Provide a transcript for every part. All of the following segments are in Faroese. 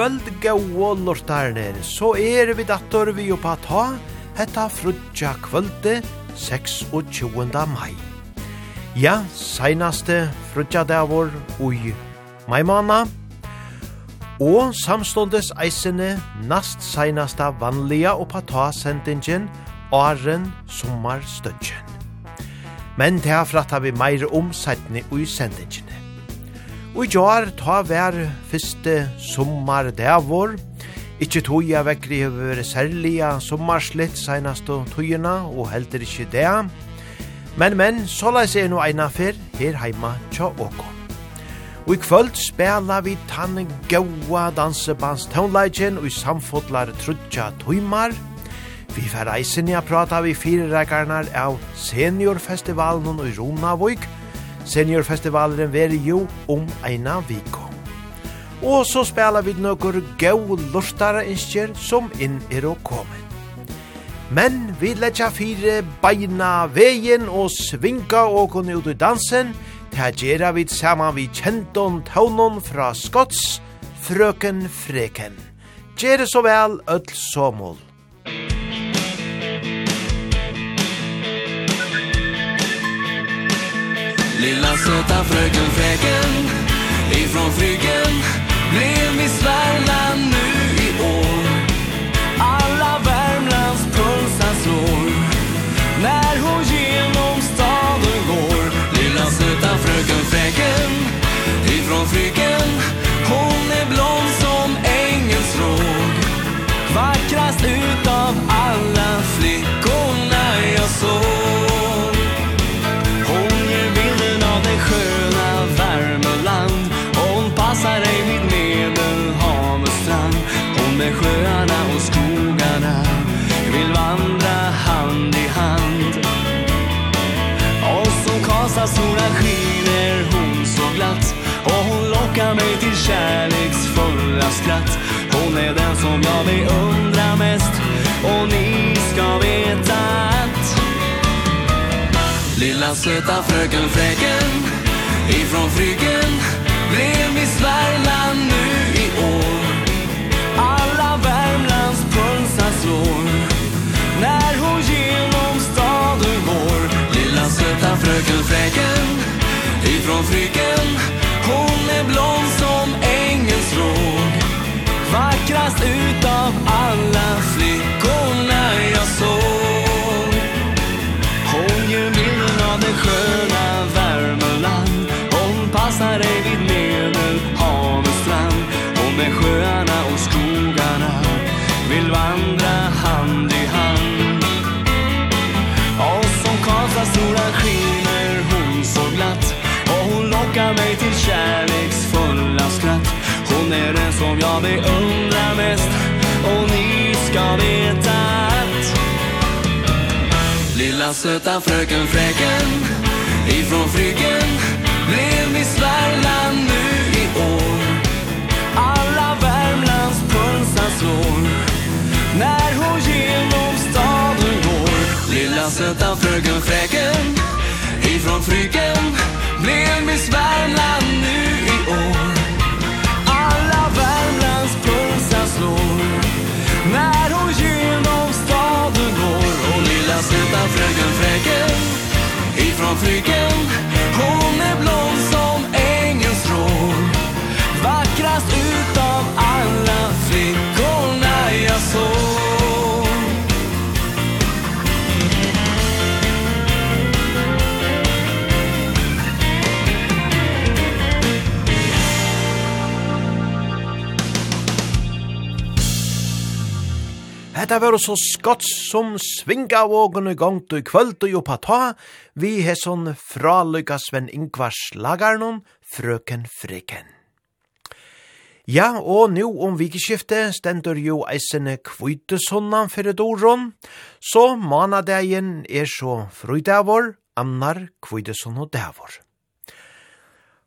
kvöld gau lortarner, så er vi dator vi oppa ta, hetta frutja kvölde 26. mai. Ja, seinaste frutja davor ui mai mana, og samståndes eisene nast seinasta vanliga oppa ta sendingen, åren sommarstøtjen. Men det har fratta vi meir om seitne ui sendingen. Og i jar ta vær fyrste sommar dævor. Ikkje toja vekkri hever særliga sommarslitt seinast og tojena, og heldur ikkje det. Men, men, så la seg no eina fyr her heima tja åko. Og i kvöld spela vi tann gaua dansebands tonelagen og i samfotlar trudja tøymar. Vi fer eisen a prata vi fire rekarnar av seniorfestivalen og i Ronavik Seniorfestivalen veri jo om eina viko. Og så spela vi nokkur gau lortare innskjer som inn er å komme. Men vi letja fire beina vegin og svinga og kunne ut i dansen, ta gjerra vi saman vi kjenton taunon fra Skots, frøken freken. Gjerra så vel, öll somol. Lilla söta fröken fräken Ifrån flygen Blev Miss Värmland nu i år. Alla Värmlands pulsar slår När hon genom staden går. Lilla söta fröken fräken Ifrån flygen rosa solen skiner hon så glatt. Och hon lockar mig till kärleksfulla skratt. Hon är den som jag beundrar mest. Och ni ska veta att Lilla söta fröken fräken Ifrån fryggen Blev Miss Värmland nu i år. Alla Värmlands pulsar slår. När hon ger fröken fräken ifrån fryken Hon är blond som ängelsråg Vackrast utav alla fler. som jag beundrar mest. Och ni ska veta att Lilla söta fröken fräken Ifrån fryken Blev Miss Värmland nu i år. Alla Värmlands pulsar slår När hon genom staden går. Lilla söta fröken fräken Ifrån fryken Blev Miss Värmland nu i år. Värmlands pulsen slår. När hon genom staden går Och lilla söta fröken fräken Ifrån flygen Hon är blond som ängens rår Vackrast utav alla flickor. Hetta var så skott som svinga vågen i gang til kvöld og jobba ta, vi har sånn fralykka Sven Ingvars lagarnon, frøken friken. Ja, og nu om vikeskifte stendur jo eisene kvitesonnan fyrir doron, så manadegin er så frøydavor, annar kvitesonn og davor.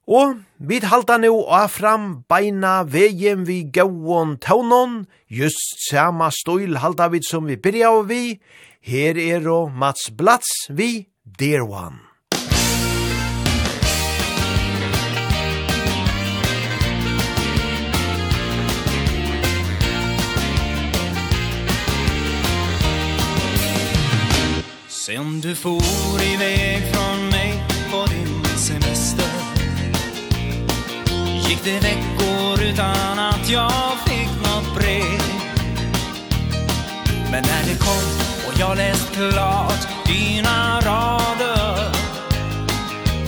Og vi halda nu afram beina vegin vi gauon taunon, just sama støyl halda vi som vi byrja og vi, her er og Mats Blats vi, Dear One. Sen du for i veg gick det veckor utan att jag fick något brev? Men när det kom och jag läst klart dina rader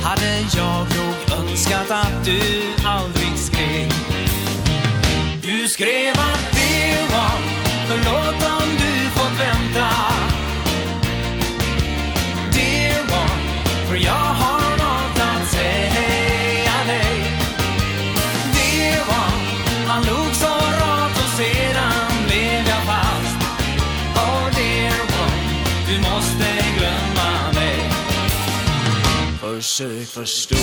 Hade jag nog önskat att du aldrig skrev. Du skrev att det var Förlåt om du fått vänta. försök förstå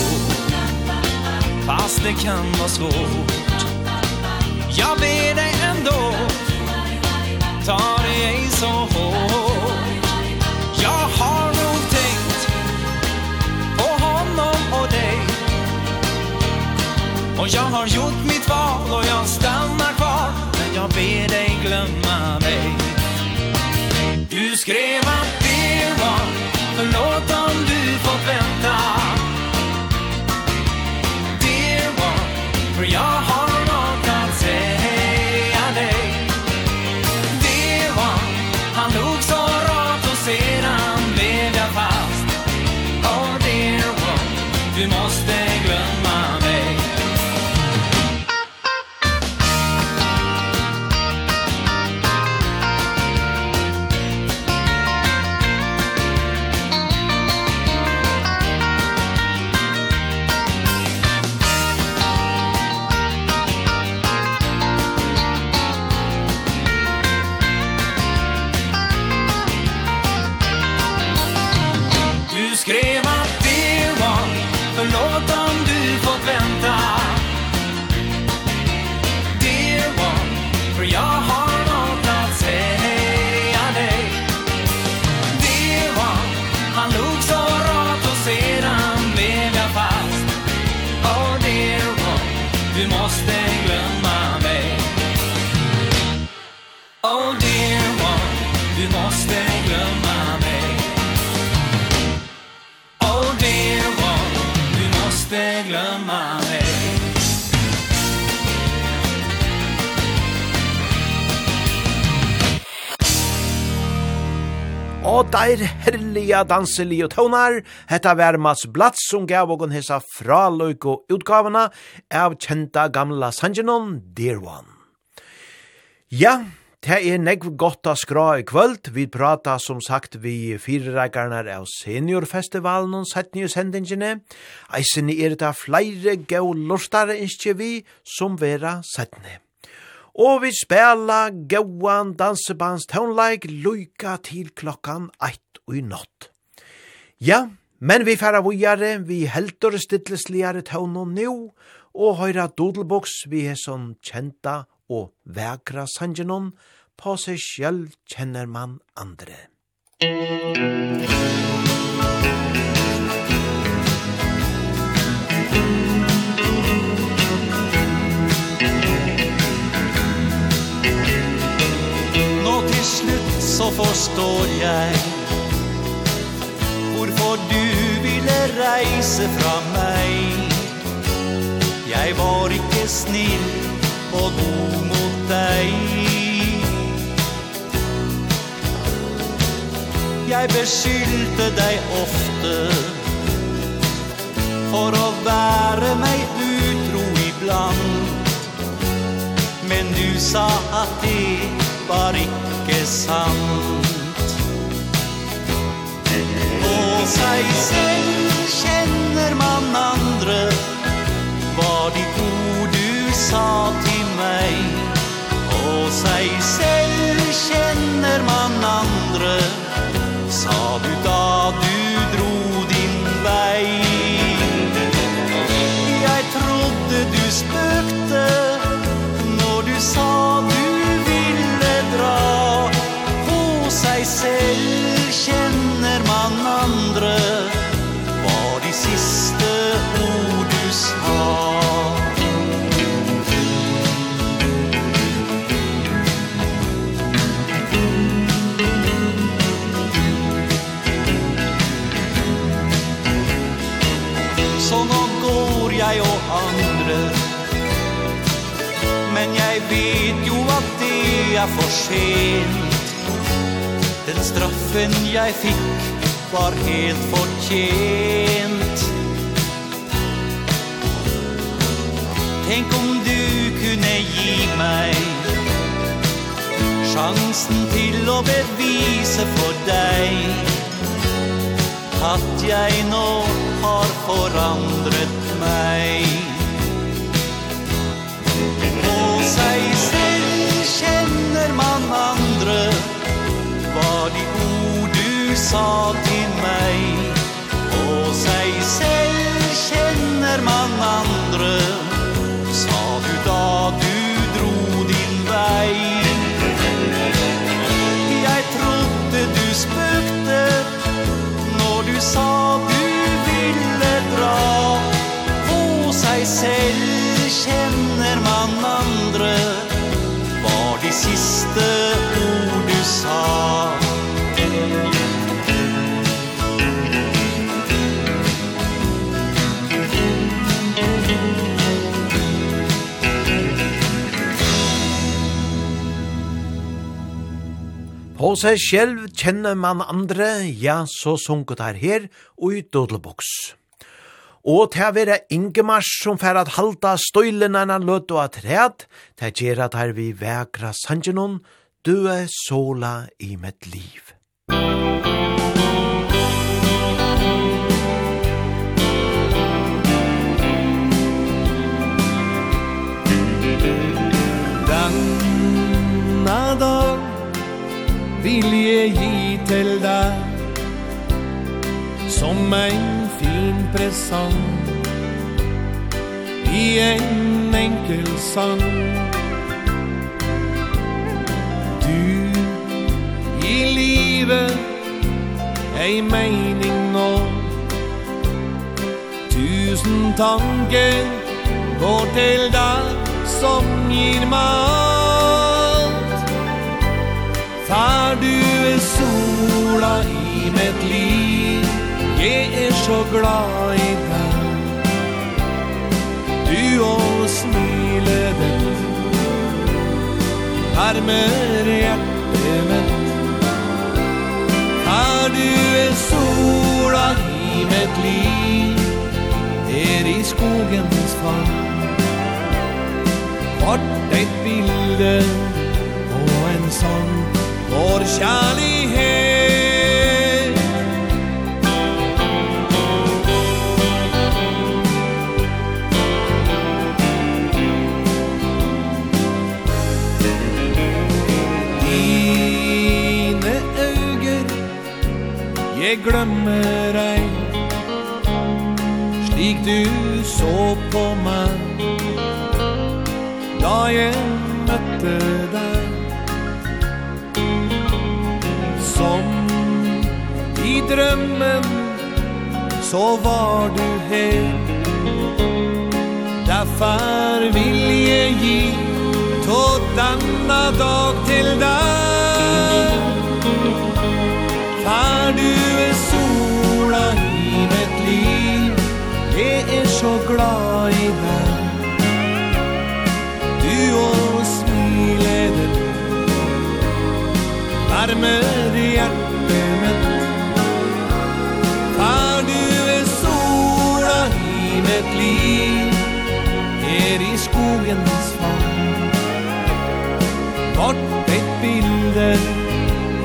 Fast det kan vara svårt. Jag ber dig ändå. Ta det ej så hårt. Jag har nog tänkt På honom och dig. Och jag har gjort mitt val Och jag stannar kvar. Men jag ber dig glömma mig. Du skrev att og der herliga danselige tøvnar, hetta var Mats Blatz som gav og hessa fra løyk og utgavene av kjenta gamla Sanjanon Dear One. Ja, det er negv godt å skra i kvöld. Vi prata som sagt vi firereikarnar av seniorfestivalen og sett nye sendingene. Eisen er det flere gau lortare innskje vi som vera settne og vi spela gauan dansebands tonleik luika til klokkan 1 i natt. Ja, men vi færa vujare, vi heldur stillesligare tøvno nu, og høyra dodelboks vi er sånn kjenta og vekra sangenon, på seg sjøl kjenner man andre. Musikk så forstår jeg. Hvorfor du ville reise fra meg. Jeg var ikke snill og god mot deg. Jeg beskyldte deg ofte For å være meg utro iblant. Men du sa at det var ikke sant. På seg selv kjenner man andre Var de ord du sa til meg. På seg selv kjenner man jag for sent. Den straffen jag fick var helt fortjent. Tänk om du kunne gi meg Sjansen til å bevise for deg At jeg nå har forandret meg. På seg selv känner man andre Var de ord du sa til meg Og seg selv kjenner man andre Sa du da du dro din vei Jeg trodde du spøkte Når du sa På seg selv kjenner man andre, ja, så sunket her her, og i dødelboks. Og til å være Ingemars som fer at halda støylen enn han løt og at ræd, til å gjøre at her vi vekra sangenon, du er sola i mitt liv. vilje gi til deg. Som en fin presang I en enkel sang. Du i livet Ei mening nå. Tusen tanker går til deg Som gir meg Far du er sola i mitt liv. Jeg er så glad i deg. Du og smilet ditt Hermer hjertet mitt. Far du er sola i mitt liv. Der i skogens fall Vart et bilde og en sang vår kjærlighet Dine øyger Jeg glemmer ei. Slik du så på mig Dagen drömmen så var du hem Därför vill jag ge tåtanna dag till dig För du är sola i mitt liv Jag är så glad i dig. Du och smilet Värmen dagens fall Bort ett bilde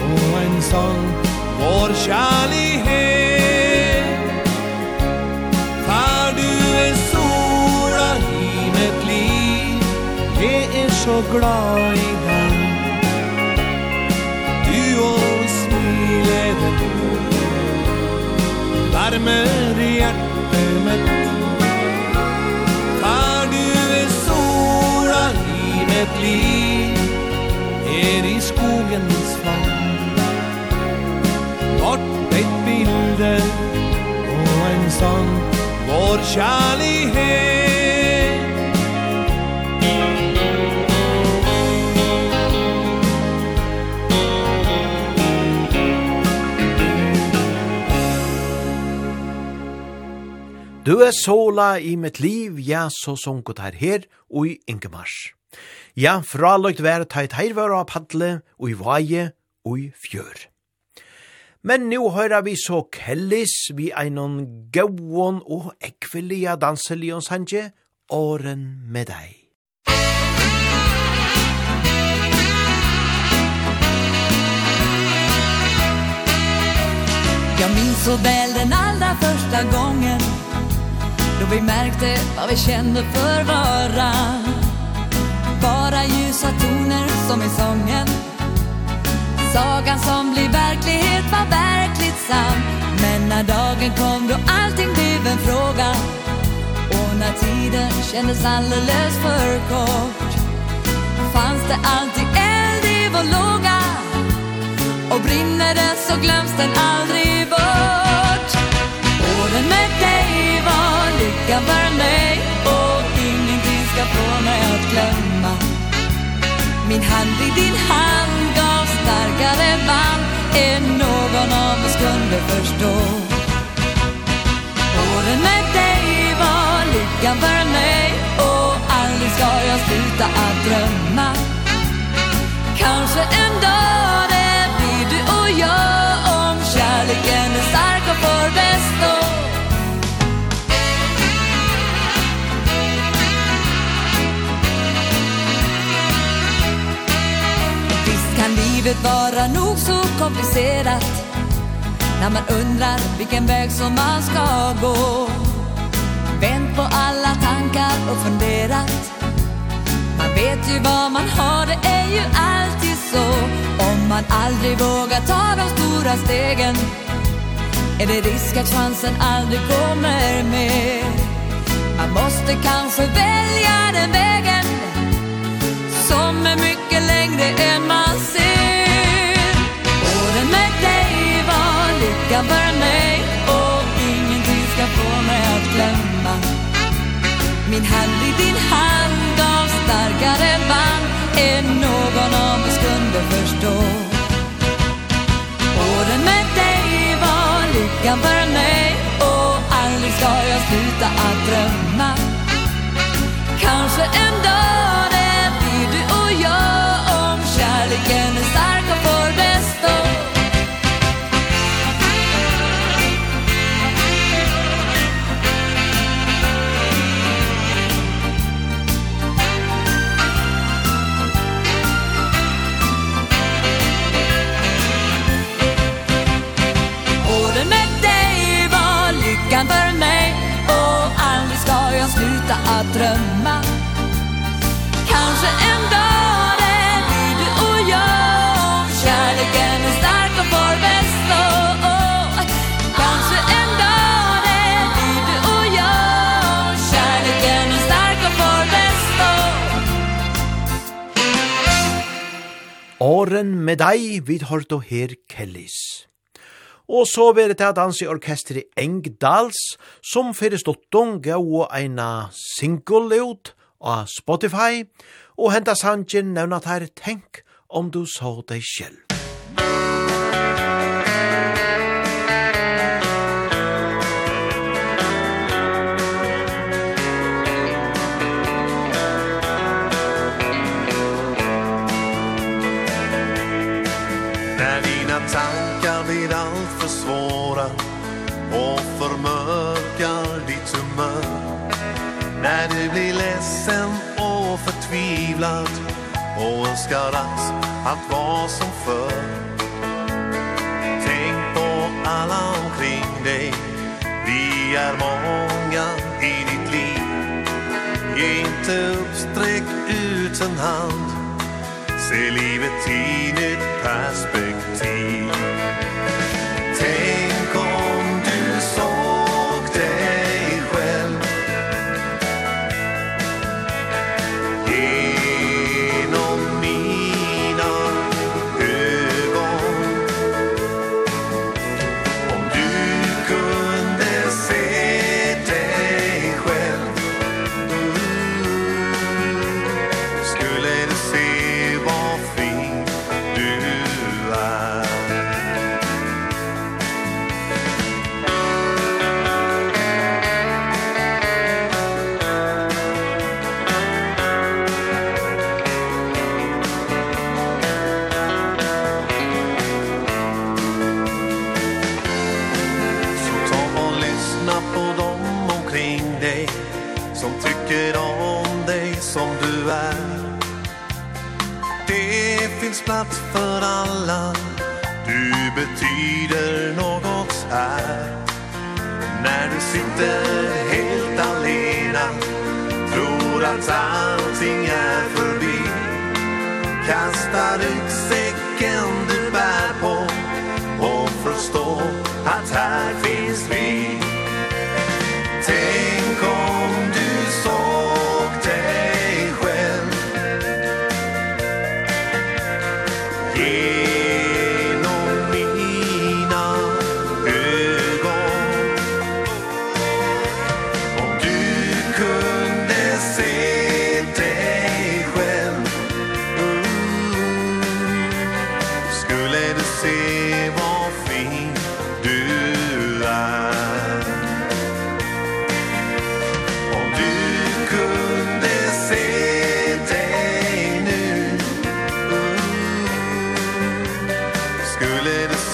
och en sång Vår kärlighet För du är sora i mitt liv. Jag är så glad i dig Du och smilet Värmer i hjärtat mitt. ett liv Er i skogens fall Bort ett bilde Och en sång Vår kärlighet Du er sola i mitt liv, ja, så sunket her her og i Ingemars. Ja, fraløgt vær teit av paddle og i vaje og i fjør. Men nu høyra vi så kellis vi einon gauon og ekvelia danselion sanje, åren med deg. Jag minns så väl den allra första gången Då vi märkte vad vi kände för varann Bara ljusa toner som i sången. Sagan som blir verklighet var verkligt sann. Men när dagen kom då allting blev en fråga. Och när tiden kändes alldeles för kort Fanns det alltid eld i vår låga. Och brinner det så glöms den aldrig bort. Åren med dig var lycka för mig. Och ingenting ska få mig att glömma. Min hand i din hand gav starkare band Än någon av oss kunde förstå. Åren med dig var lyckan för mig Och aldrig ska jag sluta att drömma. Kanske en dag det blir du och jag Om kärleken livet vara nog så komplicerat? När man undrar vilken väg som man ska gå. Vänt på alla tankar och funderat. Man vet ju vad man har, det är ju alltid så. Om man aldrig vågar ta de stora stegen Är det risk att chansen aldrig kommer med Man måste kanske välja den vägen Som är mycket längre än man ser. ska vara mig Och ingenting ska få mig att glömma. Min hand i din hand gav starkare band Än någon av oss kunde förstå. Åren med dig var lyckan för mig Och aldrig ska jag sluta att drömma. Kanske en dag det blir du och jag Om kärleken är stark. sluta att drömma Kanske en dag det blir du och jag Kärleken är stark och får bäst. Kanske en dag det blir du och jag Kärleken är stark och får bäst Åren med dig vid Horto her Kellys. Og så var det til at han i orkester Engdals, som fyrir stottong gav eina single ut av Spotify, og henta sangen nevna her tenk om du så deg selv. försvåra och förmörkar ditt humör. När du blir ledsen och förtvivlad och önskar att allt var som förr. Tänk på alla omkring dig, vi är många i ditt liv. Ge inte upp, sträck ut en hand. Se livet i nytt perspektiv. delat för alla. Du betyder något här. När du sitter helt alena Tror att allting är förbi. Kasta ryggsäcken du bär på Och förstå att här finns vi.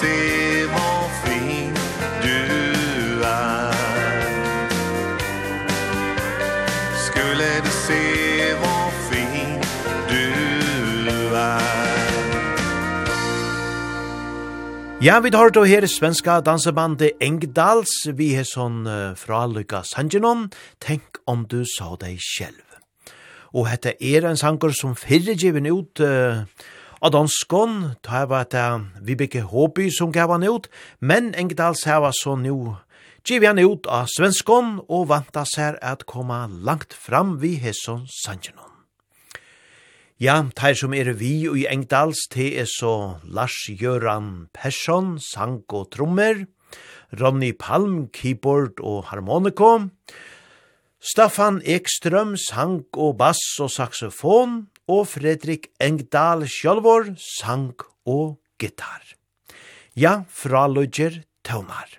se vad fin du är Skulle du se vad fin du är Ja, vi tar då her svenska dansebandet Engdals, vi er sånn uh, fra Luka Sanjinon, Tenk om du sa deg selv. Og hette er en sanger som fyrre given ut uh, av danskon, skån tar var at Vibeke Håby som gav han ut, men Engdals hava så nu giv han ut av svenskon og vanta seg at koma langt fram vi hesson sangenon. Ja, teir som er vi i Engdals, te er så Lars-Göran Persson, sang og trommer, Ronny Palm, keyboard og harmoniko, Staffan Ekström, sang og bass og saxofon, og Fredrik Engdahl Sjølvor sang og gitar. Ja, fra Lodger Tøvnar.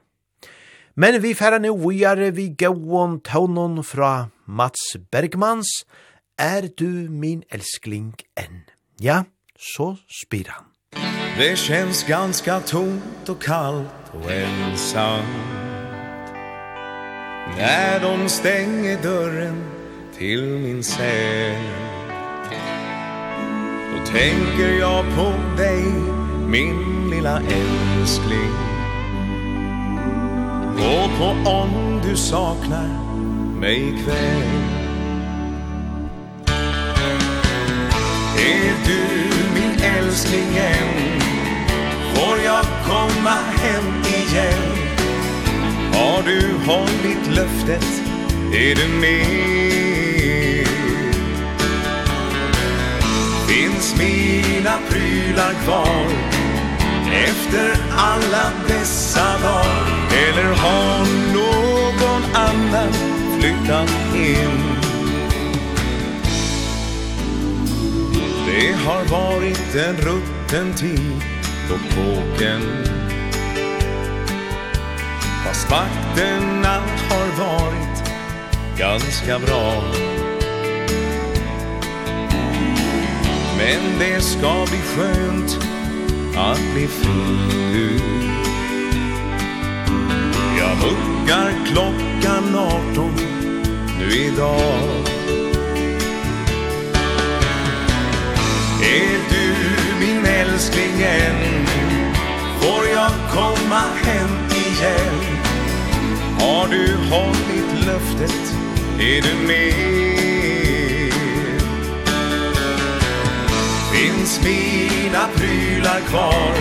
Men vi færa nu vujare vi gauon tøvnon fra Mats Bergmans Er du min älskling än? Ja, så spyr han. Det känns ganska tomt och kallt och ensamt När de stänger dörren till min säng Då tänker jag på dig Min lilla älskling. Och på om du saknar mig kväll Är du min älskling än Får jag komma hem igen? Har du hållit löftet? Är du med? Finns mina prylar kvar Efter alla dessa dagar? Eller har någon annan flyttat in Det har varit en rutten tid på kåken. Fast vakterna har varit ganska bra. Men det ska bli skönt att bli fri Jag muckar klockan 18 nu idag. Är du min älskling än? Får jag komma hem igen? Har du hållit löftet? Är du med? Finns mina prylar kvar.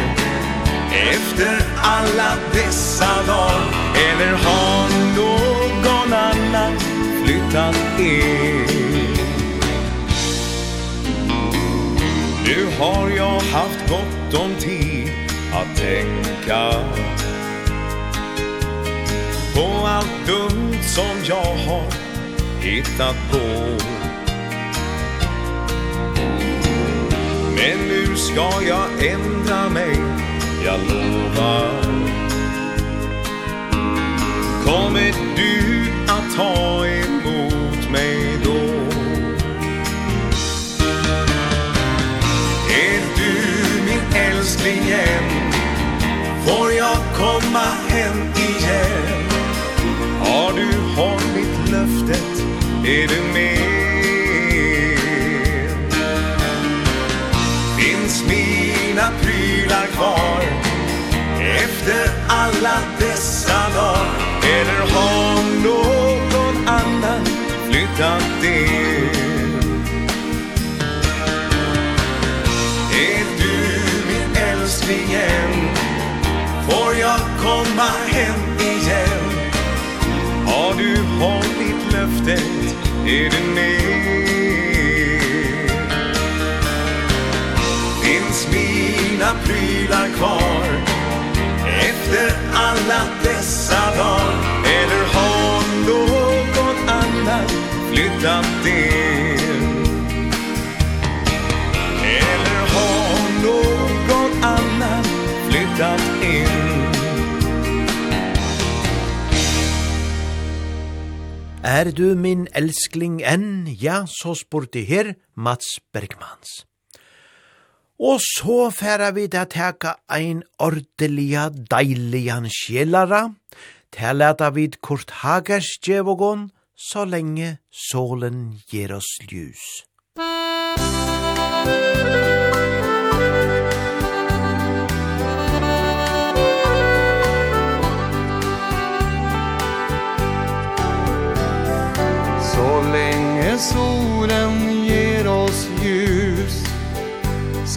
Efter alla dessa dagar Eller har någon annan flyttat in? Nu har jag haft gott om tid att tänka På allt dumt som jag har hittat på. Men nu ska jag ändra mig. Jag lovar. Kommer du att ta emot mig då? Är du min älskling än? Får jag komma hem igen? Har du hållit löftet? Är du med? efter alla dessa dagar. Eller har någon annan flyttat in Är du min älskling än Får jag komma hem igen? Har du hållit löftet? Är du med? Finns mina prylar kvar? Efter alla dessa dagar Eller har någon annan flyttat in Eller har någon annan flyttat in Er du min elskling enn? Ja, så spurte her Mats Bergmans. Og så færa vi til å teka ein ordeliga, deiligan sjelara, til leta vid Kurt Hagers djevogon, så lenge solen ger oss ljus. Så lenge solen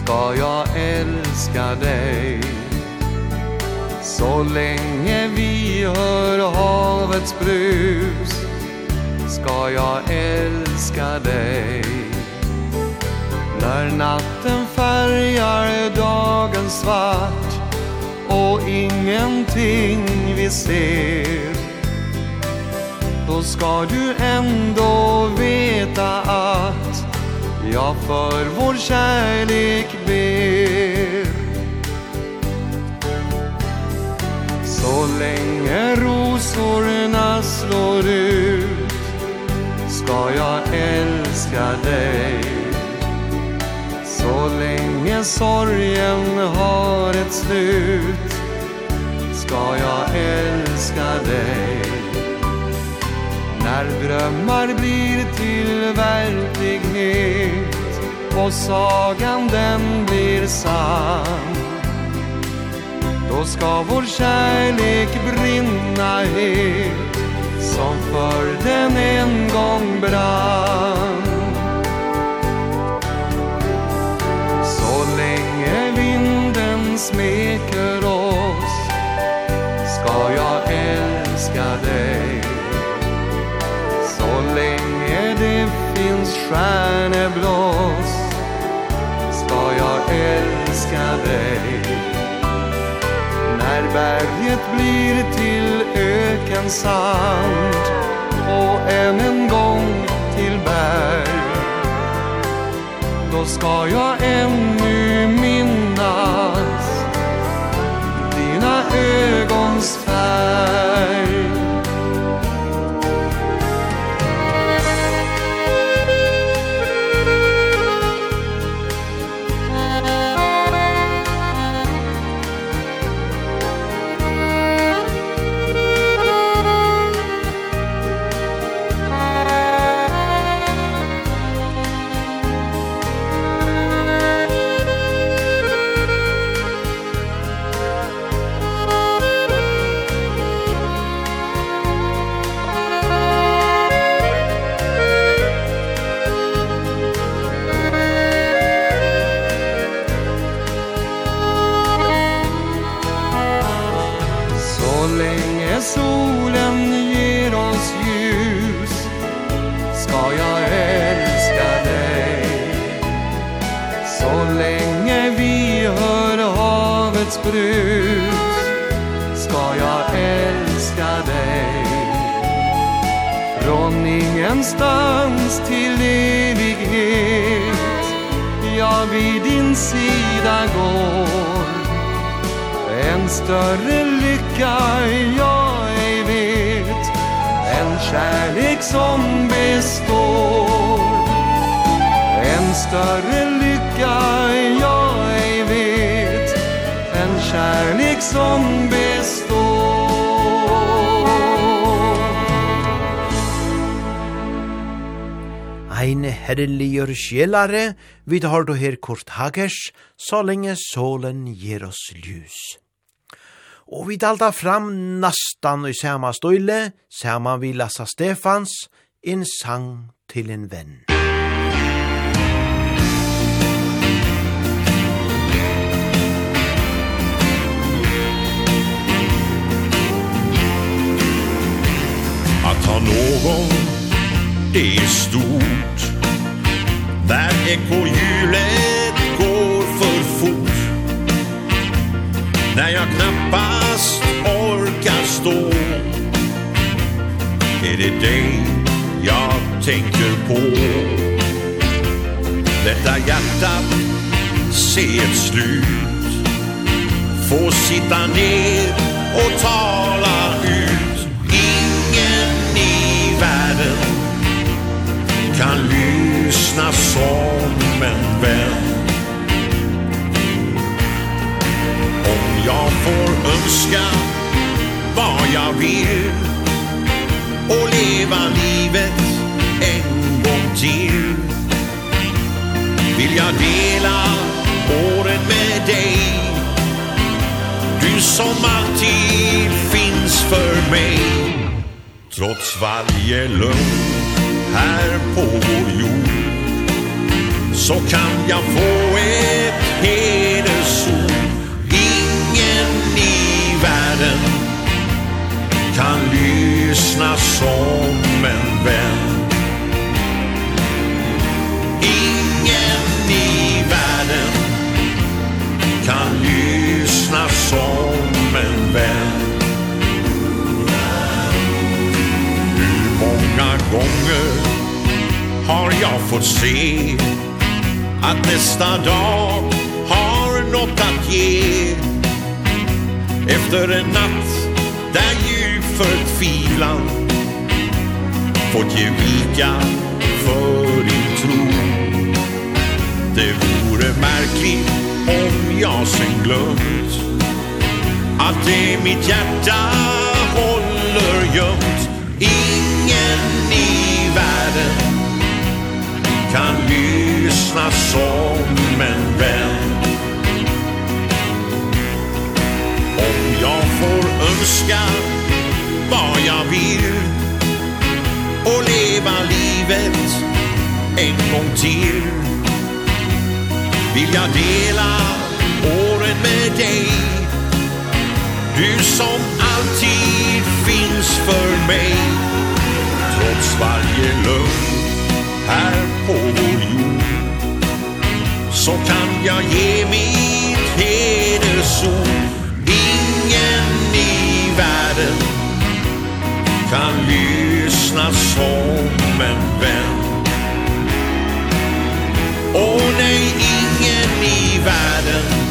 ska jag älskar dig. Så länge vi hör havets brus Ska jag älska dig. När natten färgar dagen svart Och ingenting vi ser Då ska du ändå veta att Jag för vår kärlek ber. Så länge rosorna slår ut Ska jag älska dig. Så länge sorgen har ett slut Ska jag älska dig. När drömmar blir till verklighet Och sagan den blir sann. Då ska vår kärlek brinna het Som för den en gång brann. Så länge vinden smeker oss Ska jag älska dig stjärneblås Ska jag älska dig? När berget blir till öken sand Och än en gång till berg Då ska jag ännu minnas Dina ögon. ingenstans till evighet. Jag vid din sida går En större lycka jag ej vet En kärlek som består. En större lycka jag ej vet En kärlek som består. ein herreligur sjelare, vid har du her kort hagers, så lenge solen gir oss ljus. Og vi dalda fram nastan i sama støyle, sama vi Lassa Stefans, en sang til en venn. Att ha någon det är stort. Där ekohjulet går för fort. När jag knappast orkar stå. Är det dig jag tänker på? Detta hjärta ser ett slut. Få sitta ner och tala ut. kan lyssna som en vän. Om jag får önska vad jag vill Och leva livet en gång till Vill jag dela åren med dig. Du som alltid finns för mig Trots varje lugn här på vår jord. Så kan jag få ett hedersord. Ingen i världen kan lyssna som en vän. Ingen gånger har jag fått se Att nästa dag har något att ge. Efter en natt där djup förtvivlan Fått ge vika för din tro. Det vore märkligt om jag sen glömt Att det mitt hjärta håller gömt i ingen i världen kan lyssna som en vän. Om jag får önska vad jag vill och leva livet en gång till Vill jag dela åren med dig. Du som alltid finns för mig trots varje lugn här på vår jord så kan jag ge mitt hedersord ingen i världen kan lyssna som en vän Åh nej, ingen i världen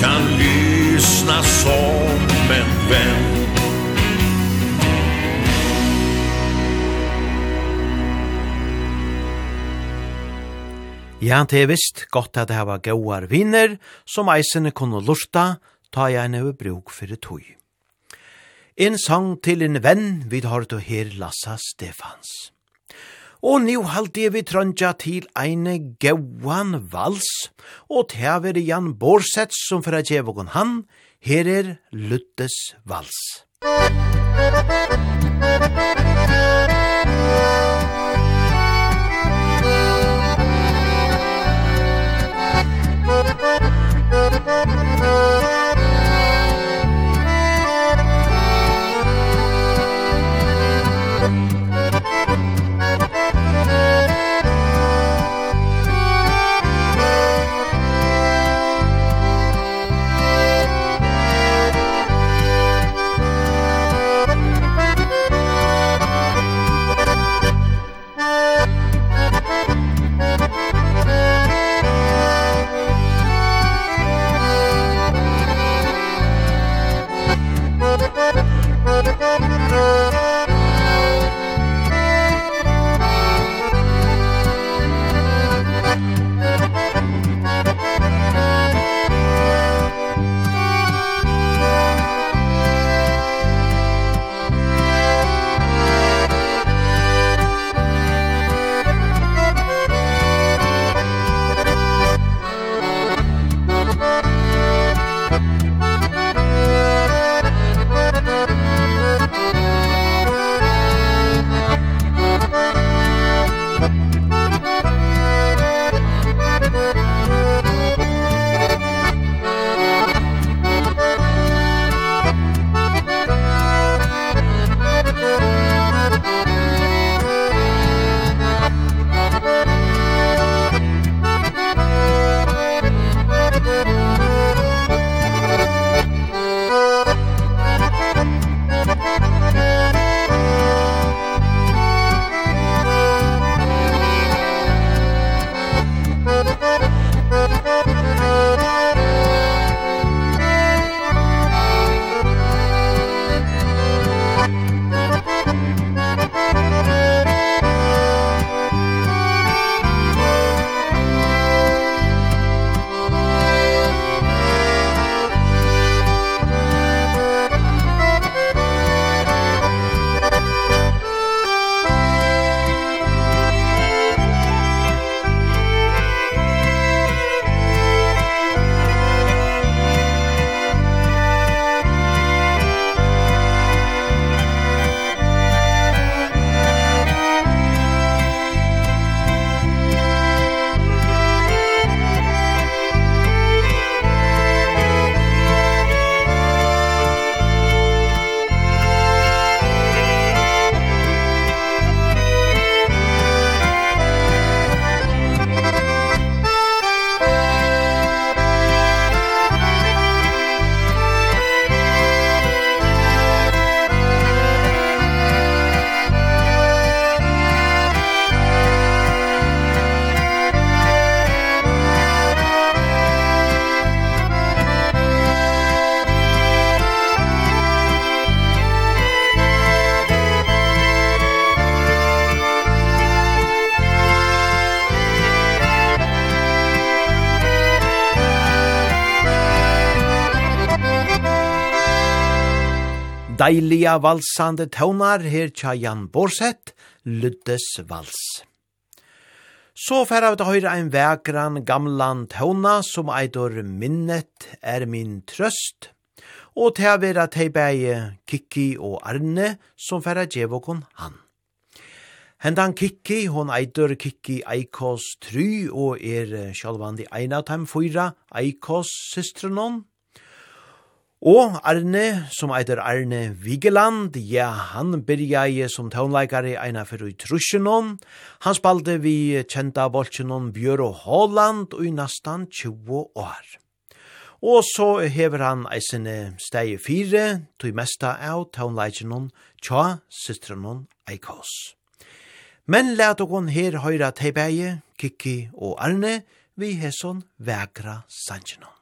kan lyssna som en vän. Ja, det er visst godt at det hava gauar viner, som eisene kunne lurta, ta jeg en over bruk fyrir tog. En sang til en venn, vi har du her Lassa Stefans. Og nu halde vi trøndja til eine gauan vals, og tever Jan Bårsets som fra djevågon han, her er Luttes vals. Musik Deilige valsande tøvnar her tja Jan Borsett, Luddes vals. Så fer av det høyre ein vekran gamlan tøvna som eitor minnet er min trøst, og til å være til bæge Kikki og Arne som fer av djevokon han. Hendan Kikki, hon eitur Kikki Eikos try og er sjalvandi eina av dem fyra Eikos systrenon, Og Arne, som eitir Arne Vigeland, ja, han byrjaði som tånleikari eina fyrir i Trusjenon. Han spalte vi kjenta bolsjenon Bjørå Holland og i nastan 20 år. Og så hever han eisene stegi fire, tog mesta av tånleikjenon tja systrenon Eikos. Men let okon her høyra teibæje, Kikki og Arne, vi hesson vekra sanjenon.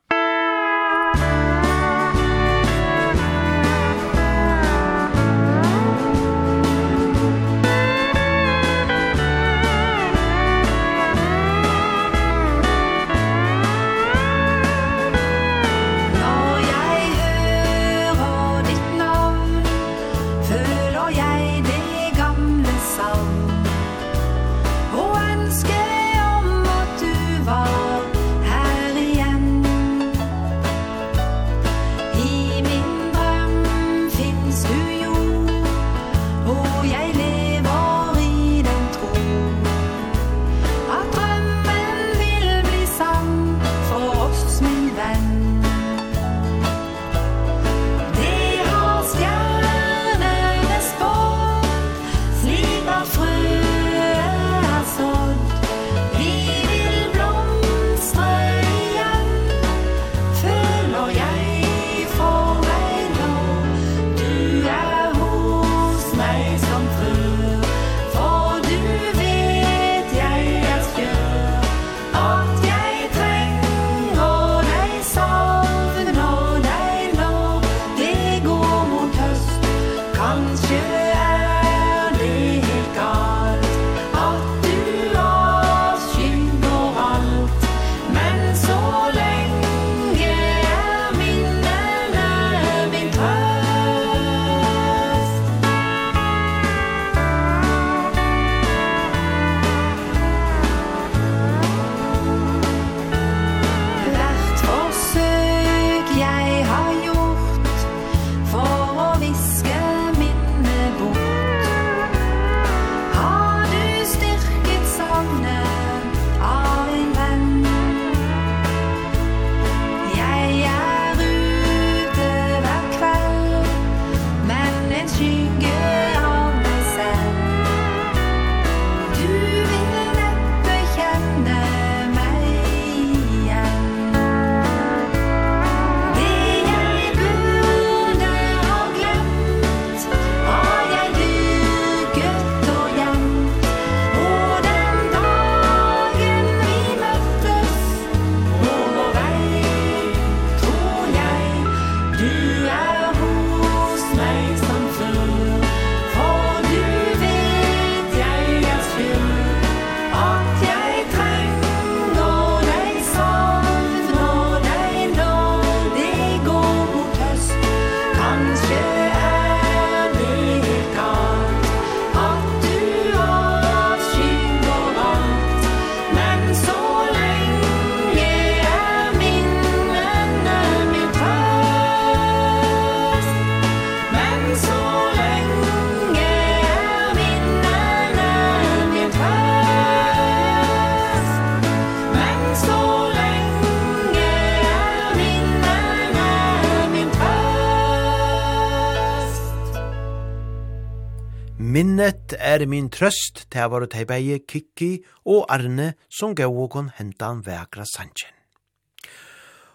Minnet er min trøst, til å være beie Kikki og Arne som gav okon hentan vekra sanjen.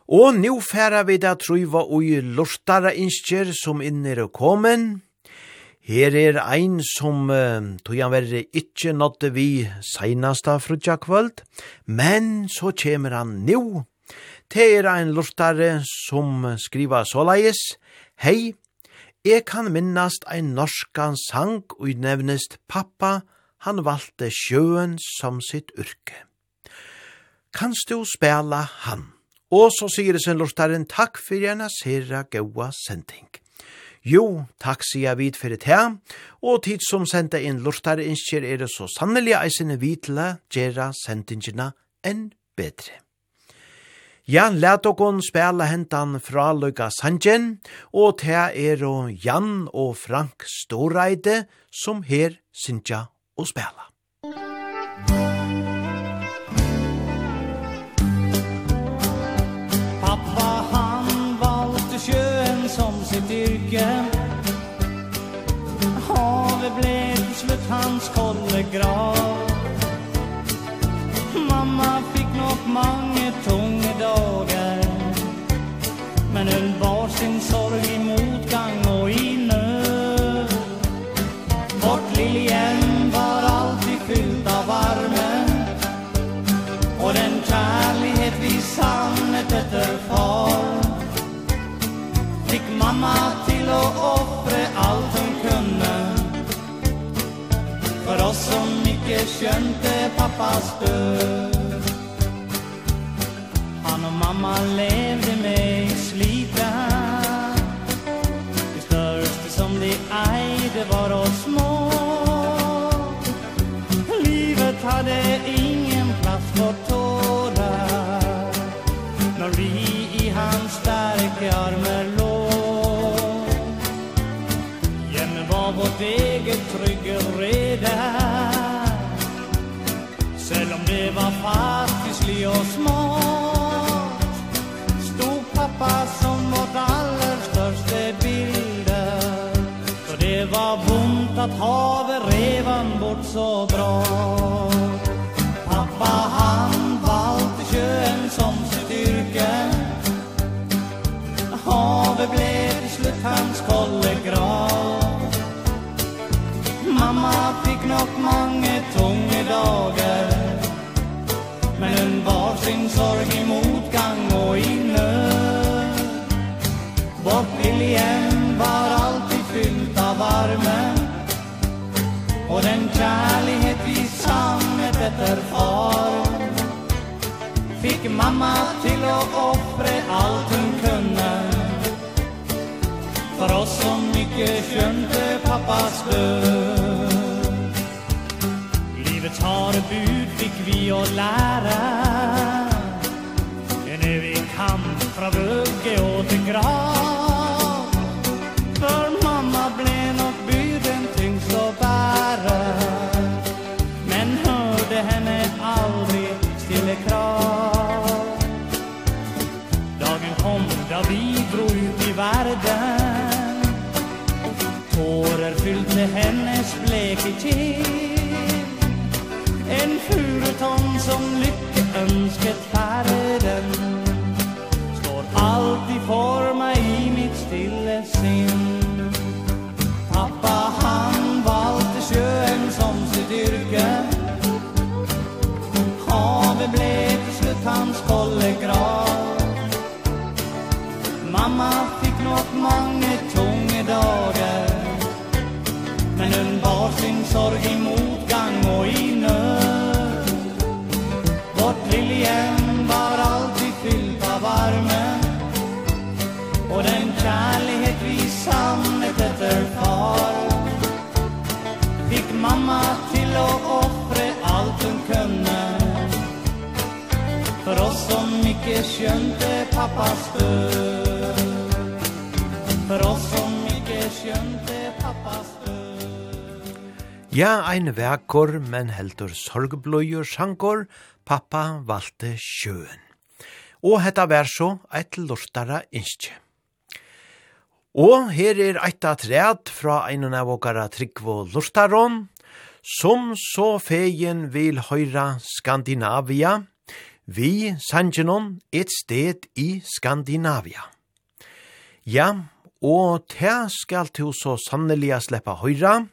Og nu færa vi da truiva ui lortara innskjer som inner og komen. Her er ein som uh, togan verre ikkje nådde vi seinasta frutja kvöld, men så kjemer han nu. Det er ein lortare som skriva såleis, Hei, Jeg kan minnast ein norskan sang og nevnest pappa, han valgte sjøen som sitt yrke. Kanst du spela han? Og så sier sin lortaren takk fyrir gjerne sera gaua sending. Jo, takk sier jeg vidt fyrir det og tid som sendte inn lortare innskjer er det så sannelig eisende vitla til å sendingene enn bedre. Jan let okon spela hentan fra Luka Sanjen, og te er og Jan og Frank Storeide som her synja og spela. Pappa han valgte sjøen som sitt yrke Havet ble til slutt hans kollegrav Mamma fikk nok mange tål sin sorg i motgang og i nød. Vårt liljen var alltid fyllt av varme. Och den kärlighet vi samlet etter far. Fikk mamma til å offre alt hun kunde For oss som ikke skjønte pappas død. Han och mamma levde steget trygge rede. Selv om det var fattigslig og smått Stod pappa som vårt aller største bilde. Så det var vondt at havet revan bort så bra kärlighet vi samme etter far. Fikk mamma til å offre alt hun kunne For oss som ikke skjønte pappas død Livets harde bud fikk vi å lære En evig kamp fra vugge og til grav. lyste hennes bleke kind En furetann som lykkeønsket färden Står alltid for meg i mitt stille sinn. Pappa han valgte sjøen som sitt yrke. Havet ble til slutt hans kolde grav. Mamma fikk nok mange tunge dager. Men den bar sin sorg i motgang og i nød Vårt lille hjem var alltid fyllt av varme. Og den kärlighet vi samlet etter far. Fikk mamma til å offre alt hun kunne For oss som ikke skjønte pappas død For oss som ikke skjønte pappas død Ja, ein verkor, men heldur sorgbløyur sjankor, pappa valde sjøen. Og hetta vær så eit lortara innskje. Og her er eit atræd fra ein av okara Tryggvo Lortaron, som så fegen vil høyra Skandinavia, vi sangenon et sted i Skandinavia. Ja, og te skal to så sannelig sleppa høyra.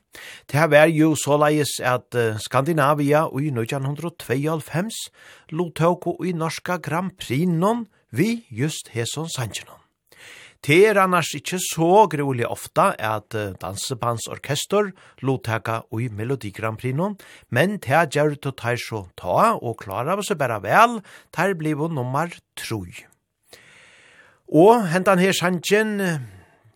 Te var jo såleis at Skandinavia i 1992 lottøk og i norska Grand Prix-non vi just heson sanjenon. Te er annars ikkje så grulig ofta at dansebandsorkester lottaka og i Melodi Grand Prix-non, men te gjør det tar så ta og klara seg bare vel, ter blivo nummer 3. Og hentan her sanjen,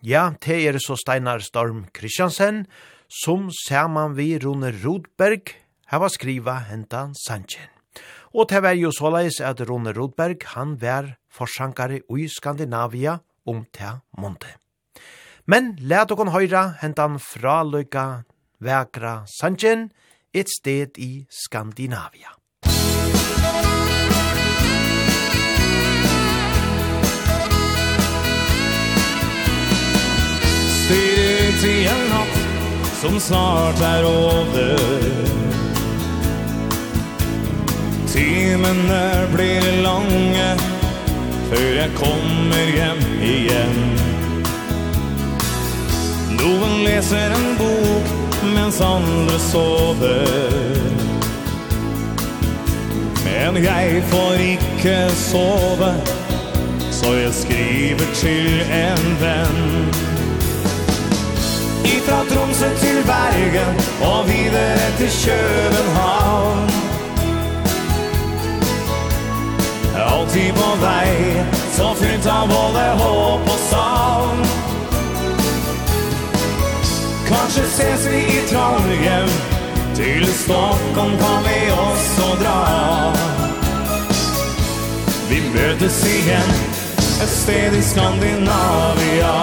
Ja, det er så Steinar Storm Kristiansen, som saman vi Rune Rodberg hava skriva hentan Sanchin. Og det var jo såleis at Rune Rodberg, han var forsankare i Skandinavia om te månde. Men let okon høyra hentan fraløyka vekra Sanchin, et sted i Skandinavia. spesiell natt som snart er over. Timene blir lange før jeg kommer hjem igjen. Noen leser en bok mens andre sover. Men jeg får ikke sove Så jeg skriver til en venn. Ifra Tromsø til Bergen Og videre til København. Altid på vei Så fylt av både håp og savn. Kanskje ses vi i Trondheim Til Stockholm kan vi også dra. Vi møtes igjen Et sted i Skandinavia.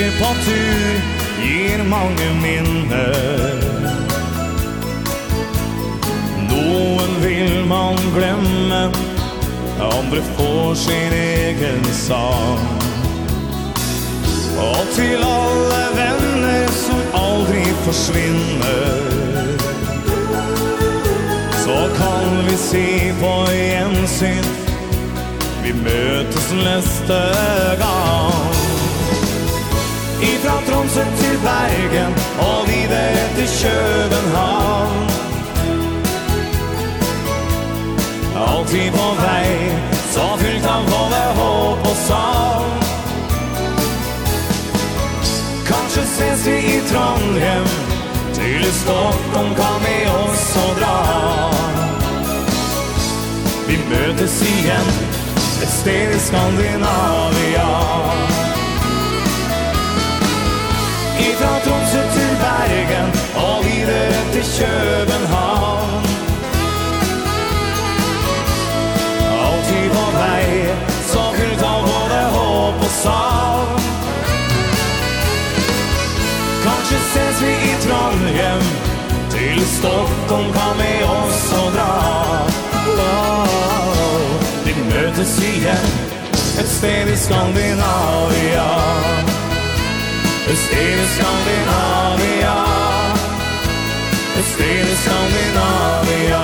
sikker på tur Gir mange minner. Noen vil man glemme Andre får sin egen sang. Og til alle venner som aldri forsvinner Så kan vi si på gjensyn Vi møtes neste gang ifrån Tromsø til Bergen og videre til København. Alltid på vei, så fylt av både håp og savn Kanskje ses vi i Trondheim, til Stockholm kan vi også dra. Vi møtes igjen, et sted i Skandinavia fra Tromsø til Bergen og videre til København. Altid på vei, så fyllt av både håp og savn. Kanskje ses vi i Trondheim, til Stockholm kan vi også dra. Vi møtes igjen, et sted i Skandinavia. Es stille Skandinavia. Es stille Skandinavia.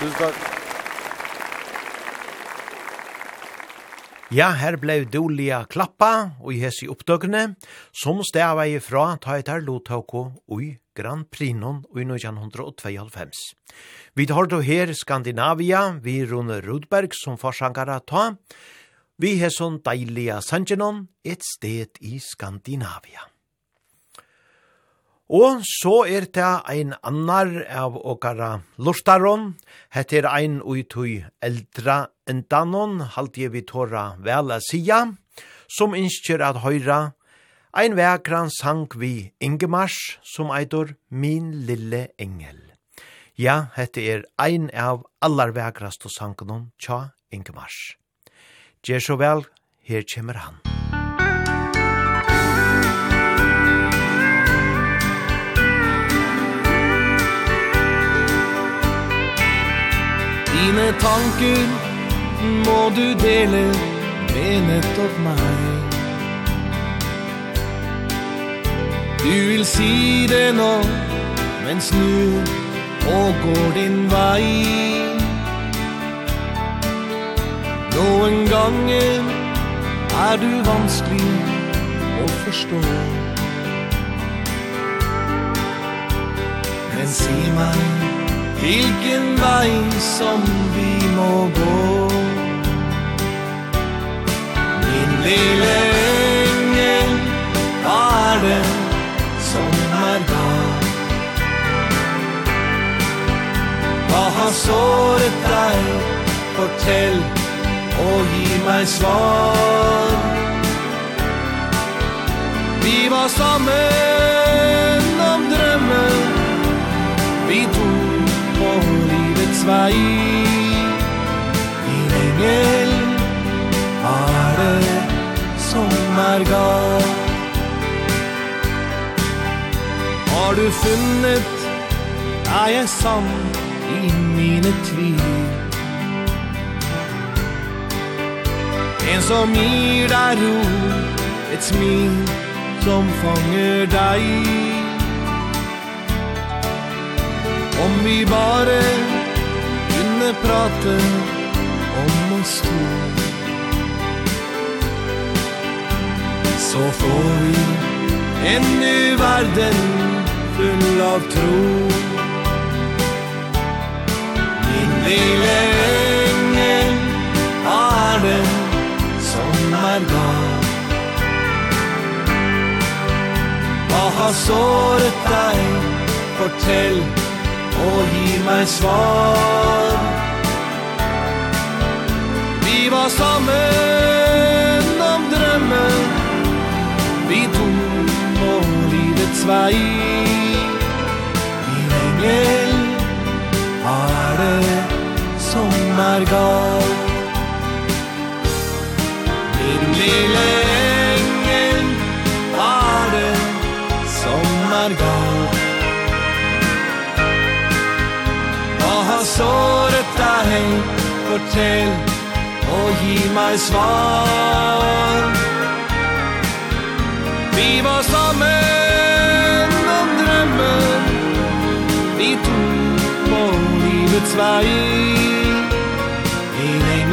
Tusen takk. Ja, her blei dolia klappa og i hessi oppdøkene, som stava i fra ta etter lottauko ui. Grand Prinon i 1992. Vi tar då her Skandinavia, vi Rune Rudberg som forsangare ta. Vi har sånn deilige sangenon, et sted i Skandinavia. Og så er det ein annar av okara lustaron. Hette er ein ui tui eldra endanon, halvdje vi tåra vel a sia, som innskjer at høyra Ein vekran sang vi Ingemars, som eitor Min lille engel. Ja, hette er ein av allar vekrast og sangen tja Ingemars. Gjer så vel, her kommer han. Dine tanker må du dele med nettopp meg Du vil si det nå Men snu og går din vei. Noen ganger er du vanskelig å forstå. Men si meg hvilken vei som vi må gå. Min lille Hva har såret deg? Fortell og gi meg svar Vi var sammen om drømmen Vi to på livets vei Min engel, hva er det som er galt? Har du funnet, er jeg sammen i mine tvil En som gir deg ro Et smil som fanger deg Om vi bare kunne prate om oss to Så får vi en ny verden full av tro lille Delingen har en sommardag Hva har såret deg? Fortell og gi meg svar. Vi var sammen om drømmen. Vi to på livets vei. Min engel er gal Min lille engel er det som er gal Og har såret deg, fortell og gi meg svar. Vi var sammen om drømmen Vi to på livets vei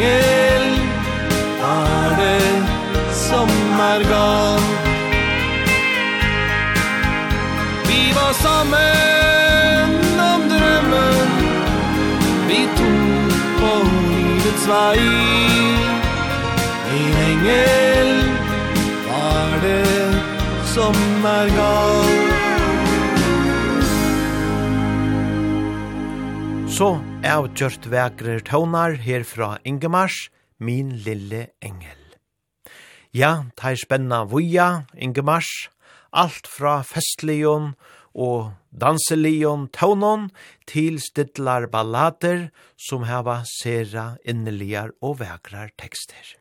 engel er det som er gal Vi var sammen om drømmen. Vi to på livets vei. En engel var det som er gal Så avgjørt vekrer tånar herfra Ingemars, min lille engel. Ja, teir spenna vuja, Ingemars, alt fra festlion og danselion tånon til stidlar ballader som heva sera inneligar og vekrar tekster.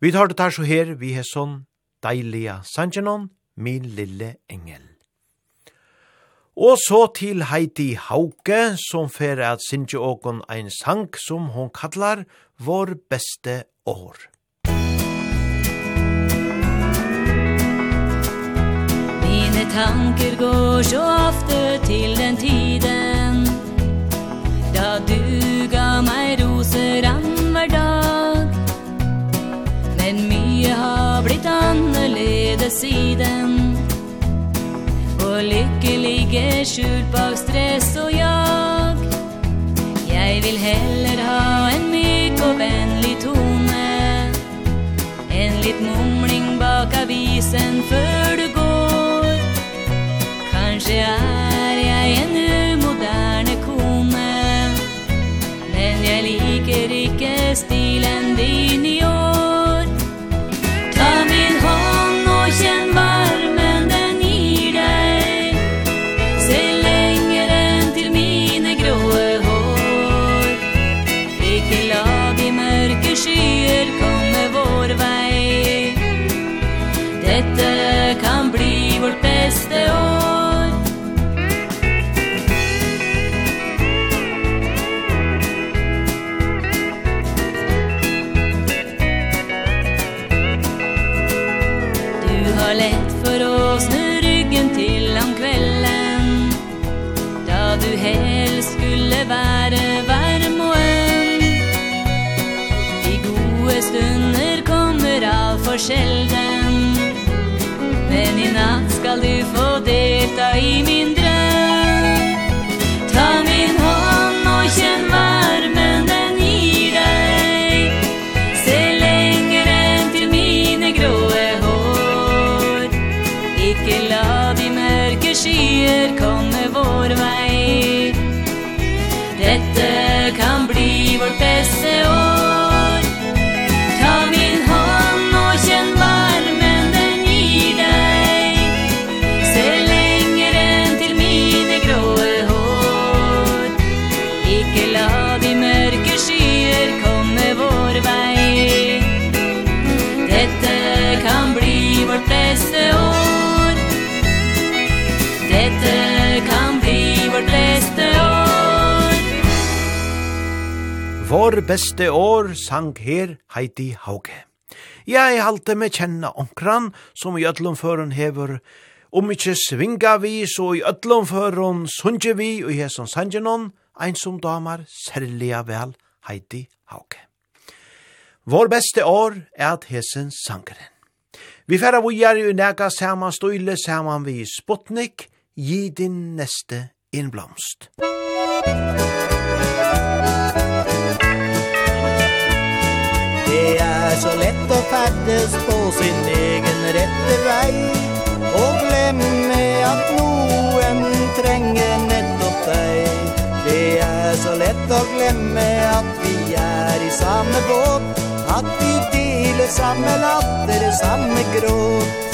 Vi tar det her så her, vi har sånn deilige sangenon, min lille engel. Og så til Heidi Hauke, som fer at synge åkon ein sang som hon kallar Vår beste år. Mine tanker går så ofte til den tiden. Da du ga meg roser hver dag. Men mye har blitt annerledes siden Og lykke ligger skjult bak stress og jag. Jeg vil heller ha en myk og vennlig tone. En litt mumling bak avisen før du går. Kanskje er jeg en umoderne kone. Men jeg liker ikke stilen din i för sjelden Men i natt skall du få delta i min dröm. Vår beste år sang her Heidi Hauge. Jeg halte med kjenne onkran som i ødlomføren hever Om ikkje svinga vi, så i ødlomføren sunge vi, og hesson sangenon, ein som damar særliga vel Heidi Hauge. Vår beste år er at hesen sangeren. Vi færa vujar i nega saman støyle saman vi Sputnik, gi din neste innblomst. Musikk färdes på sin egen rette vei Og glemme at noen trenger nettopp deg Det er så lett å glemme at vi er i samme båt. At vi deler samme latter, samme gråt.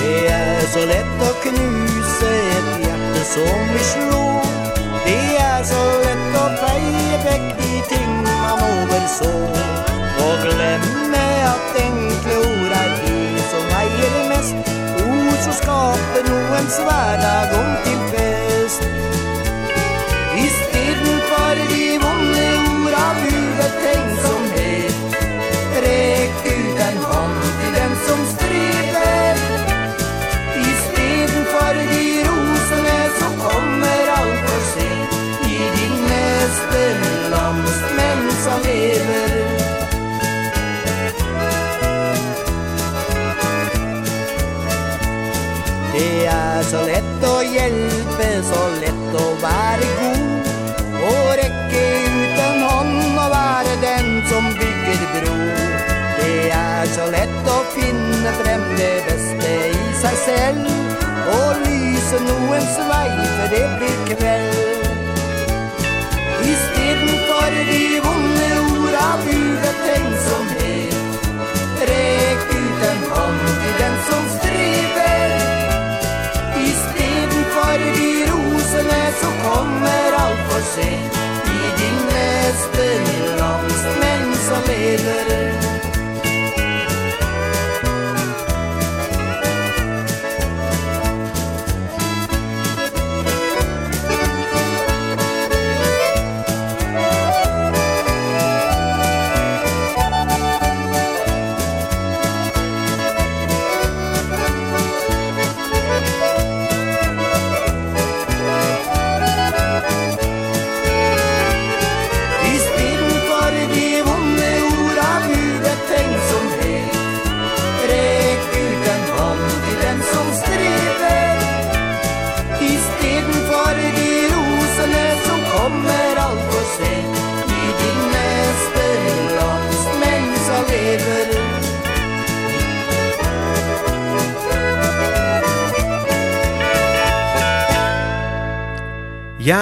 Det er så lett å knuse et hjerte som vi slå Det er så lett å feie vekk de ting man overså glemme at enkle ord er de som eier mest. Ord som skaper noens hverdag om til så lett å hjelpe, så lett å være god. Og rekke ut en hånd og være den som bygger bro. Det er så lett å finne frem det beste i seg selv. Og lyse noens vei, for det blir kveld. I stedet for de vonde orda, budet tenk som kommer alt for sent.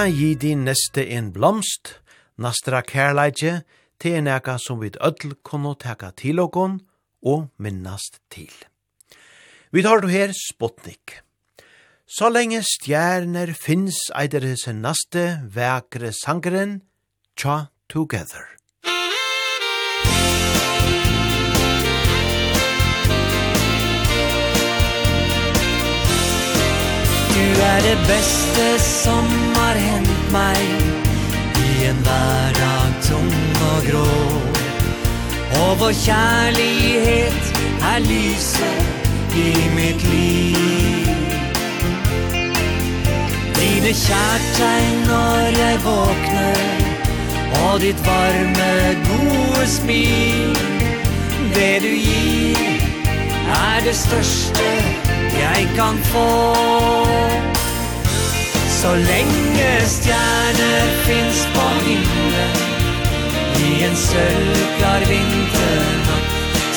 gi di neste en blomst, nastra kærleidje, til en eka som vi ødel kunne teka til okon og minnast til. Vi tar du her Sputnik. Så lenge stjerner finnes eider sin naste vekre sangeren Tja Together. Du er det beste som har hendt meg. I en hverdag tung og grå. Og vår kjærlighet er lyset i mitt liv. Dine kjærtegn når jeg våkner Og ditt varme, gode smil. Det du gir er det største jeg kan få. Så lenge stjerner finnes på himmelen I en sølvklar vinternatt.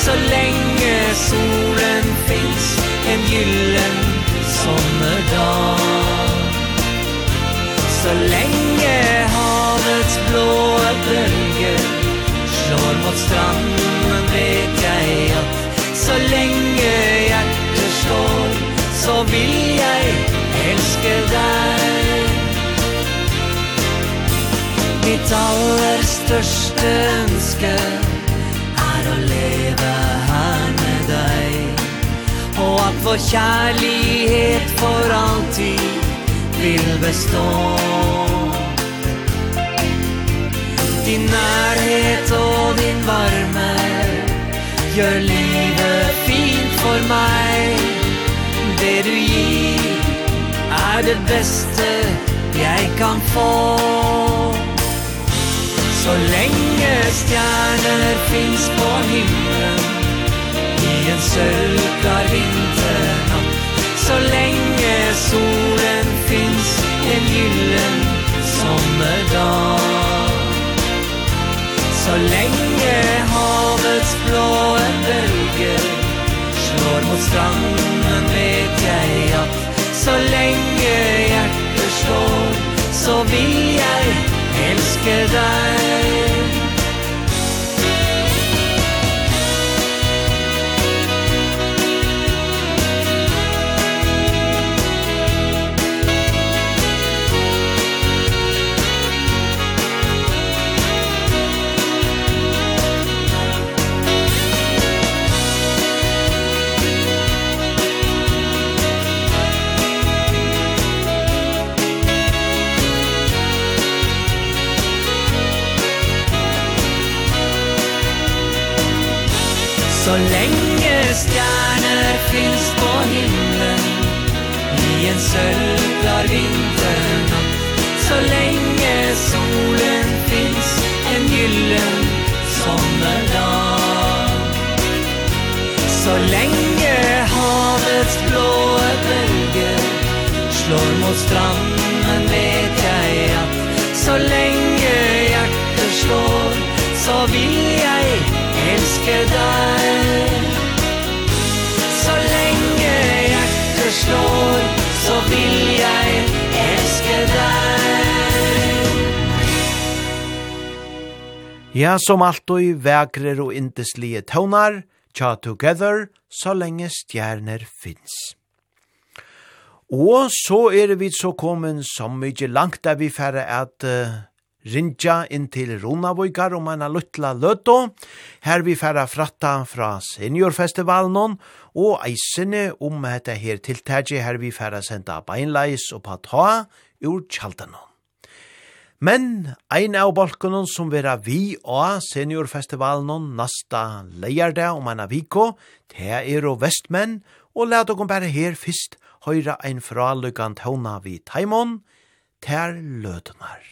Så lenge solen finnes En gyllen sommerdag. Så lenge havets blåe bølger Slår mot stranden vet jeg at Så lenge hjertet slår så vil jeg elske deg. Mitt aller største ønske Er å leve her med deg. Og at vår kjærlighet for alltid Vil bestå. Din nærhet og din varme Gjør livet fint for meg. er det beste jeg kan få. Så lenge stjerner finns på himmelen I en sølvklar vinternatt. Så lenge solen finns en gyllen sommerdag. Så lenge havets blåe bølger Slår mot stranden vet jeg at så länge hjärter slår Så vi är älskar dig Så länge stjärnor finns på himlen I en sölvklar vinternatt. Så länge solen finns en gyllen sommardag Så länge havets blåa bölger Slår mot stranden vet jag att Så länge hjärtat slår Så vill jag älskar dig Så länge hjertet slår så vill jag älska dig Ja, som alt och i vägrer och indeslige tøvnar tja together, så länge stjerner finns. Og så er vi så kommet som mykje langt der vi færre at uh, rinja inn til Runavíkar om en luttla løtto. Her vi færa fratta fra seniorfestivalen og eisene om dette her tiltaget her vi færa senda beinleis og pata ur tjaldanon. Men ein av balkonen som vera vi og seniorfestivalen nasta leierdag om eina viko, det er og vestmenn, og let dere bare her først høyra ein fralukkant hånda vi Taimon, ter lødnar.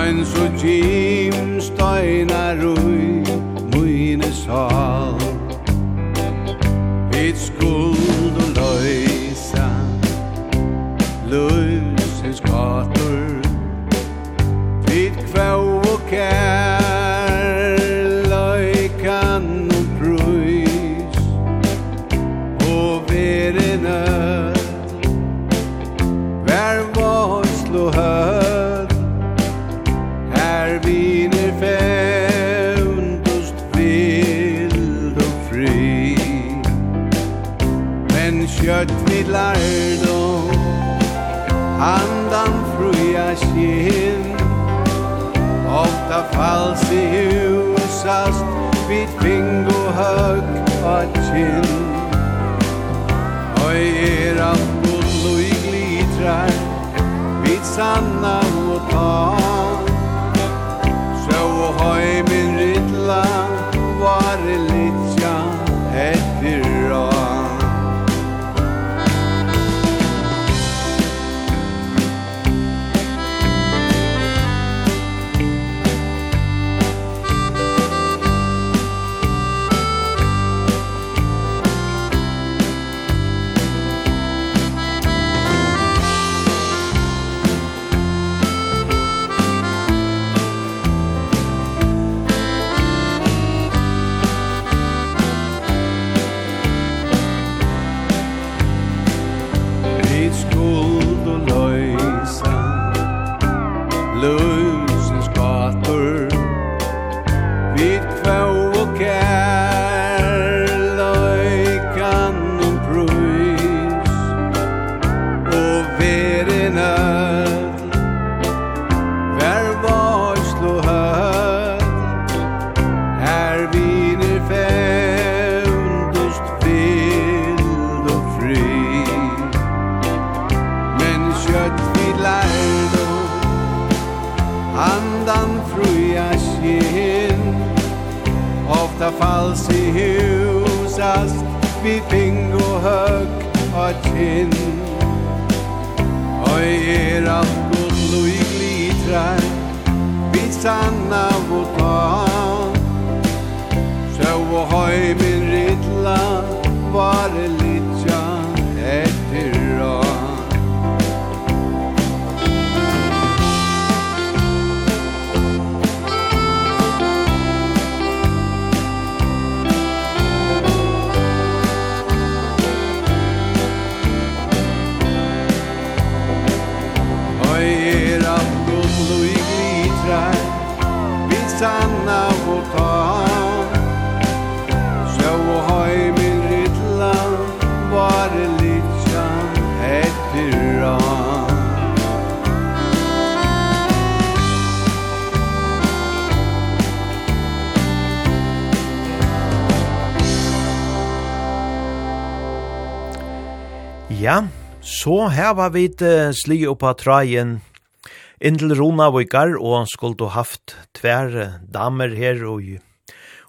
Ein so jim steinar rui Muine sal. Vit skuld og løysa Løysa hals i husast vid fingohög Og kinn. Av gull og i glitrar vid sanna og tal Så høy min riddlar sanna og ta. Sjå og høy min rittla var Så her var vi uh, sli opp av trajen Indel Rona Vikar, og skulle haft tver damer her, og,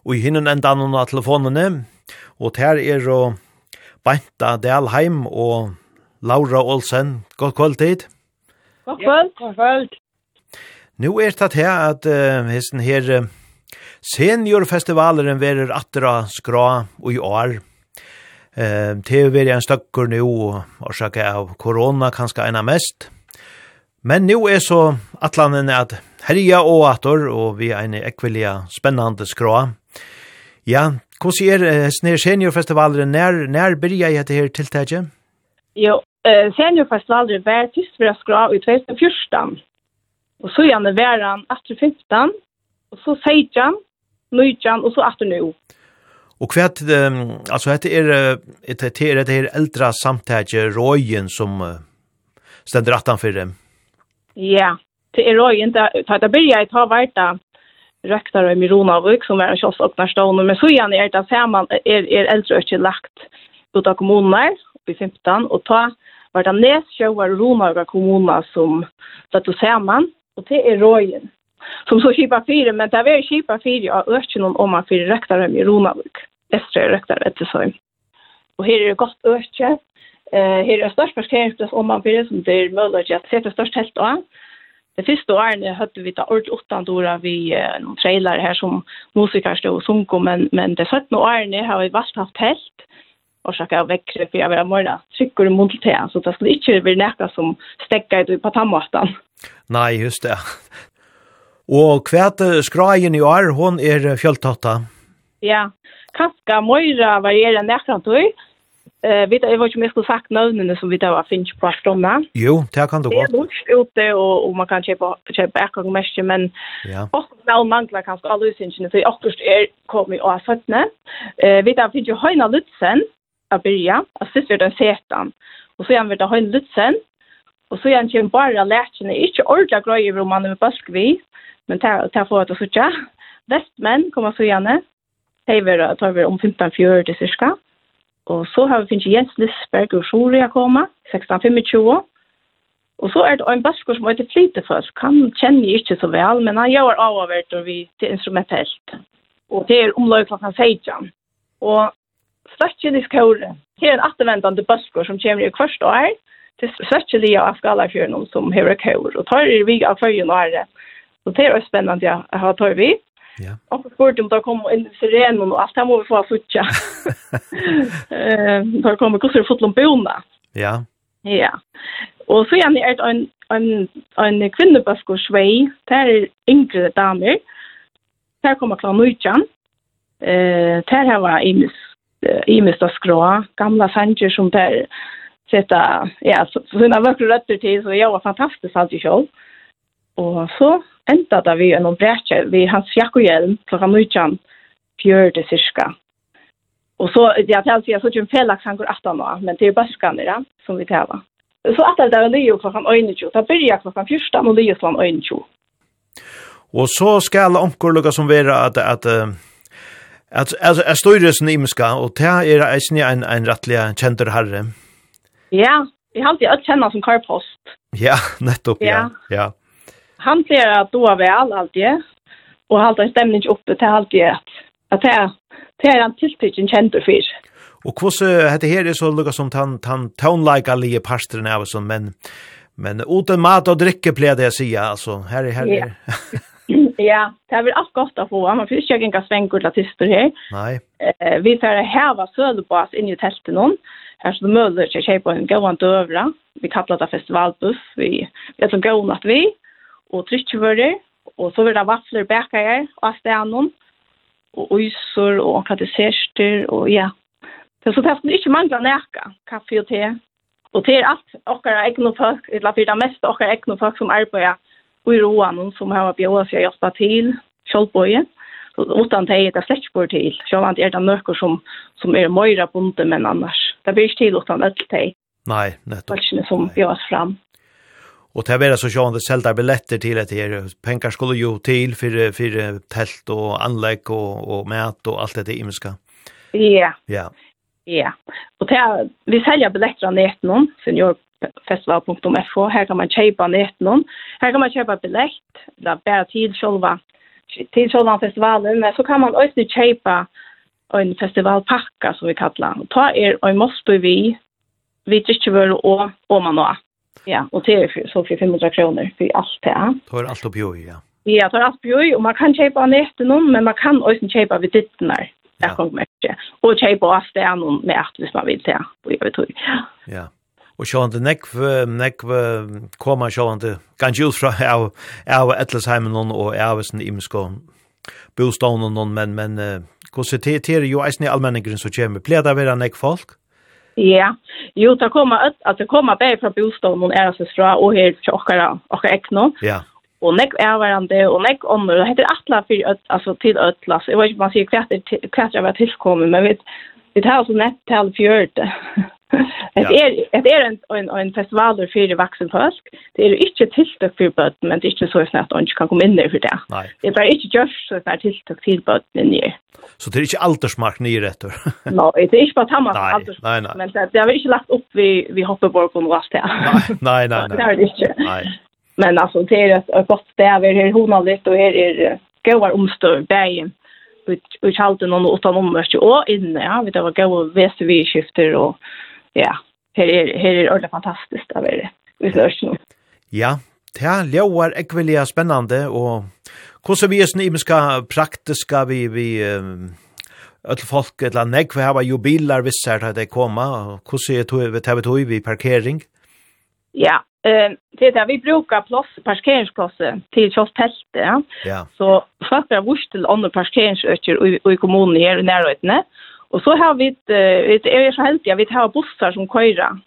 og i hinnen enda noen av telefonene, og her er og Beinta Dalheim og Laura Olsen. Godt kvöld tid. God kvöld. God kvöld. Nu er det her at uh, hesten her uh, seniorfestivalen verer atra skra og i år. Eh, det er vært en støkker nå, og sjekke av korona kanskje ena mest. Men nå er så atlanen at herja og ator, og vi er en ekvelia spennende skråa. Ja, hvordan er eh, Snær Seniorfestivalen? Når, når begynner jeg etter her tiltaket? Jo, eh, Seniorfestivalen var tyst for å skra i 2014. Og så gjerne var han 18-15, og så 16, 19, og så 18 nå. Och kvärt alltså heter är ett ett det her äldre samtage rojen som uh, attan för dem. Ja, det er rojen där tar det börja ta vart röktar i Mironavik som är kiosk och nästa men så igen er det samman er er äldre och lagt ut av kommuner i 15 og ta vart det näst sjöar Ronavik kommuner som sätter samman og det er rojen som så kipa fire, men det er var kipa fire av öknen om man fyra räktar dem i Ronavik efter röktar ett så. Och här är det gott öke. Eh här är störst parkeringsplats om man vill som det är möjligt att sätta störst helt då. Det första året hade vi ta ord åtta år vi någon trailer här som musiker stod och sjungo men men det sjätte året har vi vart haft helt och försöka väcka för jag vill morna trycker i munnen till så det skulle inte bli näka som stäcka i på tammatan. Nej just det. Och kvärte skrajen i år hon är fjälltatta. Ja, kanskje møyre varierer nærkant du. Eh, vet jag vad jag skulle sagt nödvändigt som vi där var finch på stomma. Jo, det kan du gott. Det är lunch ute och, och man kan köpa köpa äcklig mest men ja. och väl mangla kanske alla usingen för åkerst är kommer och har sötne. Eh, vi där finns ju höna lutsen att börja, att sist är det setan. Och så gör vi det höna lutsen. Och så igen vi bara lätchen är inte ordla grejer om man är baskvi. Men ta ta får att så tjå. Västmän kommer så gärna. Hei vera, tar vi om 15-40 cirka. Og så har vi finnst Jens Lisberg og Sjori å komme, 16-25. Og så er det en basker som heter Flytefoss. Han kjenner jeg ikke så vel, men han gjør avavert og vi til instrumentelt. Og det er omløy klokken 16. Og Svetsjelig skåre, her er en attervendende baskur som kommer i kvart år, til Svetsjelig og Askalafjørnum som hever kår. Og tar er vi av føyen og ære. Så det er også spennende å ha tar vi. Ja. Och spurt om då kom i sirenen och allt det må vi få futcha. Eh, då kommer kusser fotlon bona. Ja. Ja. Och så är det en en en kvinnebösk och svej där yngre damer. Där kommer klar nutjan. Eh, där har var imis imis då skrå. gamla sanger som där sätta ja, så såna vackra rötter till så jag var fantastiskt allt i själv. Og så enda da vi en brekje, vi hans jakk og hjelm, klokka fjørde cirka. Og så, ja, til å så jeg så ikke en går aftan nå, men det er bøskene, ja, som vi tæva. Så at det er nye klokkan øynetjo, da byrja klokkan fyrstan og nye klokkan øynetjo. Og så skal omkor lukka som vera at, at, at, at, at støyresen imiska, og ta er eisen en, en rettelig kjentur herre. Ja, jeg halte jeg kjenner som karpost. Ja, nettopp, ja. ja han ser at då er vel alltid och hålla stämningen uppe till alltid at, det det er en tillpicken känd för. Och hur så heter här så lukar som han han tone like alla av som men men uten mat og drikke pleier det jag säga alltså här är här är Ja, det er vel alt godt å få. Man får ikke engang gänga til tyster her. Nej. Eh, vi får häva sølebas in i teltet noen, Her så möller sig sig på en gåan døvra. Vi kallar det festivalbuss. Vi vet som gåan att vi og trykkjevører, og så vil det vafler bækere av stenen, og øyser og omkratisester, og ja. Så så det ikke mangler nækka, kaffe og te. Og det er alt okkar egne folk, eller for det meste okkar egne folk som arbeider i roan, som har bjøret seg å hjelpe til, kjølbøye. Utan det er det slett ikke til, selv om det er det noe som, som er møyre bunte, men annars. Det blir ikke til utan det til. Nei, nettopp. Folkene som bjøres fram. Och det var så sjön det sålda biljetter till det här pengar skulle ju till för för tält och anlägg och och mat och allt det imiska. Ja. Yeah. Ja. Yeah. Ja. Yeah. Och det vi säljer biljetter av nätet någon seniorfestival.fo här kan man köpa nätet någon. Här kan man köpa biljett där bara till själva till själva festivalen men så kan man också köpa en festivalpakka som vi kallar. Och ta er en måste vi vi tycker vår och och man då. Ja, och det är så för 500 kronor för allt det. Ja. Då är allt uppjoj, ja. Ja, det är allt uppjoj och man kan köpa nätet någon, men man kan också köpa vid ditten där. Ja. Jag kommer inte. Och köpa av stenen med att hvis man vill se. Och jag vet hur. Ja. Og sjående nekv, nekv koma sjående ganske ut fra av av Etlesheimen og av sin i Skåne. Bostaden men men uh, ser det till ju är ni allmänningen så kommer. Pleier det å være nekv folk? Ja, jo, det kommer, ut, altså det kommer bare fra bostånd og ære fra, og her til okkara, okkara ekno. Ja. Og nek er hverandre, og nekk ånder, det heter atla for øtt, altså til øtla, så jeg vet ikke om man sier hva det er tilkommet, men vi, vi tar altså nett til fjørte. Det er det är en en en festival för vaksen folk. Det er ikke tiltak for barn, men det er ikke så snart at man ikke kan komma in där för det. Det bare ikke just så snart tiltak tilltag för inn i. Så det er ikke aldersmark ni rätt då. Nej, det är inte bara tamma aldersmark, men det det har vi ikke lagt opp vi vi hopper bort på något det. Nei, nei, nej. Det er det ikke. Nei. Men alltså det är ett gott stäv här honaldigt och här är goda omstör bergen ut ut halten och utan omvärst och inne ja vi det var goda skifter och ja, her er, her er ordentlig fantastisk av det, hvis det er Ja, det er ljøver ekvelia spennende, og hvordan vi er sånn praktiska vi, vi um, öll folk, eller nek, vi har jo bilar vissar til det koma, hvordan er det vi tog vi parkering? Ja, Eh, det där vi brukar plats parkeringsplatser till just tälte. Ja. Så folk har vurst till andra parkeringsökter i kommunen här i närheten. Och så har vi ett ett är så heldige, vi har bussar som köra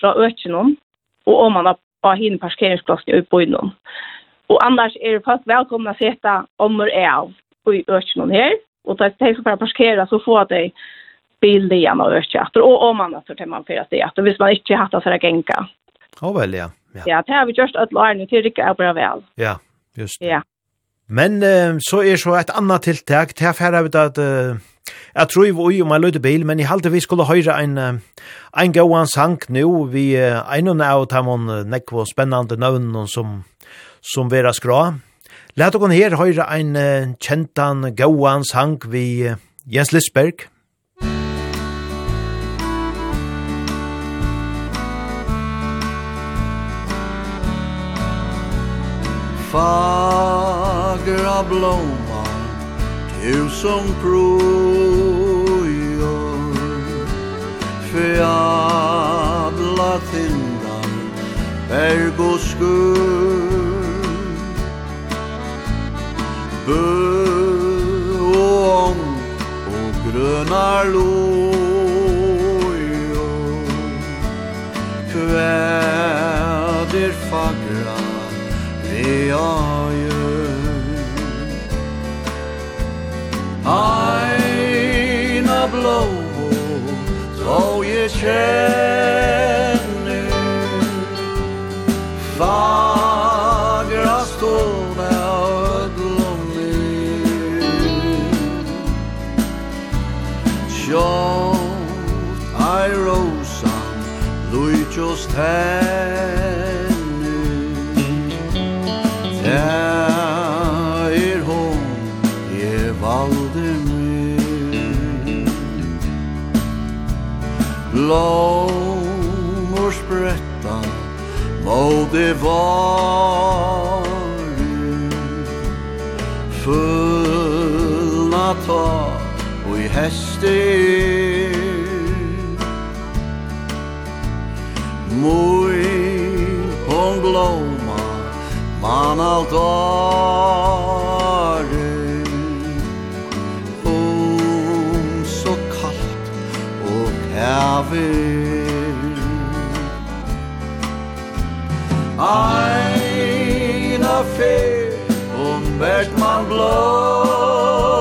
fra Ökenon och om man har på hin parkeringsplatsen i på. Och annars är det fast välkomna att sätta om och är av i Ökenon här och där tänker bara parkera så får det bil igjen av Ökenon och om man har till man för att det att hvis man inte har så där gänga. Ja väl ja. Ja, det har vi gjort att lærne til till er bra väl. Ja, just. Ja. Men uh, så er så et annet tiltak, til jeg færre at eh, jeg tror vi ui om jeg løyde bil, men jeg halte vi skulle høre en, en gåan sang nu, vi eh, en av dem nekvo spennende navn som, som vera skra. Læt dere her høre en uh, kjentan gåan sang vi uh, Jens Lisberg. Far några blommor tusen projor Fjädla tindan berg og skur Bö og ång och gröna lojor Kväder fagra real Aina blovo Tvoje känner Fagra ståna ödlomir Sjått ai rosan Luitjos tär blommor spretta må det varu fullna ta og i heste Moi hon blomma man alt er vil Einer Fee und Bergmann blå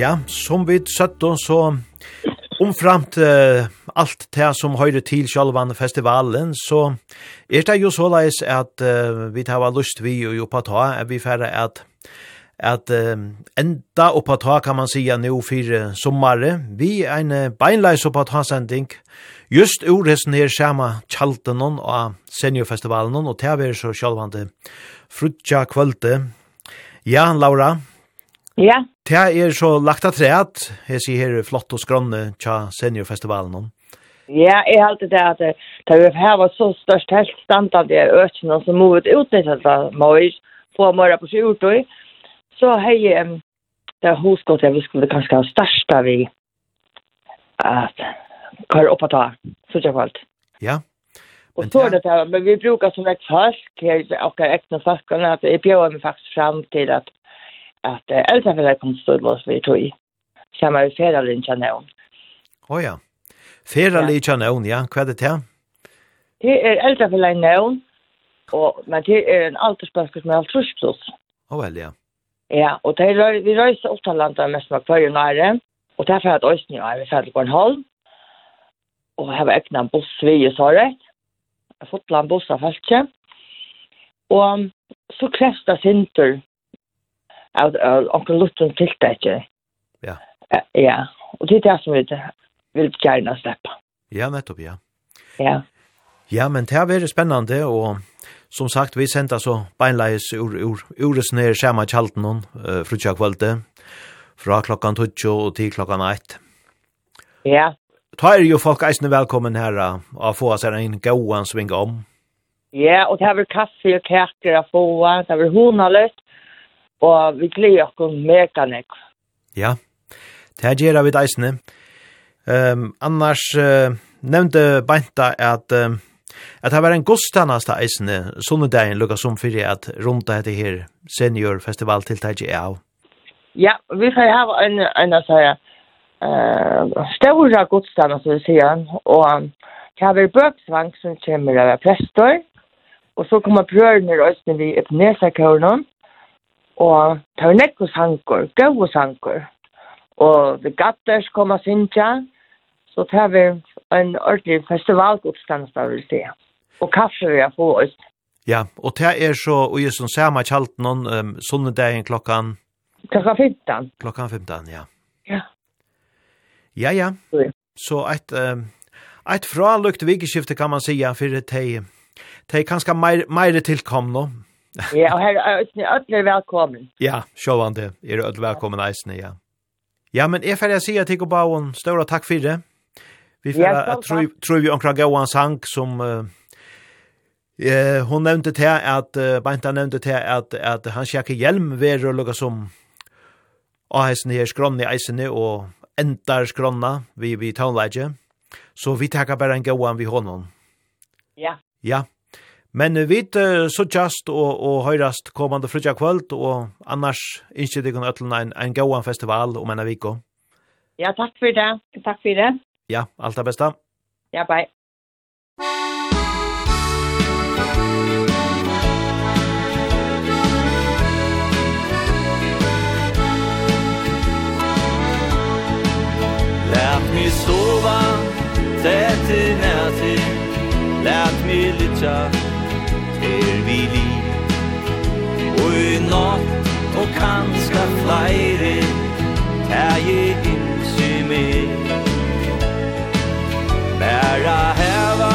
Ja, som vi søtte og så omframt uh, alt det som høyre til sjølvan festivalen, så er det jo såleis at uh, vi tar lust vi og jo på ta, at vi færre at at uh, enda oppa ta kan man sia nu fyrir sommare vi ein uh, beinleis oppa ta sending just ur hes her skjema tjalten og seniorfestivalen og det er så sjølvande frutja kvölde ja Laura? Ja. Det er så lagt av treet, jeg sier her flott og skrønne tja seniorfestivalen. Ja, jeg har alltid det at det er her var så størst helt stand av de økene som må utnytte det Mois, få mye på seg ut og så hei det er hosgått jeg vi skulle kanskje ha størsta vi at kvar oppa ta, så tja kvalt. Ja. Og så er det det, men vi brukar som et folk, jeg har ekne folk, at jeg bjør meg faktisk fram til at at uh, Elsa vil ha kommet stål oss vi tog i. Samme med færa linja nævn. Å oh, ja. Færa linja ja. Hva er det til? Det er Elsa vil ha og, men det er en aldersbasker som er alt trus pluss. Å vel, ja. Ja, og det er, vi røyser opp til landet mest med kvar og nære, og det er for at Øysten er vi ferdig på en Bornholm, og her var egna en buss vi i Sørre, jeg har fått fotland buss av Falkje, og så krefst det sinter av onkel Lutten tiltakje. Ja. Ja, og det er det som vi vil gjerne slippe. Ja, nettopp, ja. Ja. Ja, men det er spennende, og som sagt, vi sendte så beinleis ur, ur, ures ned skjema kjalten noen, uh, frutja kvalde, fra klokkan 20 og til klokkan 1. Ja. Ta er jo folk eisne velkommen her, og få seg en gåan svinga om. Ja, og det har vært kaffe og kaker å få, det er vel honaløst, og vi gleder oss mega nek. Ja, det gjør vi deisene. Um, annars uh, nevnte Beinta at um, at det var en godstannast av eisene, sånne dagen lukka som fyrir at rundt dette her seniorfestivaltiltaket er av. Ja, vi får ha en, en av seg uh, større godstannast, vil sier han, og det har vært bøksvang som kommer av prester, og så kommer brørene og østene vi i Pnesa-kåren, Og det var nekko sanker, gøve sanker. Og vi gatters kom og synsja, så tar vi en ordentlig festivalgodstandst, vil si. Og kaffe vi har få oss. Ja, og det er så, og jeg som ser meg kjalt noen um, sonnedagen klokkan? Klokkan 15. Klokkan 15, ja. Ja. Ja, ja. Så et, um, et fralukt vikeskifte kan man sige, for det er kanskje mer, mer tilkomne. Ja. ja, og her er ødler velkommen. Ja, sjåvande, er ødler velkommen eisne, ja. Ja, men er ferdig å si at jeg går bare større takk for det. Vi får, ja, tror vi omkring Gåan sang som... Uh, Eh hun nevnte til at uh, Beinta nevnte til at at han sjekker hjelm ved å lukke som av Aisen her skronni eisene og endar skronna vi vi tonlage. Så vi takker bare en gåan vi hånden. Ja. Ja, Men vi så just og, og høyrast kommande frutja kvöld, og annars ikke det kan en, en gåan festival om en viko. Ja, takk for det. Takk for det. Ja, alt det beste. Ja, bye. Lät mig sova, tätt i nätet Lät mig lycka er vi li Og i natt og kanska flere Er Tæje innsi med. Bæra heva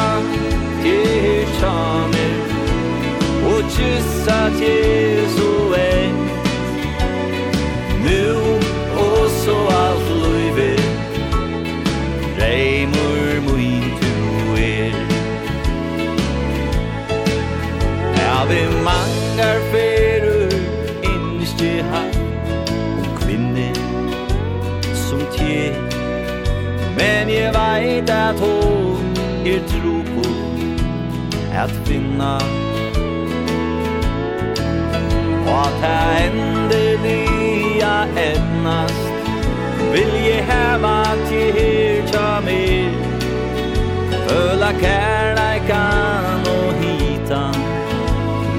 til tjamer Og kyssa til sol ger tro på at finna. Och att det ändeliga Vil Vill heva til her tja mer Føla kærleikan og hitan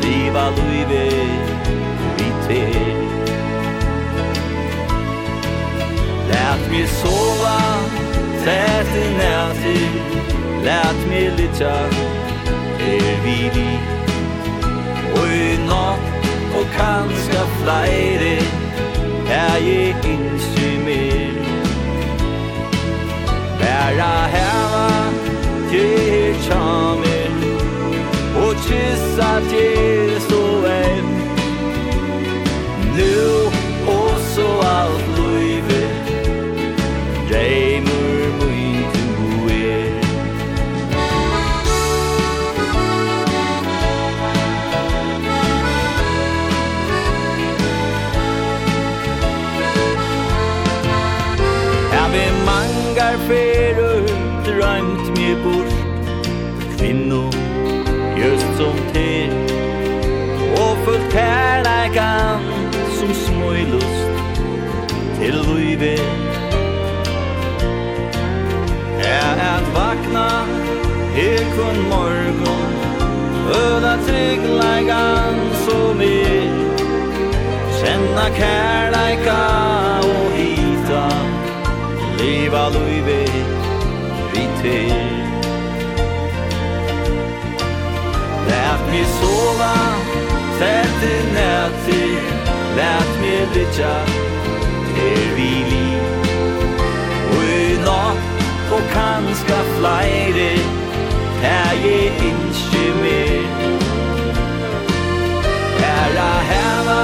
Liva luive vi ter Lät mig sova Tät i nätet Lät mig lytta Er vi li Og i natt Og kanska flere Er jeg innsy mer Bæra heva Til tjamer Og kyssa til så kun morgon. Öda tryggleikan som er Kjenna kärleika og hita. Liva luive vi til Lät mig sova Tätt i nätti Lät mig lytja Er vi liv Og i natt Og kanska flyre Her jeg ikke mer Her er heva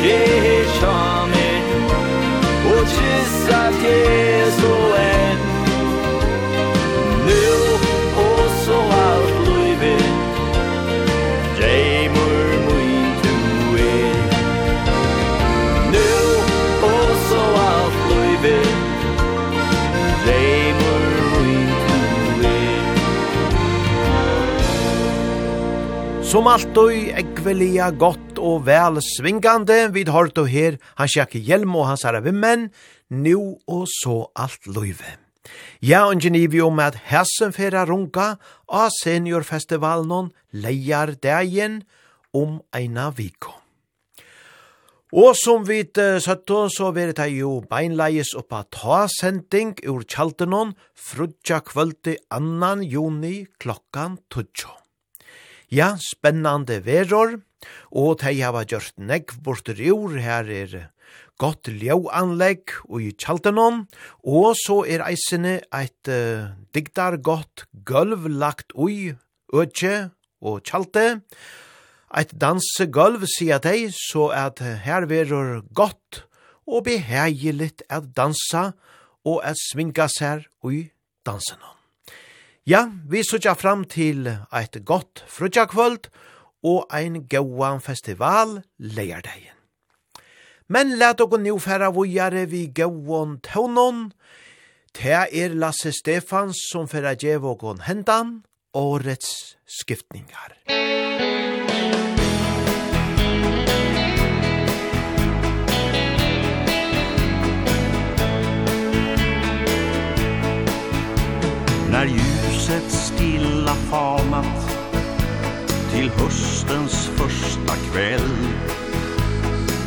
Til kjamer Og kyssa til så enn Som alltid ekvelia godt og vel svingande, vid hørt og her, han sjekke hjelm og hans herre men, nu og så alt løyve. Ja, og genivi om at hessen fyrra runga av seniorfestivalen leier dagen om eina viko. Og som vi søtt så vil det jo beinleies oppa ta sending ur kjaltenon frutja kvöldi annan juni klokkan tutsjå. Ja, spennande veror, og tei hava gjort negv bortur ur her er gott ljøanlegg og i kjaltenon, og så er eisene eit uh, digdar gott gulv lagt ui øtje og kjalte, eit dansegulv sier tei, så at her veror gott og beheiligt at dansa og at svinga seg ui dansen. Ja, vi sutja fram til eit godt frutjakvöld og ein gauan festival leiardegin. Men let okko nu færa vujare vi gauan tånon. Te er Lasse Stefans som færa djev okon hendan årets skiftningar. När huset stilla fanat Till höstens första kväll.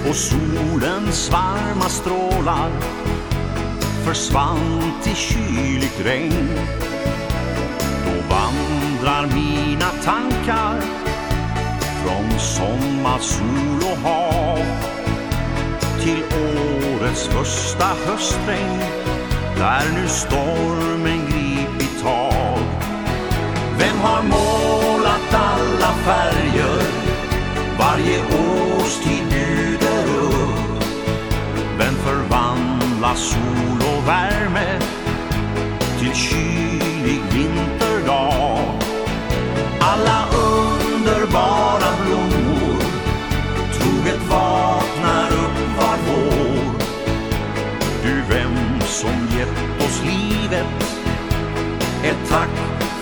Och solens varma strålar Försvann till kyligt regn. Då vandrar mina tankar Från sommarsol och hav Till årets första höstregn. Där nu stormen griper Vem har målat alla färger? Varje årstid bjuder upp. Vem förvandlar sol och värme Till kyl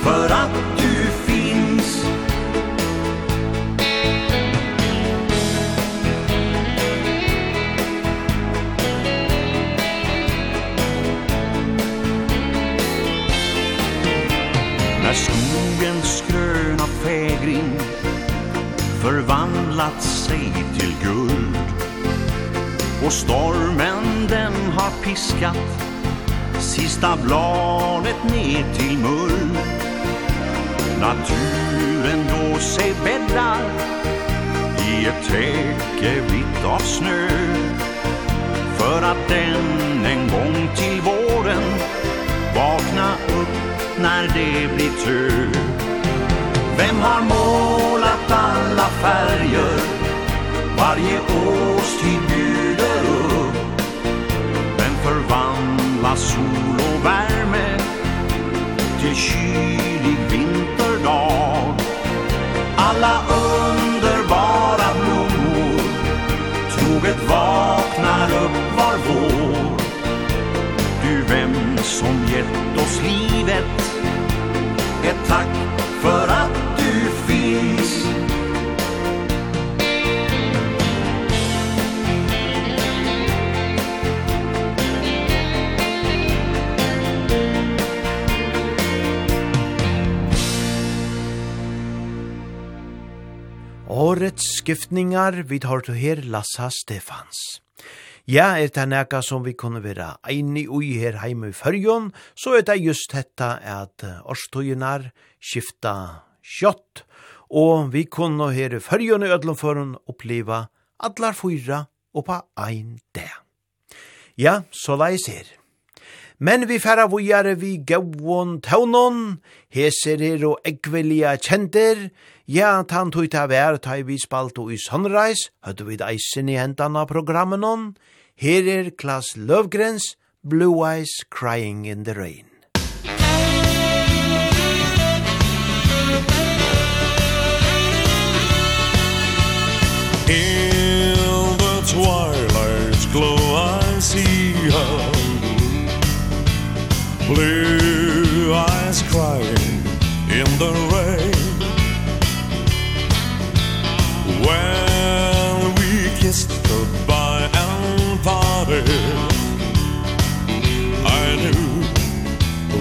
för att du finns. När skogens gröna fägring förvandlat sig till guld Och stormen den har piskat Sista bladet ner till mull. Naturen då sig bäddar. I ett täcke vitt av snö. För att den en gång till våren Vakna upp när det blir tö Vem har målat alla färger? Varje årstid bjuder upp. Vem förvandlar sol och värme Till kylig vind? alla underbara blommor. Troget vaknar upp var vår. Du vem som gett oss livet? Ett tack för allt årets skiftningar vid har to her Lassa Stefans. Ja, er det nekka som vi kunne være eini ui her heime i fyrjon, så er det just dette at årstøyunar skifta kjøtt, og vi kunne her i fyrjon i ødlomføren oppleva allar fyra og på ein dag. Ja, så la jeg ser. Men vi færa vujare vi gauon taunon, heser her og ekvelia kjenter, Ja, tan tog ta vær, ta vi spalt og i Sunrise, høyde vi eisen i hentan av programmen on. Her er Klaas Løvgrens, Blue Eyes Crying in the Rain. In the twilight's glow I see her Blue eyes crying in the rain When we kissed goodbye and parted. I knew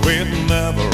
we'd never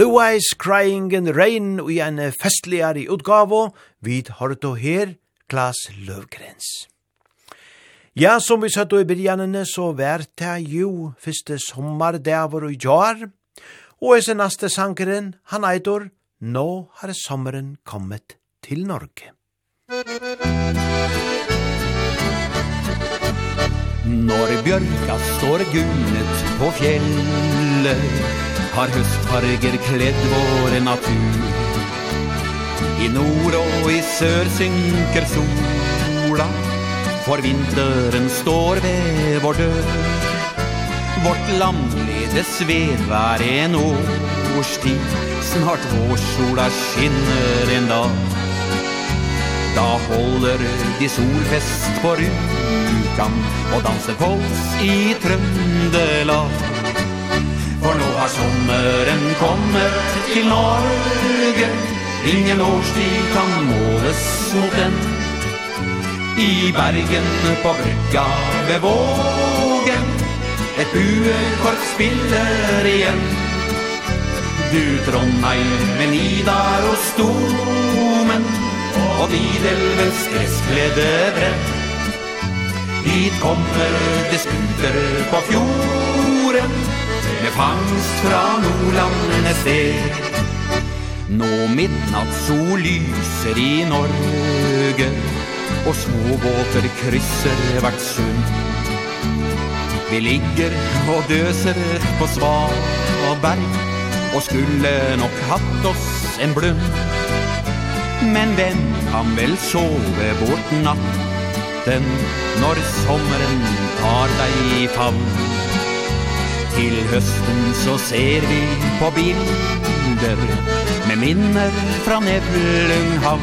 Blue Eyes Crying in the Rain og i en festligare utgave, vid Horto her, Klas Løvgrens. Ja, som vi satt i begynnene, så vær det jo første sommerdaver og jar, og i sin neste sankeren, han eitor, nå har sommeren kommet til Norge. Når bjørka står gunnet på fjellet har høstfarger kledd vår natur. I nord og i sør synker sola For vinteren står ved vår dør Vårt landlige sved hver en årstid Snart vårsola skinner en dag. Da holder de solfest på rukan Og danser kols i Trøndelag. For nå har sommeren kommet til Norge. Ingen årstid kan måles mot den. I Bergen på brygga ved vågen. Et buekork spiller igjen. Du Trondheim med Nidar og Stomen Og Nidelvens gresskledde brett. Hit kommer det skuter på fjorden med fangst fra nordlandene sted. Nå midnattssol lyser i Norge Og småbåter krysser hvert sund. Vi ligger og døser på Svaberg Og skulle nok hatt oss en blund. Men hvem kan vel sove bort natten Når sommeren tar deg i favn? Til hösten så ser vi på bilder Med minner från Ebbelunghavn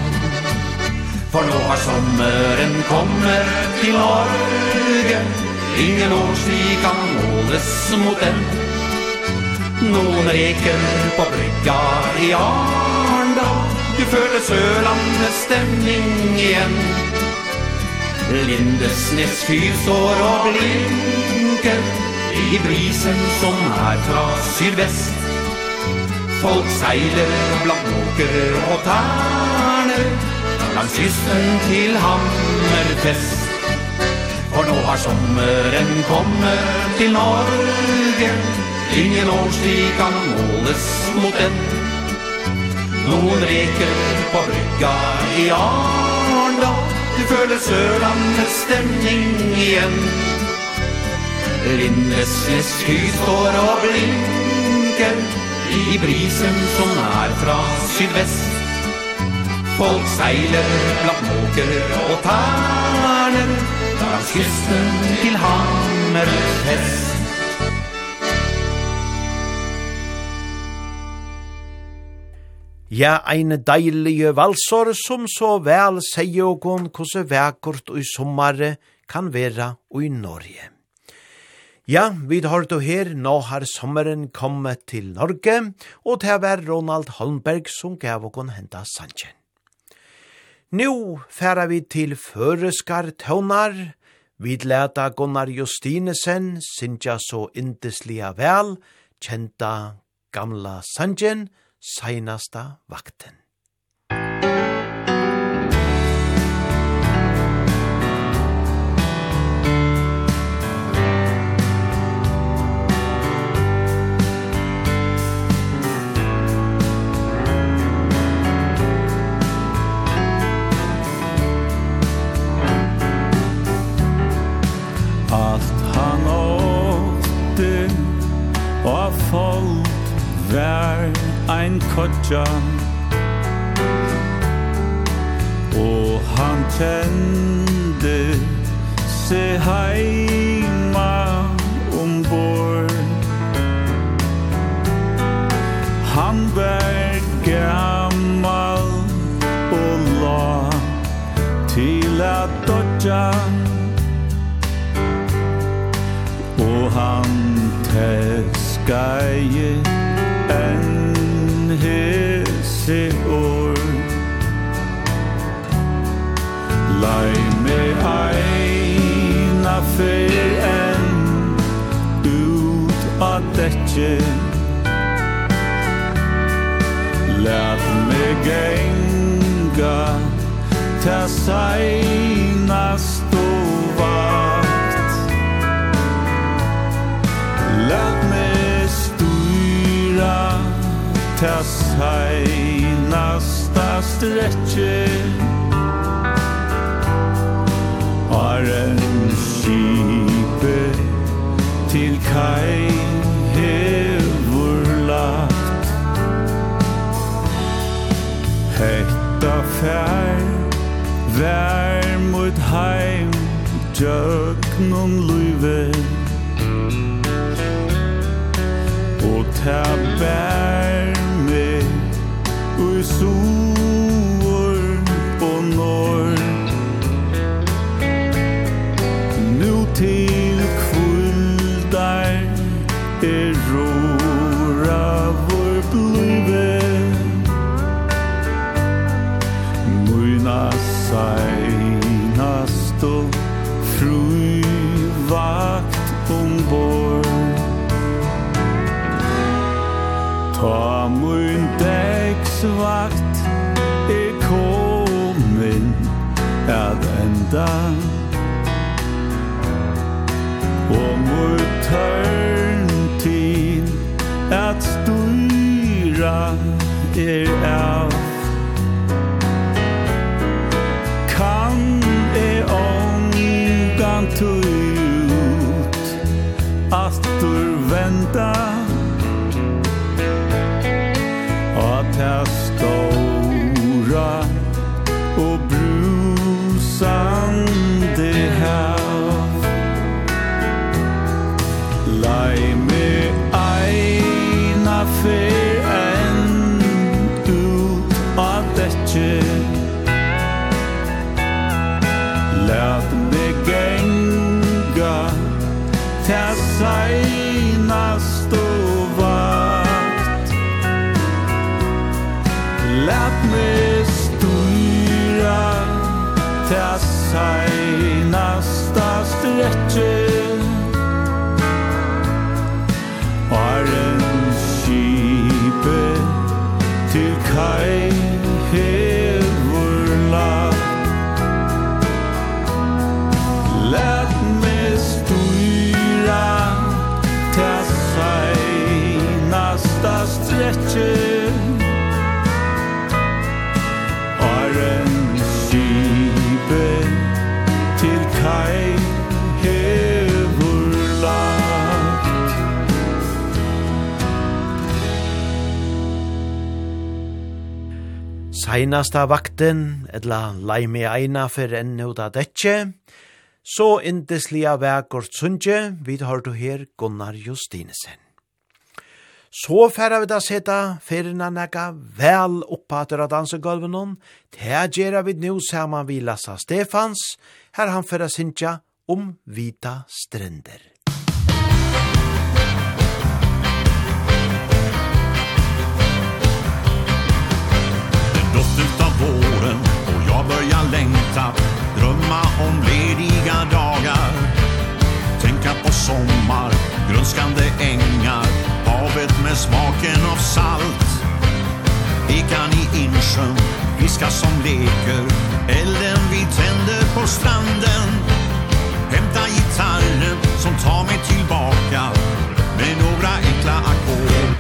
For nå har sommeren kommet til Norge. Ingen årstid kan måles mot den. Noen reker på brygga i Arndal Du føler Sørlandets stemning igjen. Lindesnes fyr står og blinker i brisen som er fra sydvest. Folk seiler blant åker og terner Langs kysten til Hammerfest For nå har sommeren kommet til Norge Ingen årstid kan måles mot den. Noen reker på brygga i Arndal Du føler Sørlandets stemning igjen. Lindesnes skyd står og blinker I brisen som er fra sydvest Folk seiler blant måker og terner Langs kysten til Hammerfest Ja, ein deilige valsår som så vel seier og hvordan vekkort og sommare kan vera i Norge. Ja, vi har du her, nå har sommeren kommet til Norge, og det var Ronald Holmberg som gav og kon henta sanjen. Nå færa vi til Føreskar tøvnar, vi leta Gunnar Justinesen, sinja så indeslige vel, kjenta gamla sanjen, seinasta vakten. kodja Og han kjende se heima ombord Han vær gammal og la til at dodja Og han teskaje fer en ut av detje Lät me gänga ta seina stovakt. Lät me styra ta seina stretche Arens kai hevur lagt Hetta fær vær mot heim Jöknum luive Og ta bær me Ui suor og nor Nu til er rora vår blive Muna seinast og fru vakt ombord Ta mun deksvakt er komin at enda. Og mur tørr at styra er av. Kan e ångan tøy ut Astur venta. se einasta vakten, etla leimi eina for enn ut av detje, så indeslia vekort sundje, vid har du her Gunnar Justinesen. Så færa vi da seta ferina nega vel oppater av dansegolven hon, te gjerra vi nu saman vi Lassa Stefans, her han færa sinja om vita strender. man längtat Drömma om lediga dagar. Tänka på sommar, grönskande ängar Havet med smaken av salt. Ekan i insjön, fiskar som leker Elden vi tänder på stranden. Hämta gitarren som tar mig tillbaka Med några enkla ackord.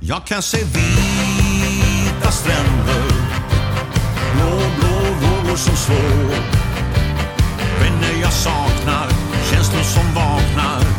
Jag kan se vita stränder Blå, blå känslor som slår Vänner jag saknar, känslor som vaknar.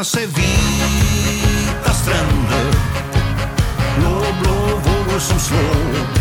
kan se vita stränder. Blå, blå vågor som slår.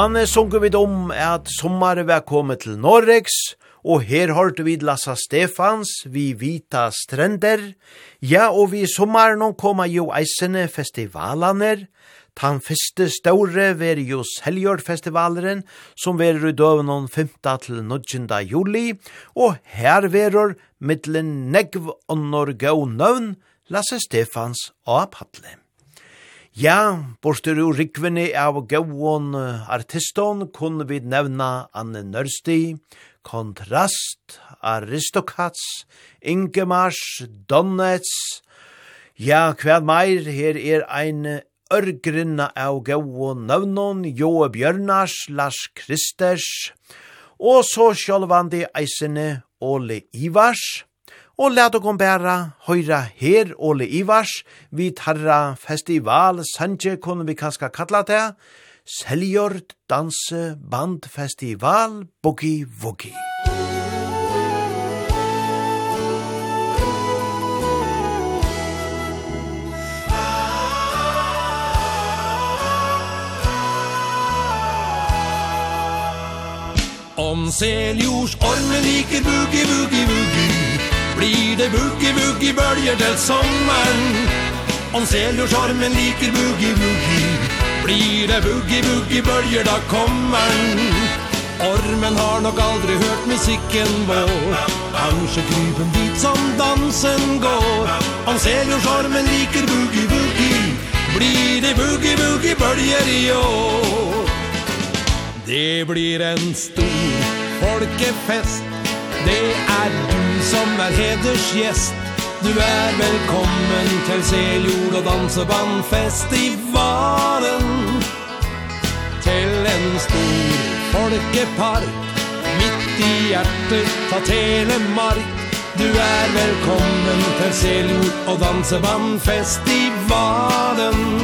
Sjåne sunker vi om at sommare var kommet til Norrex, og her hørte vi Lassa Stefans, vi Vita Strender, ja, og vi sommaren koma jo eisene festivalene, Tan fyrste store ver jo Seljordfestivaleren, som ver i døven om 5. til 9. juli, og her verur mittlen negv og norgå nøvn Lasse Stefans og Patle. Ja, borster ur rikvene av gauon artiston kunne vi nevna Anne Nørsti, Kontrast, Aristokats, Ingemars, Donnets, ja, kvad meir, her er ein ørgrinna av gauon nøvnon, Joe Bjørnars, Lars Kristers, og så sjálvandi eisene Ole Ivars, og let okon bæra høyra her Ole Ivars, vi tarra festival sanje kunne vi kanska kalla det, Seljord Danse Band Festival Boogie Woogie. Om seljords ormen viker boogie, boogie, boogie blir det boogie boogie bølger til sommeren. Om seljorsormen liker boogie boogie, Blir det boogie boogie bølger da kommeren. Ormen har nok aldri hørt musikken vår. Kanskje krypen dit som dansen går. Om seljorsormen liker boogie boogie Blir det boogie boogie bølger i år. Det blir en stor folkefest. Det er du som är hedersgäst Du är välkommen till seljord och dansebandfestivalen i Till en stor folkepark Mitt i hjertet av Telemark. Du är välkommen till seljord och dansebandfestivalen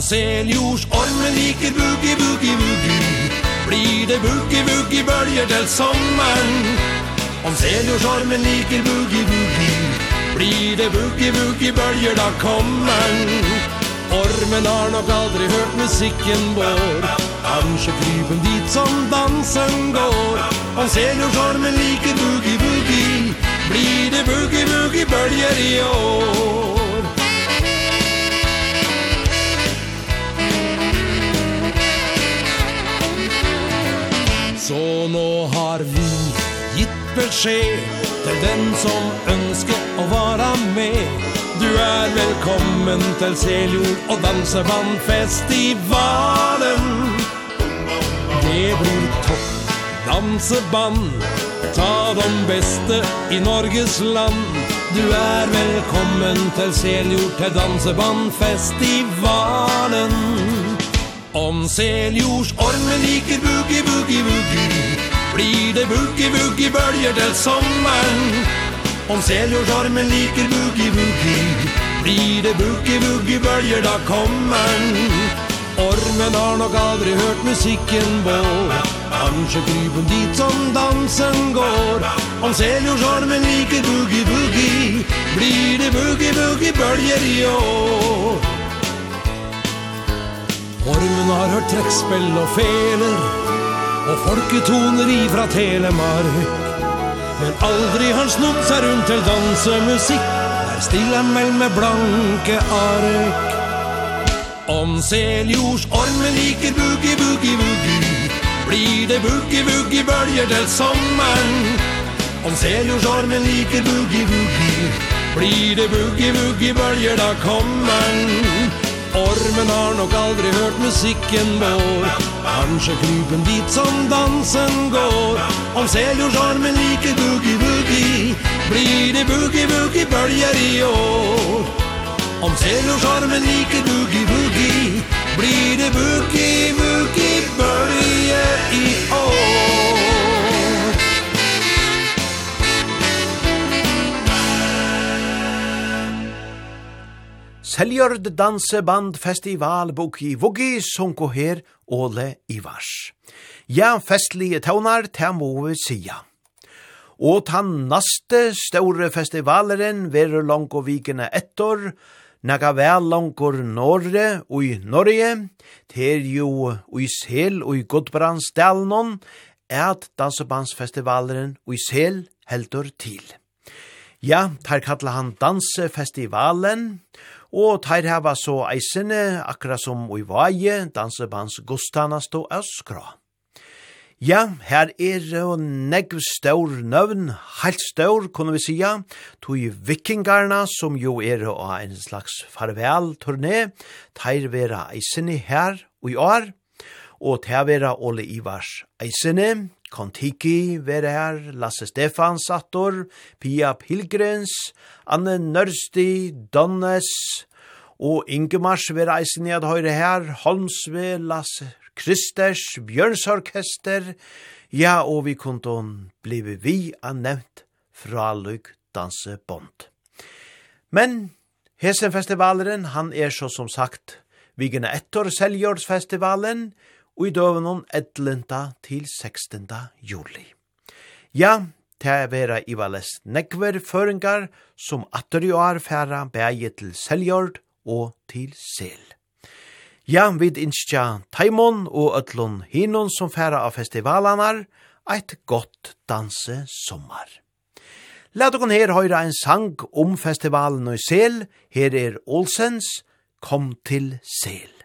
i seljords Om liker boogie boogie boogie Blir det boogie boogie bølger til sommaren Om seniorstormen liker boogie boogie Blir det boogie boogie bølger da kommer. Ormen har nok aldri hørt musikken vår. Kanskje krypen dit som dansen går. Om seniorstormen liker boogie boogie Blir det boogie boogie bølger i år. Så nå har vi ett besked Till den som ønsker å vara med. Du er velkommen til Seljord og Dansebandfestivalen. Det blir topp danseband. Ta de beste i Norges land. Du er velkommen til Seljord til Dansebandfestivalen. Om Seljords orme liker boogie, boogie, boogie blir det boogie boogie bølger til sommeren. Om seljorsormen liker boogie boogie Blir det boogie boogie bølger då kommer. Ormen har nog aldrig hört musiken vår. Kanske krypen dit som dansen går. Om seljorsormen liker boogie boogie Blir det boogie boogie bølger i år. Ormen har hørt trekspill og feler. Og folketoner ifra Telemark. Men aldri han snudd seg rundt til dansemusikk. Der stiller han vel med blanke ark. Om seljordsormen liker boogie, boogie, boogie Blir det boogie, boogie bølger til sommeren. Om seljordsormen liker boogie, boogie Blir det boogie, boogie bølger da kommer. Ormen har nok aldri hørt musikken vår. Kanskje klubben dit som dansen går. Om seljordsormen liker boogie-boogie Blir det boogie-boogie-bølger i år. Om seljordsormen liker boogie-boogie Blir det boogie-boogie-bølger Seljord danseband festival i Vogi sunko her Ole Ivars. Ja, festlige tøvnar, ta må vi sija. Og tann naste store festivaleren verur langko vikene ettor, naga vel langkor norre og i Norge, ter jo og i sel og i Godbrandsdalen, at dansebandsfestivaleren og i sel heldur til. Ja, tar kalla han dansefestivalen, og Og teir heva så eisene, akkurat som i vaje, dansebands Gustana stå øskra. Ja, her er jo negv stør nøvn, heilt stør, kunne vi sija, tog vikingarna, som jo er jo en slags farvel-turné, teir vera eisene her og i år, og teir vera Ole Ivars eisene, Kontiki, Verher, Lasse Stefans Attor, Pia Pilgrens, Anne Nørsti, Donnes, og Ingemars ved reisen i at høyre her, Holmsve, Lasse Kristers, Bjørnsorkester, ja, og vi konton blive vi annevnt fra Lug Dansebond. Men Hesenfestivalen, han er så som sagt, Vigene Ettor Seljordsfestivalen, og i døvenon 11. til 16. juli. Ja, Ta er vera i valest nekver føringar som atter i år færa bæge til Seljord og til Sel. Ja, vid innskja Taimon og Øtlund Hinon som færa av festivalanar, eit godt danse sommar. Lat okon her høyra ein sang om festivalen og sel. Her er Olsens Kom til sel.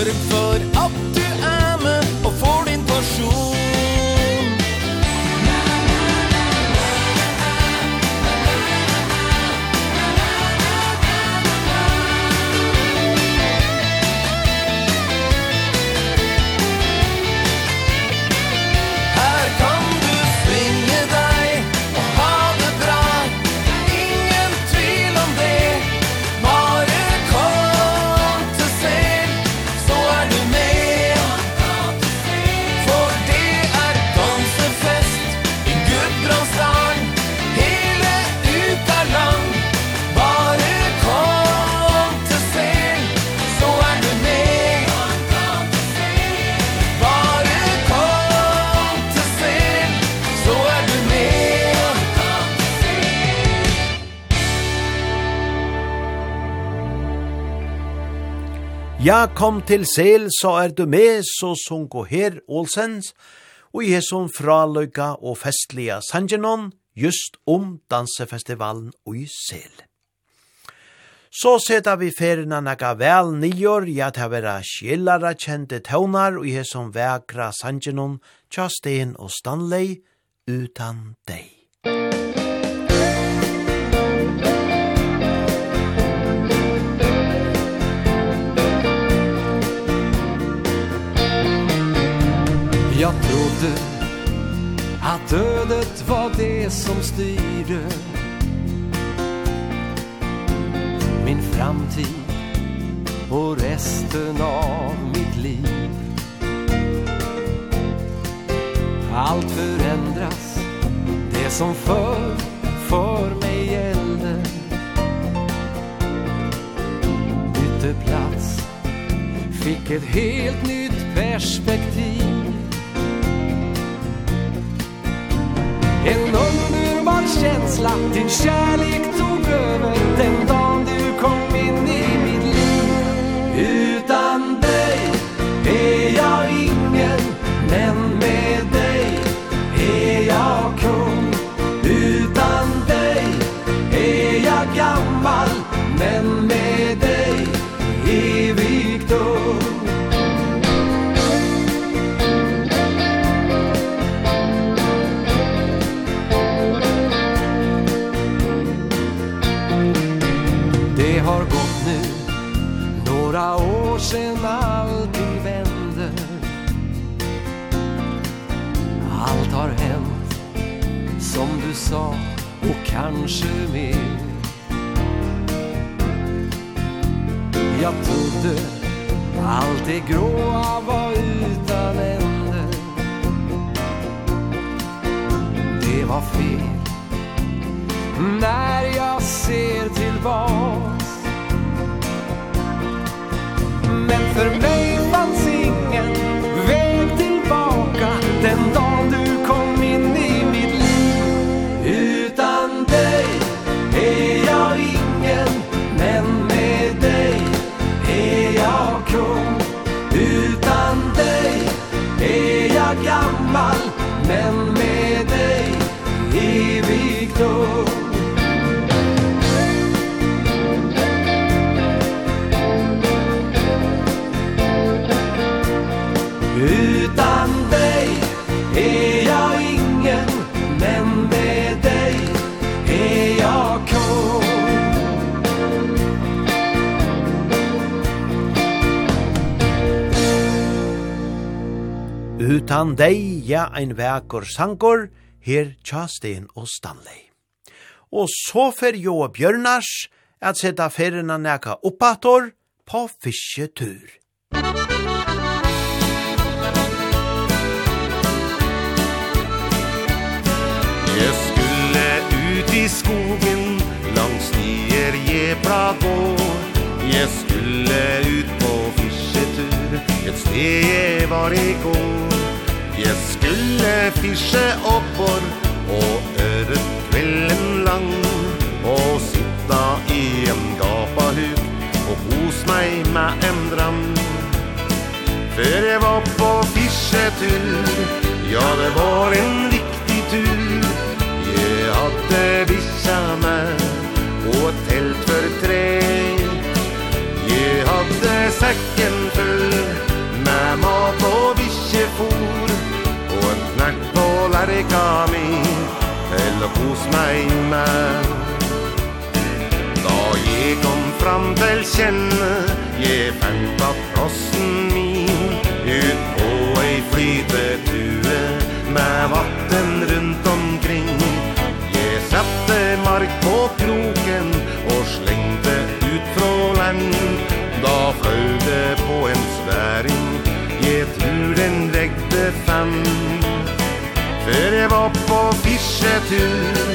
Sørg for Ja, kom til sel, så er du med, så sunko her Olsens, og i som fraløyga og festliga sangenon, just om dansefestivalen og i sel. Så seta vi ferina naga vel nyår, ja, til å være skjellara kjente tøvnar, og i som vekra sangenon, tja sten og stanlei, utan deg. jag trodde att ödet var det som styrde Min framtid och resten av mitt liv. Allt förändras, det som för för mig gällde. Bytte plats, fick ett helt nytt perspektiv. En underbar känsla Din kärlek tog över den dagen du sa och kanske mer. Jag trodde allt det gråa var utan ände. Det var fel När jag ser tillbaks. Men för mig fanns inget tan deg, ja, ein verkur sangur her tjastein og Stanley. Og så fer jo Bjørnars at seta ferina neka oppator på fisketur. Jeg skulle ut i skogen langs nier jebra gå Jeg skulle ut på fisketur et sted jeg var i går Jeg skulle fische oppår Og øret kvelden lang. Og sitta i en gapahuk Og hos meg med en dram Før jeg var på fischetur Ja, det var en viktig tur. Jeg hadde vissa meg Og et telt for tre. Jeg hadde sekken full Med mat og bikkjefot حركامي Elkos meg med. Da jeg kom fram til kjenne Jeg fant av frossen min Ut på ei flytetue Med vatten rundt omkring. Jeg satte mark på kroken Og slengte ut fra land. Da fløy det på en sværing. Jeg tror den vegde fem opp på fisketur.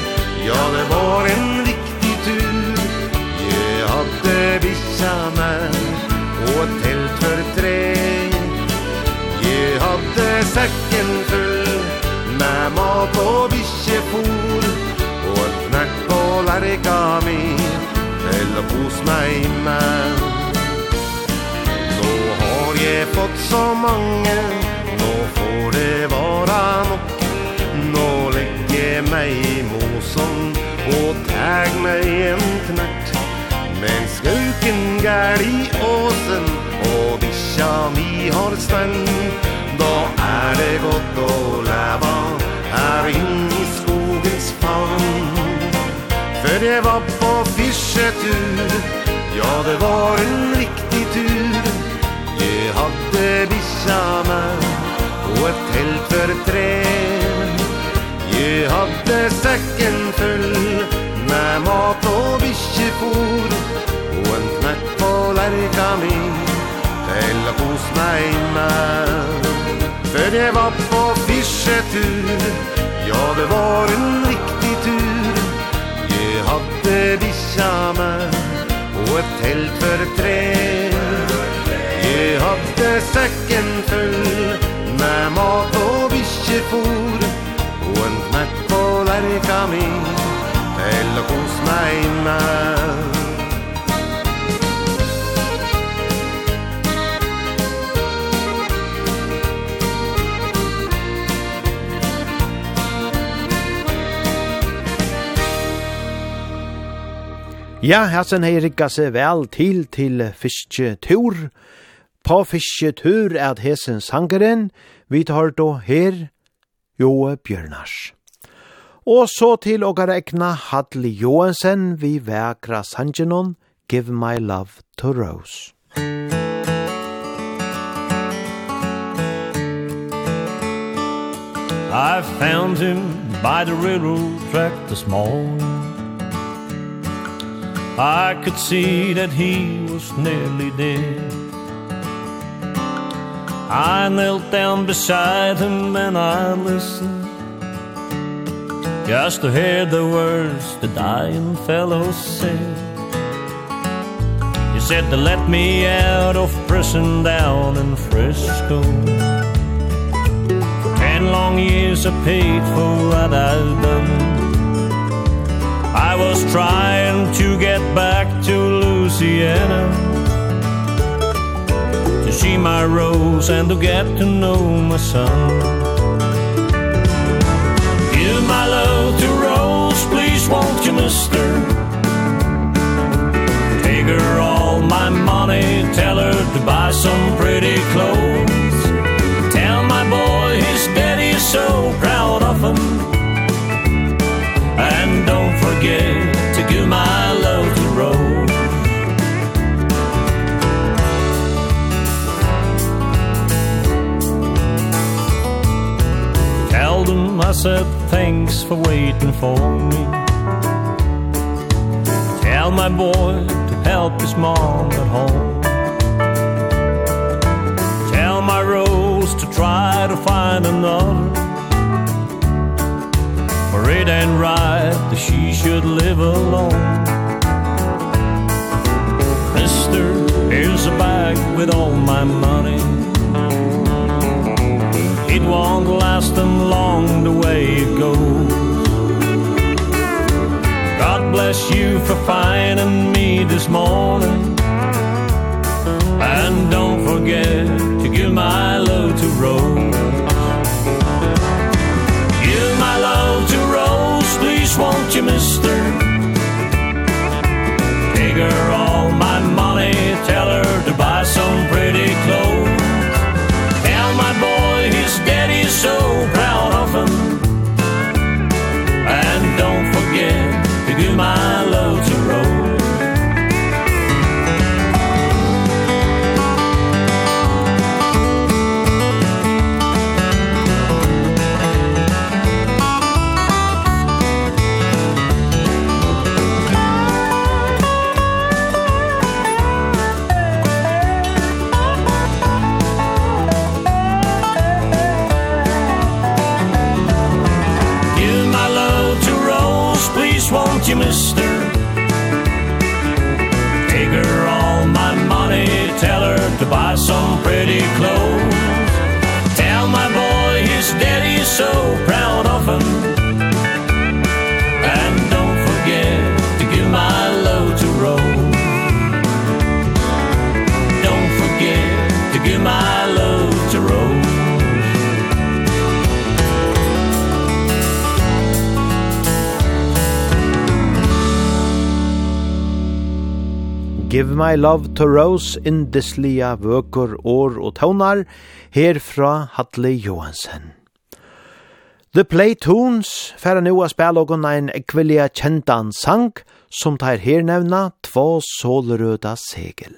Ja, det var en viktig tur. Jeg hadde vissa meg Og et telt for tre. Jeg hadde sekken full Med mat og bikkjefôr. Og et knert på lærka mi Til å pos meg med. Nå har jeg fått så mange Nå får det vara nok med meg i mosen Og tag meg en knert Men skunken gær i åsen Og bikkja mi har svenn Da er det godt å leva Her inn i skogens favn. Før jeg var på fisketur Ja, det var en riktig tur. Jeg hadde bikkja meg Og et telt for tre. Vi hadde sekken full Med mat og bikkjefôr Og en knekk på lerka mi. Til å kos meg inne Før jeg var på fisketur Ja, det var en riktig tur. Jeg hadde bikkja meg Og et telt for tre. Jeg hadde sekken full Med mat og bikkjefôr وانت polar kamin Eller hos mig innan Ja, hæsen hei rikka seg vel til til fisketur. På fisketur er hæsen sangeren. Vi tar då her Joe Bjørnars. Og så til okkar egna Hadli Johansen vi vekra sangenon Give My Love to Rose. I found him by the railroad track this morning I could see that he was nearly dead I knelt down beside him and I listened Just to hear the words the dying fellow said He said to let me out of prison down in Frisco. Ten long years I paid for what I've done. I was trying to get back to Louisiana to see my rose and to get to know my son. Give my love to Rose, please won't you mister? Take her all my money, tell her to buy some pretty clothes. Tell my boy his daddy's so proud of him. And don't forget him I said thanks for waiting for me. Tell my boy to help his mom at home. Tell my Rose to try to find another. For it ain't right that she should live alone. Mister, here's a bag with all my money. It won't last them long the way it goes. God bless you for finding me this morning. And don't forget to give my love to Rose. Give my love to Rose, please won't you mister? Give My Love to Rose in Dislia vøkur, år og tånar, her fra Hadley Johansen. The Playtoons færa nu a spela ogon ein ekvillia kjentan sang, som tar her nevna två solrøda segel.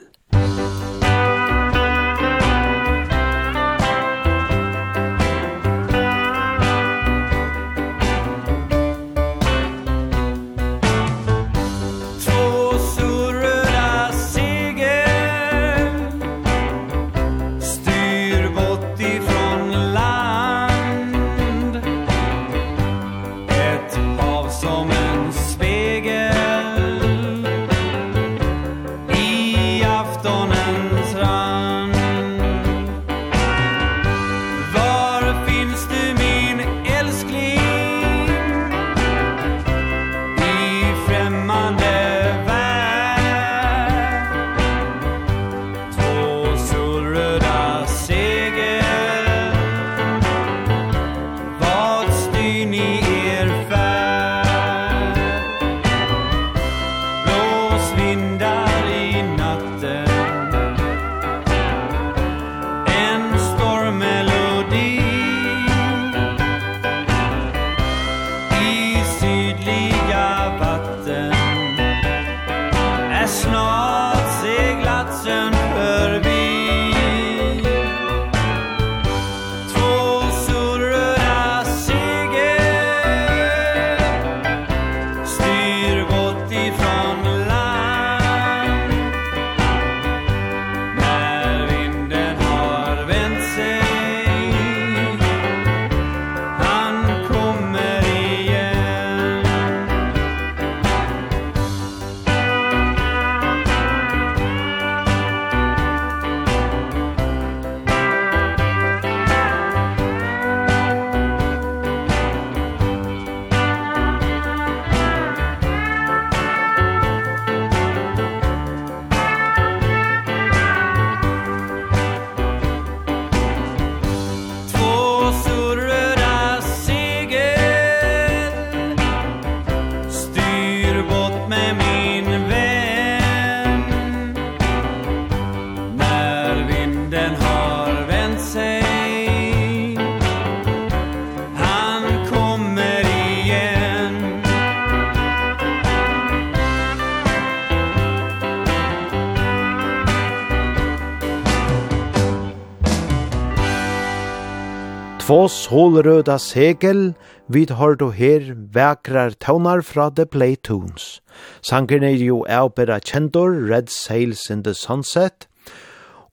og solrøda segel, vid har du her vekrar tøvnar fra The Playtoons. Sanken er jo avbera kjendor, Red Sails in the Sunset,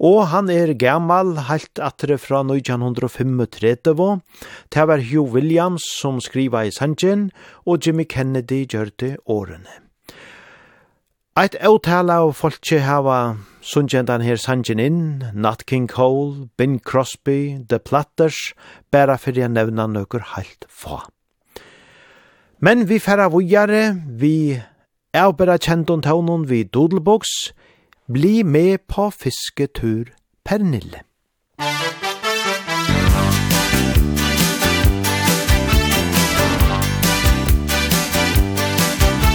og han er gammal halt atre fra 1935, det var Hugh Williams som skriva i sangen, og Jimmy Kennedy gjør det årene. Eit avtale av folket hava Sundjent her sanjen inn, Nat King Cole, Bing Crosby, The Platters, bæra fyrir jeg nevna nøkker heilt få. Men vi færa vujare, vi avbæra kjentun taunon vi Doodlebox, bli med på fisketur Pernille.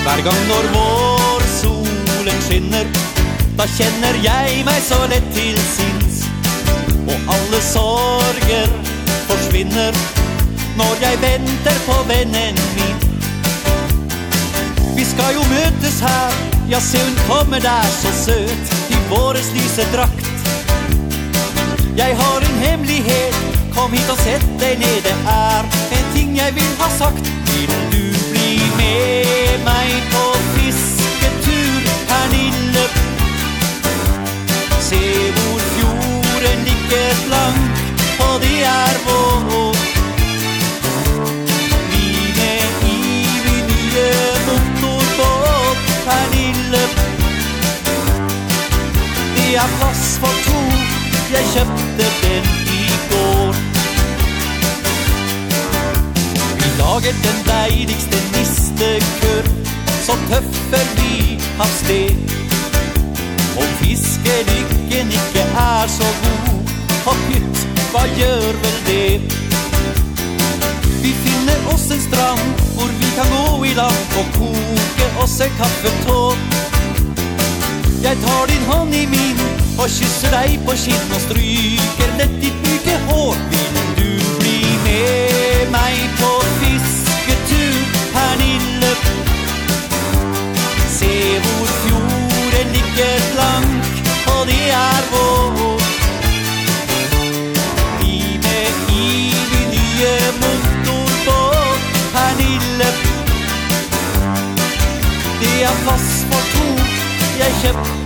Hver gang når vår solen skinner Da kjenner jeg meg så lett til sinns. Og alle sorger forsvinner Når jeg venter på vennen min. Vi skal jo møtes her. Ja, se hun kommer der så søt I våres lyse drakt. Jeg har en hemmelighet. Kom hit og sett deg ned. Det er en ting jeg vil ha sagt. Vil du bli med meg på se hvor fjorden ligger blank Og det er vår. Vi med min nye motorbåt er lille. Det er plass for to. Jeg kjøpte den i går. Vi lager den deiligste nistekørv Så tøffer vi av sted Og fiskerykken ikke er så god. Og gutt, hva gjør vel det? Vi finner oss en strand Hvor vi kan gå i land Og koke oss en kaffetål. Jeg tar din hånd i min Og kysser deg på kinn Og stryker lett ditt myke hår. Vil du bli med meg på fisketur Pernille Se hvor fjord eget blank Og det er vår. Vi med i evig nye motorbåt Pernille Det er plass for to. Jeg kjøpte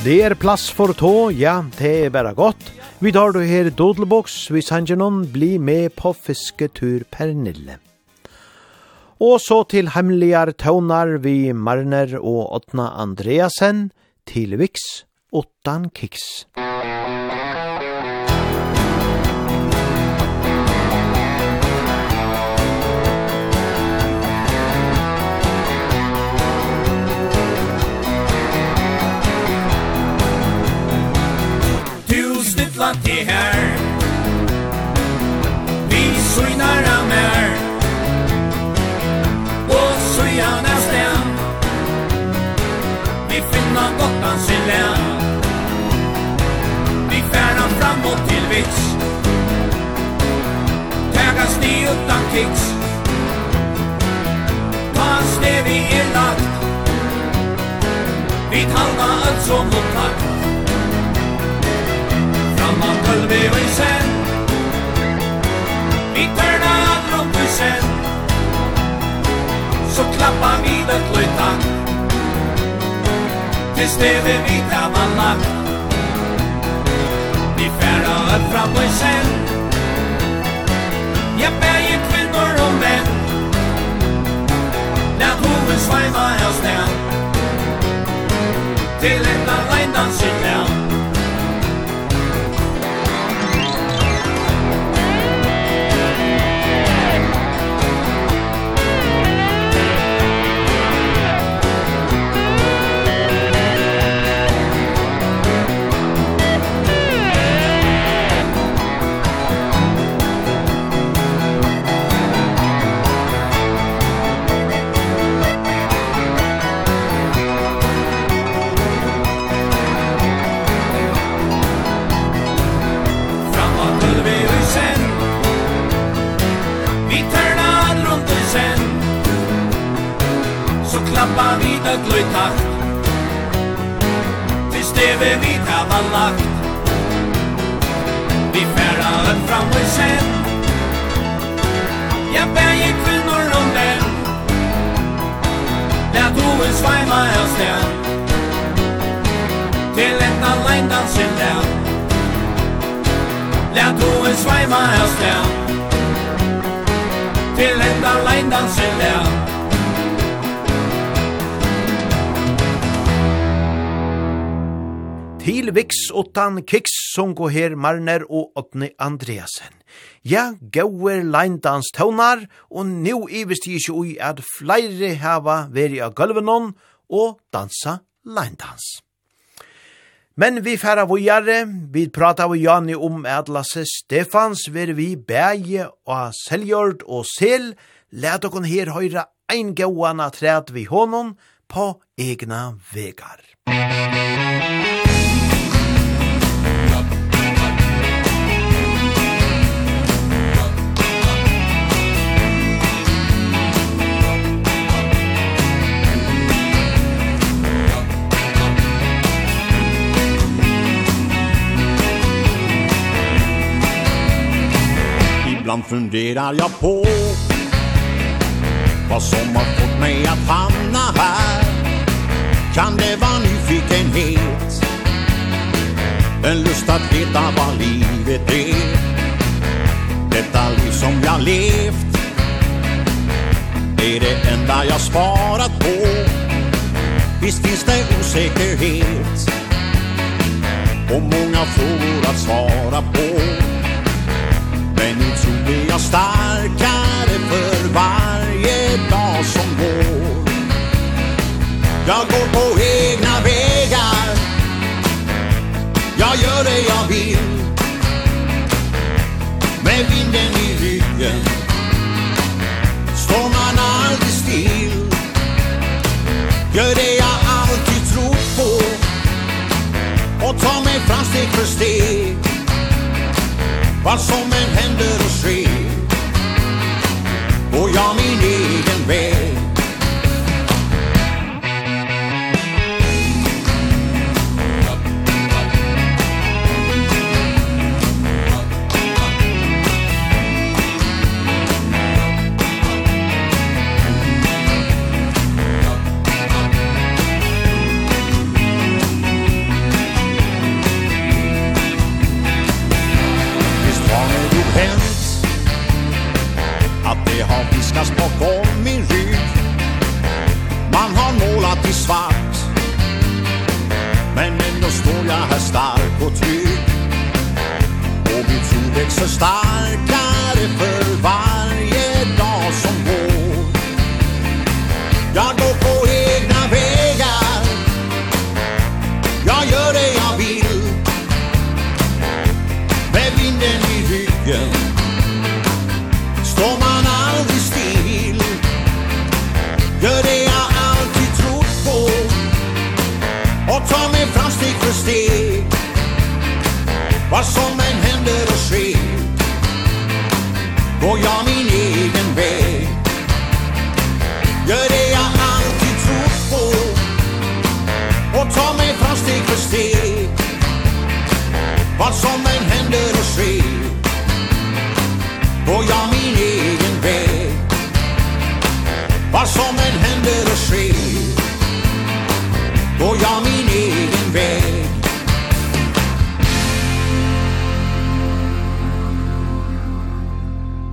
Det er plass for tå, ja, det er bare godt. Vi tar du her dodelboks, vi sender noen bli med på fisketur Pernille. Og så til hemmeligere tøvnar vi Marner og Åtna Andreasen til Viks, Åttan Kiks. Musikk det her. Vi så i mer Och så i annars Vi finner Gotlands sin län Vi färna framåt till vits. Tägas ni utan kicks Pass det vi är lagt. Vi halva öd som upptakt kvalvi og sen. قلبي ويسان Eternal love sen. Så klappa vi det løytan Til stedet vi tar vallan Vi færa øpp fram sen. Jeg bæg i kvinnor og menn Lad hoven sveima av sted Til enda leinan sitt navn pappa vid et løytakt Til steve vid hava lagt. Vi färra upp fram och sen Ja, bæge kvinnor og menn. Lät hoen svajma av sten Till ett allein dansen lär Lät hoen svajma av sten Till ett allein dansen lär Til viks utan kiks, sunko her Marner og Otni Andreasen. Ja, gauer leindans tøvnar, og nu ivist i ikke ui at flere hava veri av gulvenon og dansa leindans. Men vi færa vujare, vi prata vi Jani om at Lasse Stefans ver vi bæge og seljord og sel, let okon her høyra ein gauana træt vi honom på egna vegar. Musik Ibland funderar jag på Vad som har fått mig att hamna här. Kan det vara nyfikenhet? En lust att veta vad livet är. Detta liv som jag levt Är det enda jag sparat på. Visst finns det osäkerhet Och många frågor att svara på. Men nu tror vi jag starkare för varje dag som går. Jag går på egna vägar. Jag gör det jag vill. Vad som än händer vaskas bakom min rygg. Man har målat i svart. Men ändå står jag här stark och trygg. Och min tro växer starkare för varje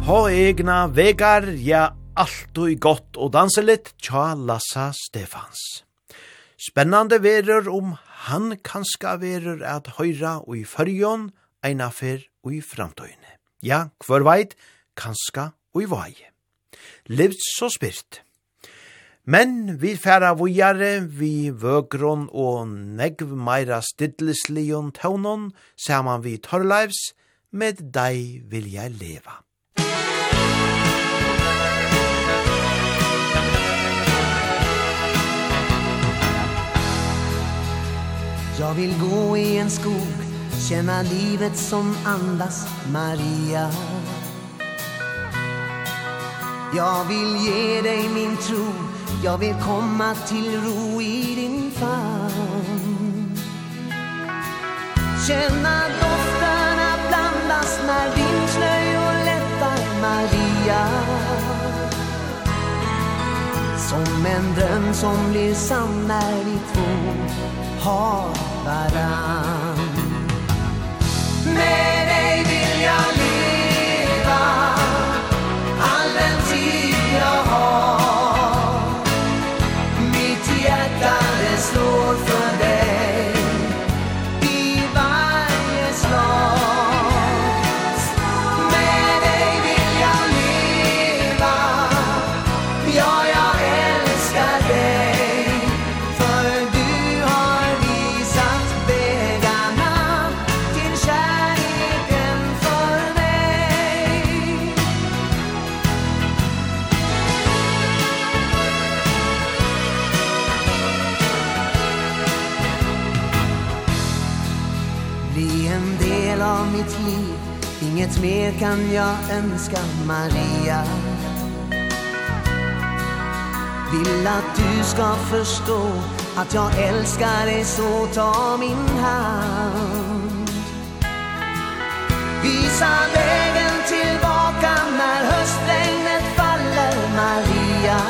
Ha egna vegar, ja, alt og godt og danse litt, tja Lassa Stefans. Spennande verur om han kanska verur at høyra og i fyrjon, einafer og i framtøyne. Ja, hver veit, kanska og i vai. Livt så spyrt. Men vi færa vujare, vi vøgron og negv meira stidlislion tøvnon, saman vi torrleivs, med deg vil jeg leva. Jag vill gå i en skog Känna livet som andas Maria. Jag vill ge dig min tro Jag vill komma till ro i din famn. Känna dofterna blandas När din slöjor lättar Maria. Som en dröm som blir sann när vi två har varann Med dig vill jag leva Inget mer kan jag önska Maria. Vill att du ska förstå Att jag älskar dig så ta min hand. Visa vägen tillbaka När höstregnet faller Maria.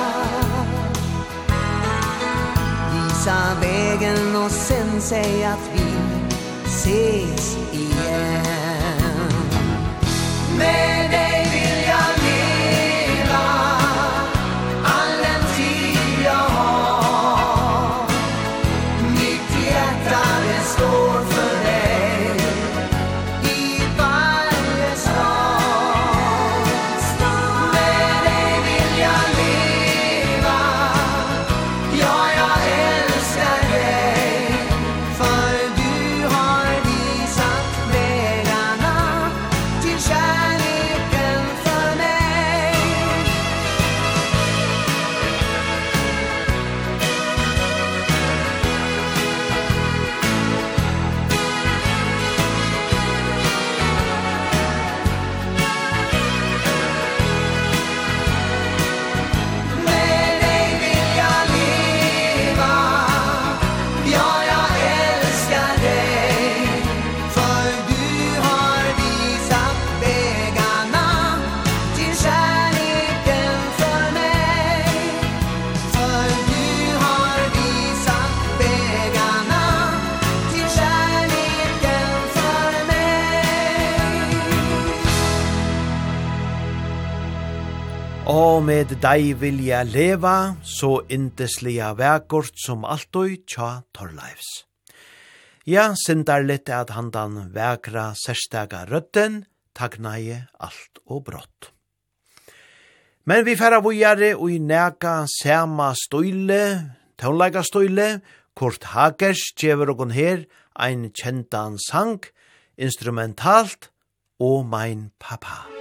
Visa vägen och sen säg att vi ses igen. Men og med deg vilja leva, så indeslige vekort som altoi tja torleivs. Ja, sindar litt at han dan vekra særstega rødden, tagnaie alt og brått. Men vi færa vujare og i neka sema støyle, tøvnleika støyle, Kurt Hagers djever og her ein kjentan sang, instrumentalt, O mein Papa.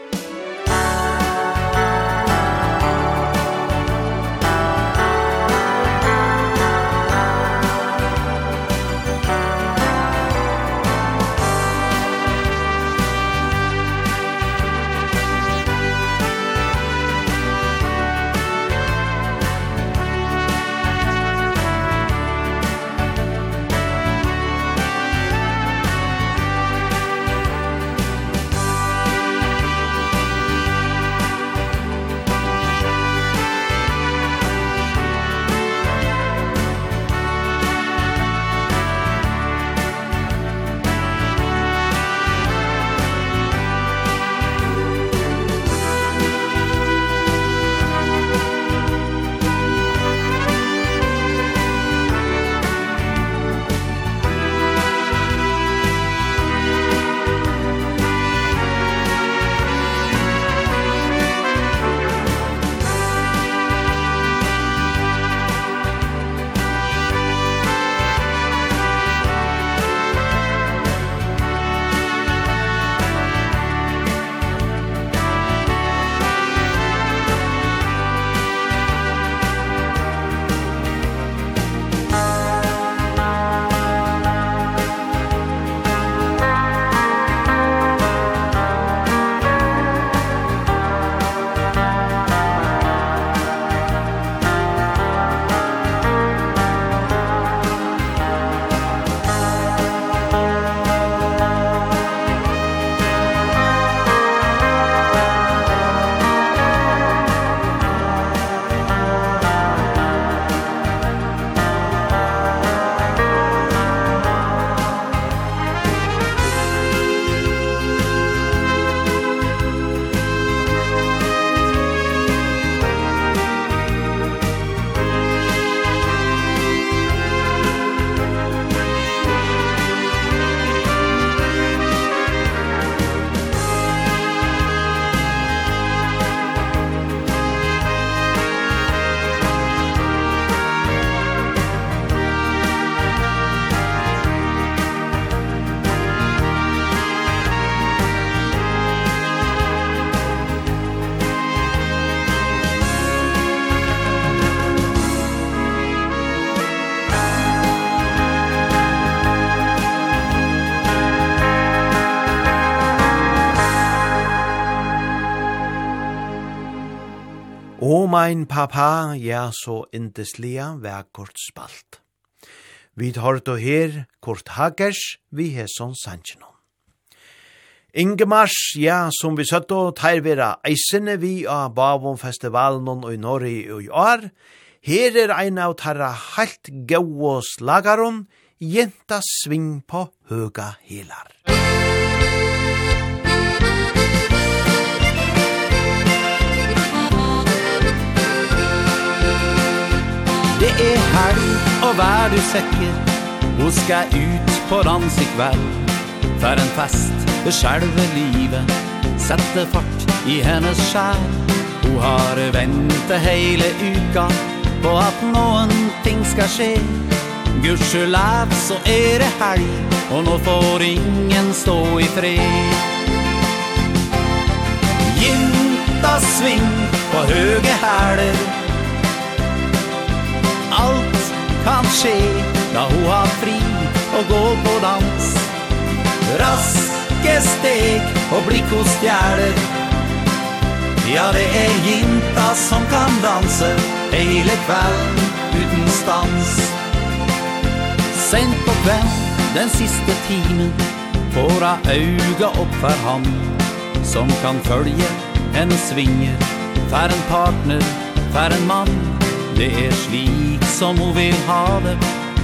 mein papa, ja, så indeslia vekkort spalt. Vi tar då her, kort hagers, vi hesson sanjenom. Ingemars, ja, som vi søtt og tar vera eisene vi av Bavon festivalen og i Norge og i år, her er ein av tarra halt gau og slagaron, jenta sving på høga helar. er helg, og vær du sikker, hun skal ut på dans i kveld. For en fest, det skjelver livet, Sette fart i hennes skjær. Hun har ventet hele uka, på at noen ting skal skje. Gudskjelov så er det helg, og nå får ingen stå i fred. Jinta sving på høge hæler, kan skje Da hun har fri og gå på dans. Raske steg og blikk hos stjæler Ja, det er jinta som kan danse Hele kveld uten stans. Sent på kveld den siste timen Får jeg auga opp for han Som kan følge hennes svinger Fær en partner, fær en mann Det er slik som hun vil ha det.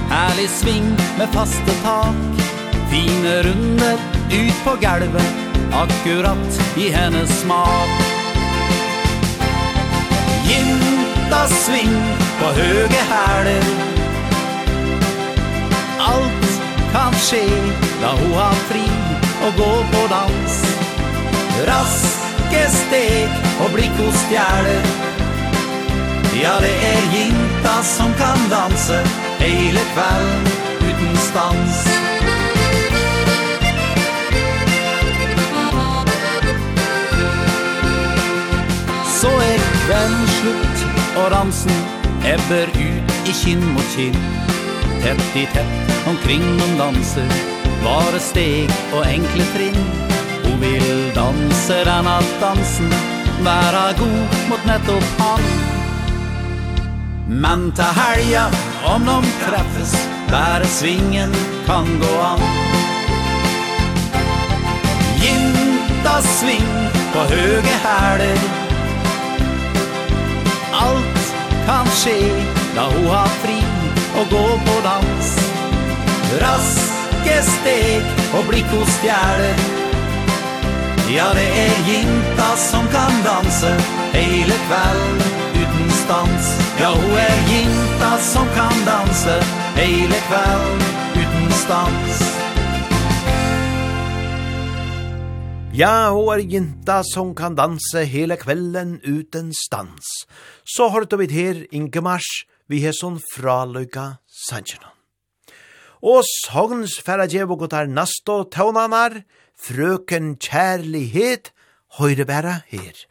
Herlig sving med faste tak. Fine runder ut på gulvet Akkurat i hennes smak. Jinta sving på høge herler Alt kan skje da hun har fri og gå på dans. Raske steg og blikk hos stjerner Ja, det er jinta som kan danse Hele kvelden uten stans. Så er kvelden slutt Og dansen ebber ut i kinn mot kinn. Tett i tett omkring noen danser Bare steg og enkle trinn. Hun vil danse den at dansen Være god mot nettopp han. Men ta helga om de träffes Där svingen kan gå an. Jinta sving på höge häler Allt kan ske da hun har fri och gå på dans. Raske steg och blikk hos fjärder Ja, det är jinta som kan dansa Hele kvelden någonstans Ja, ho er ginta som kan danse hele kvelden uten stans Ja, ho er ginta som kan danse hele kvelden uten stans. Så har du vidt her, Inge Mars, vi har sånn fraløyga sannsjønån. Og sogns færa djevog og nasto tøvnanar, frøken kjærlighet, høyre bæra her.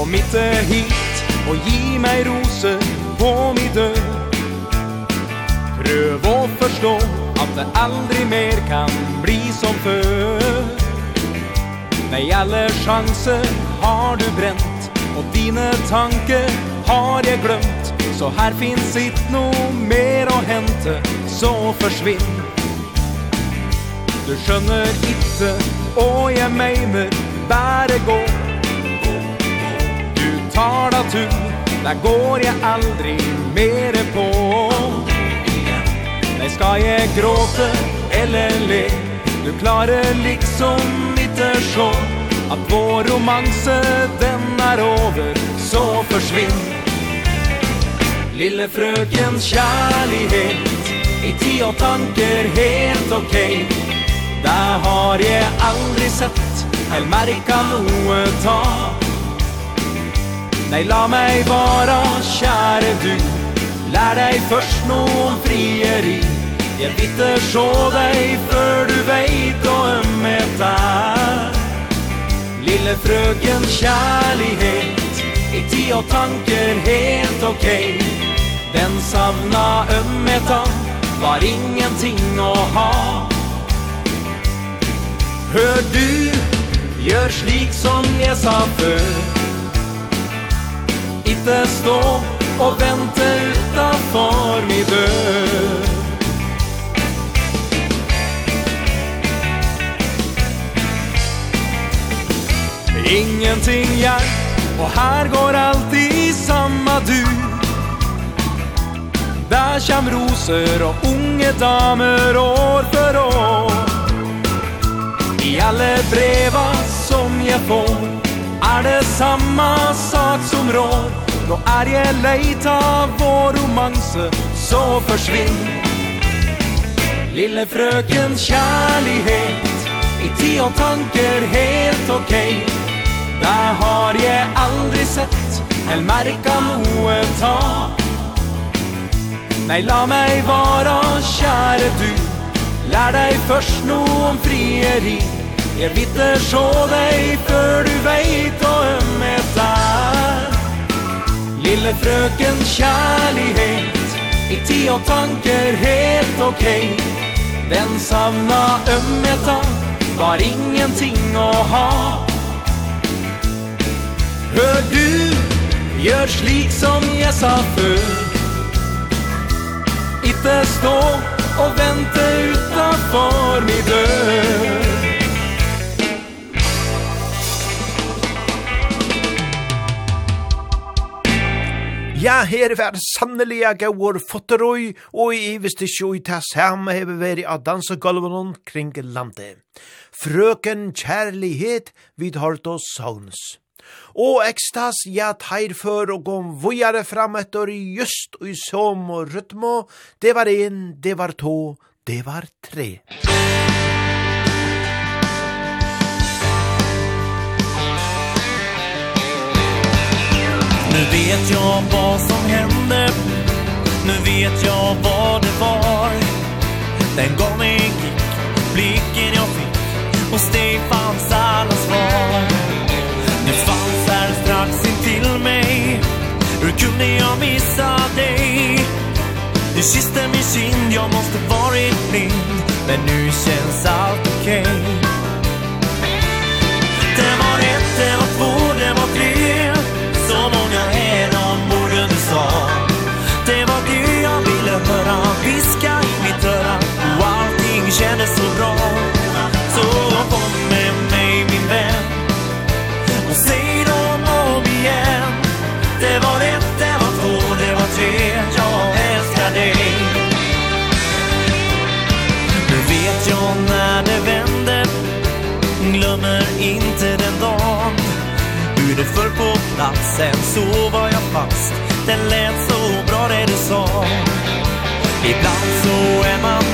Kom inte hit och ge mig roser på min dörr Pröv och förstå att det aldrig mer kan bli som förr Nej, alla chanser har du bränt Och dina tanker har jag glömt Så här finns inte nog mer att hämta Så försvinn Du skjønner inte och jag mener, bare gå. går tar av tur. Där går jag aldrig mer på. Nej, ska jag gråte eller le? Du klarer liksom ikke så Att vår romanse den är över Så forsvinn. Lille frøkens kärlighet I tio tanker helt ok. Der Där har jag aldrig sett Eller märka noe ta. Nei, la meg vara, kjære du. Lär dig först någon frieri. Jeg bitter så deg før du veit og ømmet er Lille frøken kjærlighet I tid og tanker helt ok. Den savna ømmetan Var ingenting å ha. Hør du, gjør slik som jeg sa før. Ikke stå och vente utanför min dörr Ingenting hjelp och här går alltid samma du. Där kjem rosor och unge damer år för år. I alla breva som jag får er det samma sak som rår? Nå er jeg leit av vår romanse Så forsvinn. Lille frøkens kjærlighet I tid og tanker helt ok. Det har jeg aldri sett Eller merka noe ta. Nei, la meg vara, kjære du Lær deg først noe om frieri Lær deg først noe om frieri. Jeg vitte sjå deg før du veit å ømme der Lille frøken kjærlighet I tid og tanker helt ok. Den savna ømmeta var ingenting å ha. Hør du, gjør slik som jeg sa før. Ikke stå og vente utenfor min dør. Ja, her er jeg gauar fotterøy, og i visste ikke ut ta samme hever veri av dansegolven kring landet. Frøken kjærlighet vid hørt og sauns. Og ekstas, ja, teir før og gom vujare fram etter just og i som og rytmo, det var en, det var to, det var tre. Musikk Nu vet jag vad som hände. Nu vet jag vad det var. Den gav mig en kick Blicken jag fick Hos dig fanns alla svar Du fanns här strax in till mig. Hur kunde jag missa dig? Du kysste min kind. Jag måste varit blind Men nu känns allt okej. okay. platsen så var jag fast. Den lät så bra det du sa. Ibland så är man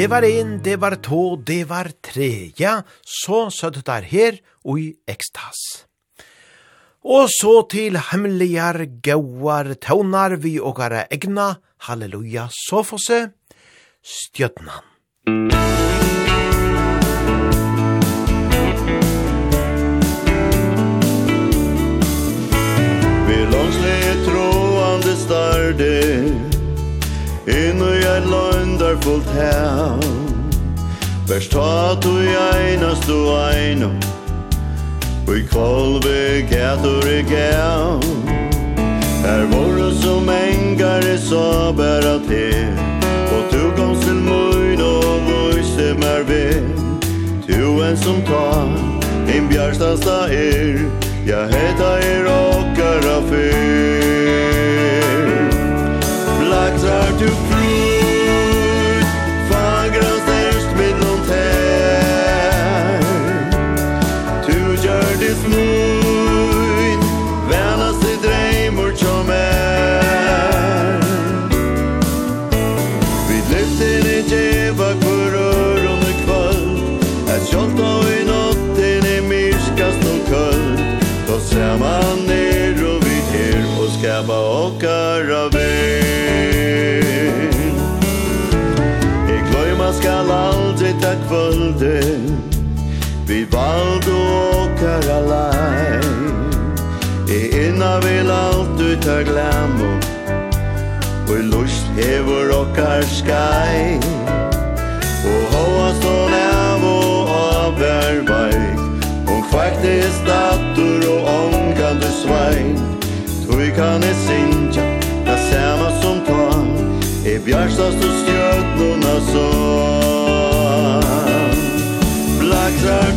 Det var en, det var to, det var tre. Ja, så søtt der her og i ekstas. Og så til hemmeligar, gauar, taunar vi og egna, halleluja, så fosse, stjøtnan. Ved langsle troande starde, In jeg løndar fullt her. Best ta du einast du eino. Vi kolve gætur i gæv Her vore som engar i saber at Og du gans til møyn og vøyse mer ved. Tu en som tar din bjærstasta er. Ja, heta er okkara fyr. to valde Vi valde åkar alai E inna vil alt ut av Og i lust hever åkar skai Og hoa stål av og av er veik Og kvakte i stator og omgande svein. Tui kan e sinja da sama som ta E bjarstast og stjötnuna sånn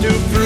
to prove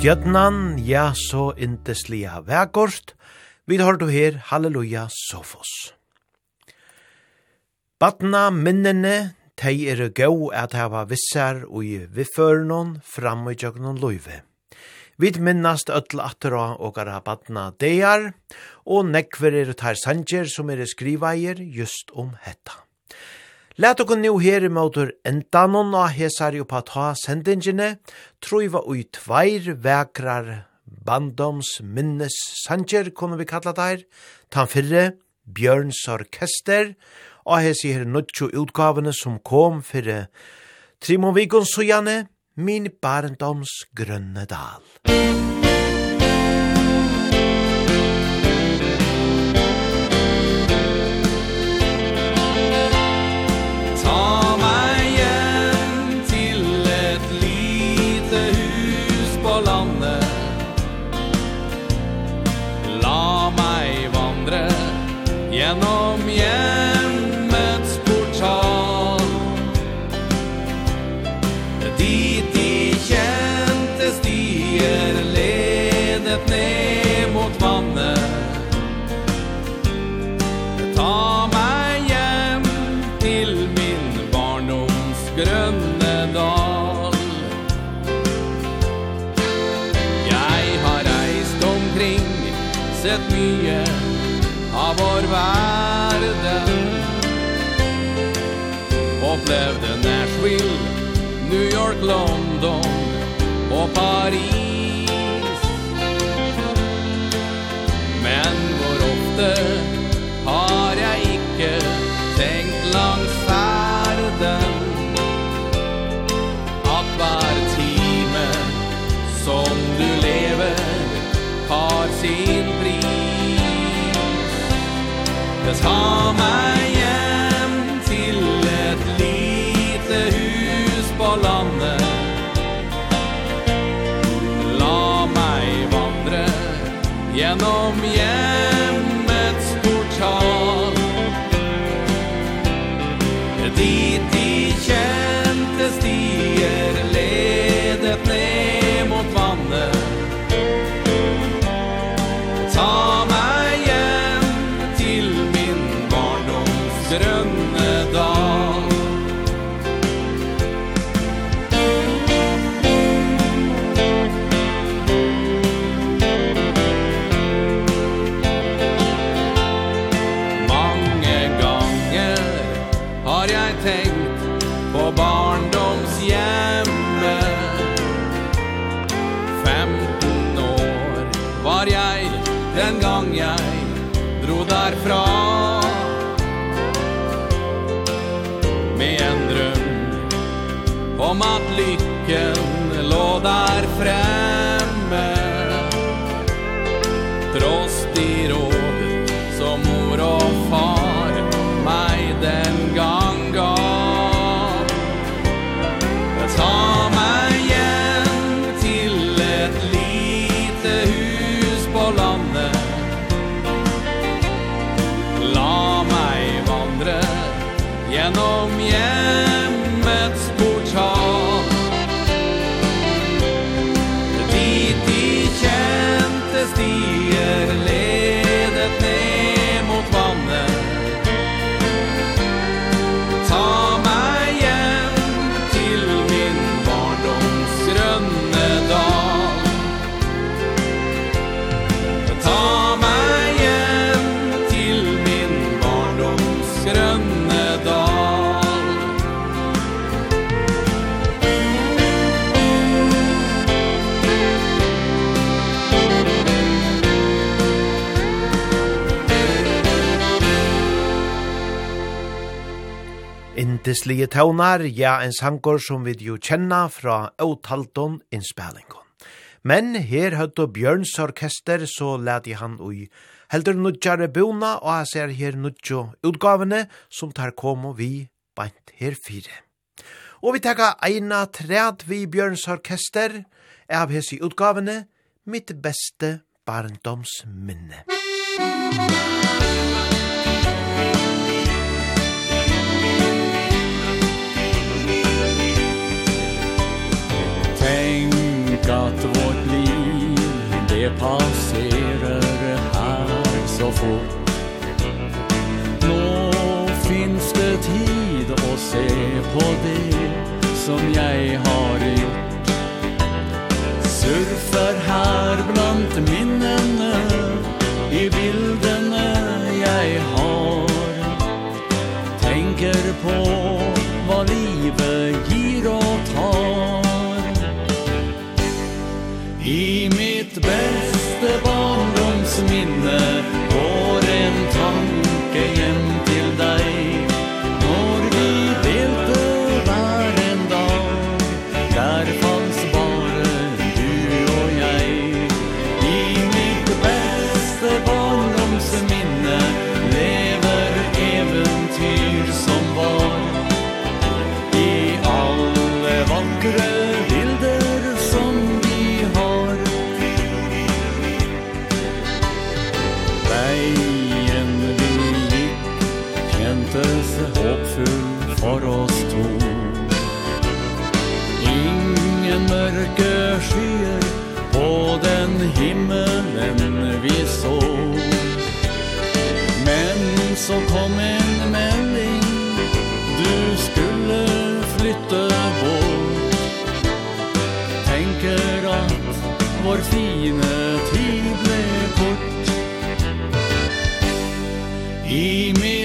Stjøtnan, ja, så inteslia vekkort. Vi har du her, halleluja, sofos. Batna minnene, tei er gau at hava vissar ui vifførnon fram i jøgnon loive. Vi minnast öll atra og gara batna deir, og nekver er tar sanger som er skrivaier just om hetta. Lat okkur nú her imótur endanon og hesari upp at ha sendingene, truiva ui tveir vekrar bandoms minnes sanger, kunne vi kalla der, tan fyrre, Bjørns Orkester, og hesi her nutju utgavene som kom fyrre Trimon Vigon sujane, min barndoms grønne dal. Musikk Krislige tøvnar, ja, en sankor som vi jo kjenna fra Åtaldon innspælingon. Men her høyde Bjørns orkester, så lærte han ui heldur nudjare bona, og jeg ser her nudjo utgavene som tar kom og vi bant her fire. Og vi teka eina træd vi Bjørns orkester, av hesi utgavene, mitt beste barndomsminne. Musikk att vårt liv. Det passerar här så fort. Nå finns det tid att se på det som jag har gjort. Surfar här bland minnena i bilderna jag har. Tänker på vad livet ger Amen. kom en melding. Du skulle flytte bort. Tenker at vår fine tid ble kort. I min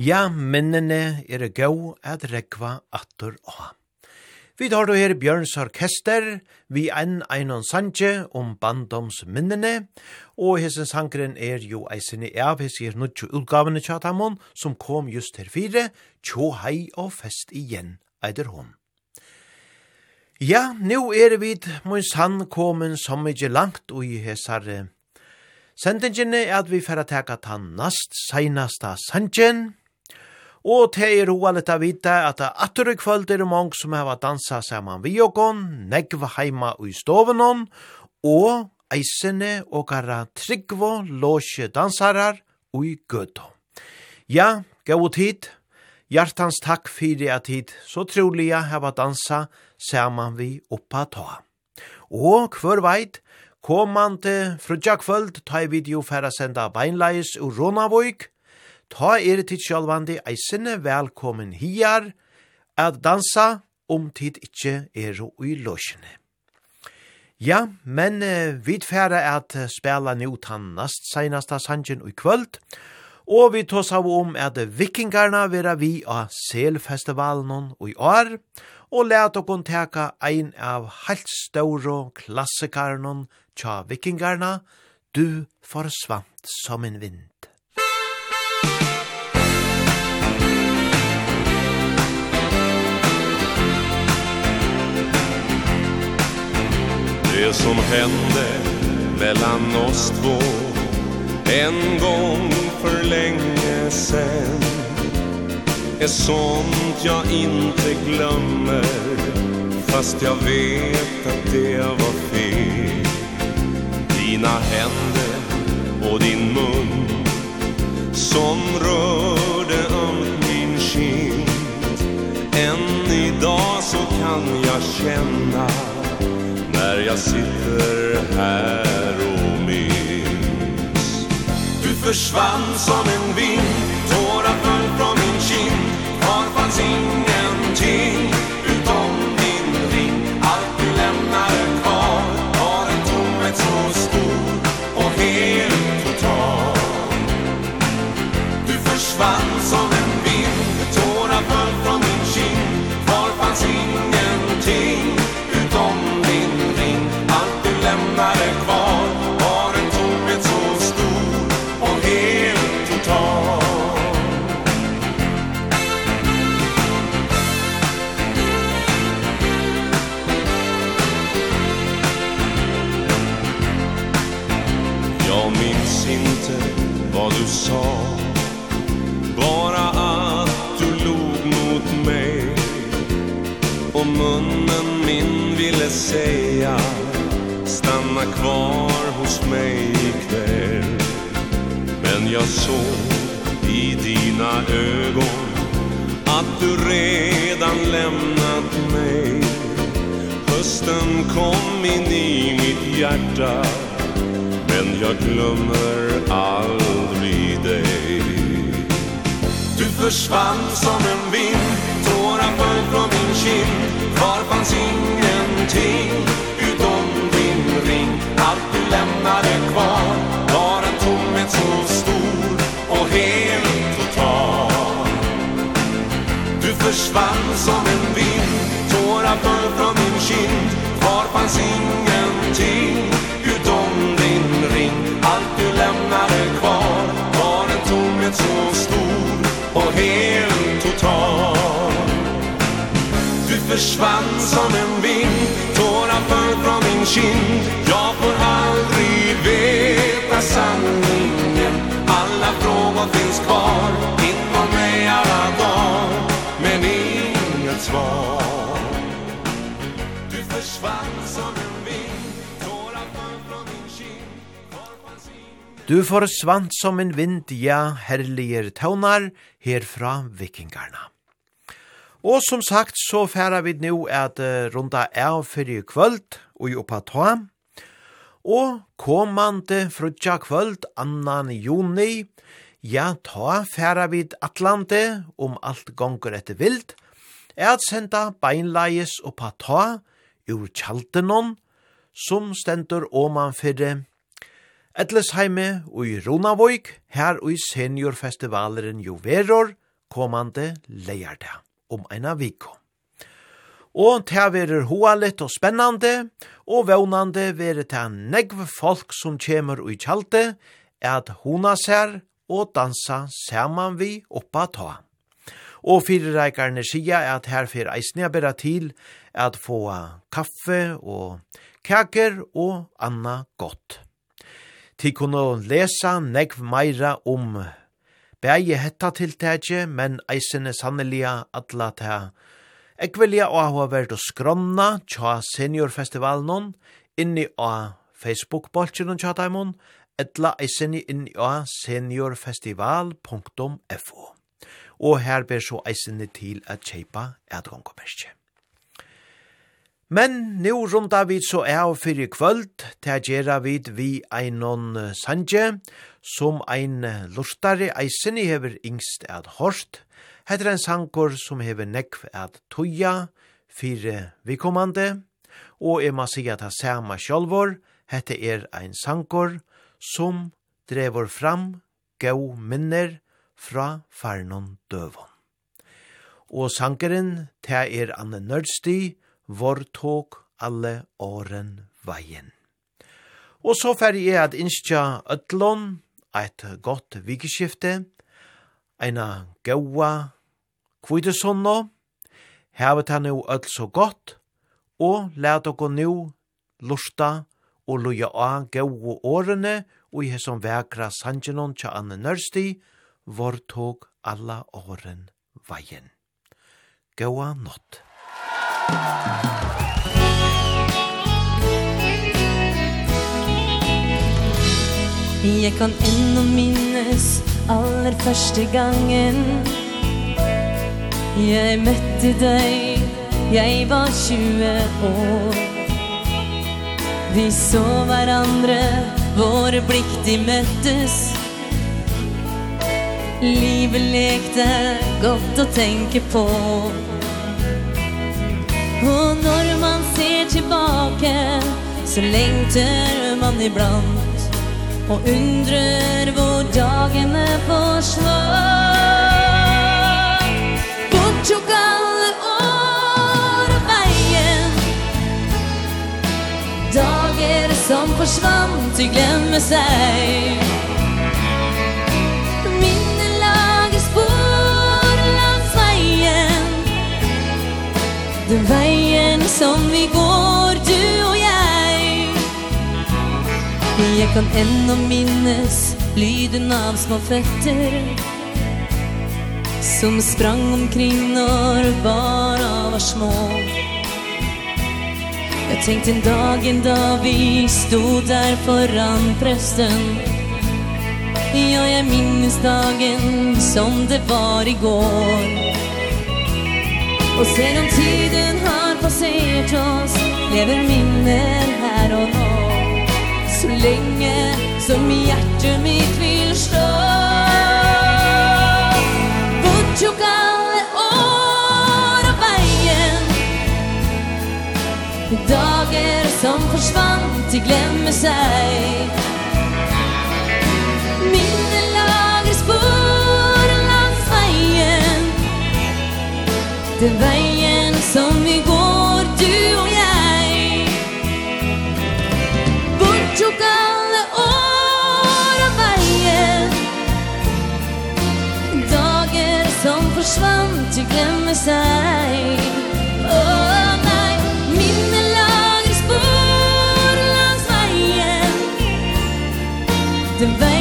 Ja, minnene er gau at rekva atur å. Vi tar då her Bjørns Orkester, vi enn einan sanje om bandoms minnene, og hesen sangren er jo eisene av hessi er nutju utgavene tjatamon, som kom just her fire, tjo hei og fest igjen, eider hon. Ja, nu er vi mun sann komen som ikkje langt ui hessar sendingene, at vi færa teka ta nast seinasta sanjen, Og det er hoa litt av vita at det atter i kvöld er mange som har dansa saman vi og gong, negva heima og i stovenon, og eisene og gara tryggvo låsje dansarar og i gøto. Ja, gau tid, hjertans takk fyrir at hit, så trolig jeg har dansa saman vi oppa ta. Og hver veit, komande frutja kvöld ta i video færa senda beinleis ur Ronavøyk, Ta er tid sjálvandi eisene velkommen hier at dansa om tid ikkje er ui løsjene. Ja, men uh, vi tfæra at spela nu tann nast seinasta sanjen ui kvöld, og vi tås av om at vikingarna vera vi av selfestivalen i år, og let okon teka ein av helt stauro klassikarnon tja vikingarna, du forsvant som en vind. Det som hände mellan oss två En gång för länge sen. Är sånt jag inte glömmer Fast jag vet att det var fel. Dina händer och din mun Som rörde ömt min kind. Än idag så kan jag känna När jag sitter här och minns. Du försvann som en vind Tårar föll från min kind. Var fanns ingen jag såg i dina ögon att du redan lämnat mig. Hösten kom in i mitt hjärta men jag glömmer aldrig dig. Du försvann som en vind tårar föll från min kind. Kvar fanns ingenting utom din ring? Allt du lämnade kvar. försvann som en vind. Tårar föll från min kind. Kvar fanns ingenting Utom din ring. Allt du lämnade kvar Var en tomhet så stor Och helt total. Du försvann som en vind. Tårar föll från min kind. Du får svant som en vind, ja, herliger tøvnar, herfra vikingarna. Og som sagt, så færa vi nu at runda av fyrir kvöld, og i oppa ta, og komande frutja kvöld, annan juni, ja, ta færa vi atlante, om alt gonger etter vild, er at senda beinleies oppa ta, ur kjaltenon, som stendur oman fyrir Etlesheime og i Runavøyk, her og i seniorfestivaleren Joveror, komande leierdag om eina viko. Og det verer hoalet og spennande, og vånande verer det negv folk som kommer i kjalte, at hona ser og dansa saman vi oppa ta. Og fyrirreikarne sier at her fyr eisne bera til at få kaffe og kaker og anna godt. Til kunne lesa nekv meira om bægi hetta tiltæki, men eisene sannelia atla ta. Ekvelja og hava vært å skronna tja seniorfestivalen inni av Facebook-boltsjen tja daimon, etla eisene inni av seniorfestival.fo. Og her ber så eisene til at kjeipa etgongkommerskje. Men nu runda vi så av fyrir kvöld, til gjerra vid vi einon sanje, som ein lortare eisen i hever yngst at hårst. heter en sankor som hever nekv at toja, fyrir vikommande, og jeg må sige at ha sama sjolvor, heter er ein sankor som drevor fram gau minner fra farnon døvon. Og sankeren, det er Anne Nørdsti, vor tåk alle åren veien. Og så fer jeg at innskja ødlån, eit godt vikeskifte, eina gaua kvidesonna, hevet han jo ødl så godt, og let dere nå lusta og loja av gaua årene, og i hesson vekra sanjenon tja Anne Nørsti, vår tog alla åren veien. Gaua nått. Jeg kan ennå minnes aller første gangen. Jeg møtte deg, jeg var 20 år. Vi så hverandre, våre blikk de møttes. Livet lekte, godt å tenke på. Och när man ser tillbaka Så längtar man ibland Och undrar hvor dagene försvann Bort tog alla år och vägen Dager som försvann till glömmer sig. Den veien som vi går, du og jeg. Jeg kan enda minnes lyden av små føtter Som sprang omkring når bara var små. Jeg tenkte en dagen da vi stod der foran presten. Ja, jeg minnes dagen som det var i går. Och sen om tiden har passert oss Lever minnen här och nå Så länge som hjärtat mitt vill stå. Bort tog alla år av vägen. Dager som försvann till glömmer sig. Det är vägen som vi går, du och jag Bort tog alla år av vägen Dagar som försvann, du glömmer sig Åh Den vägen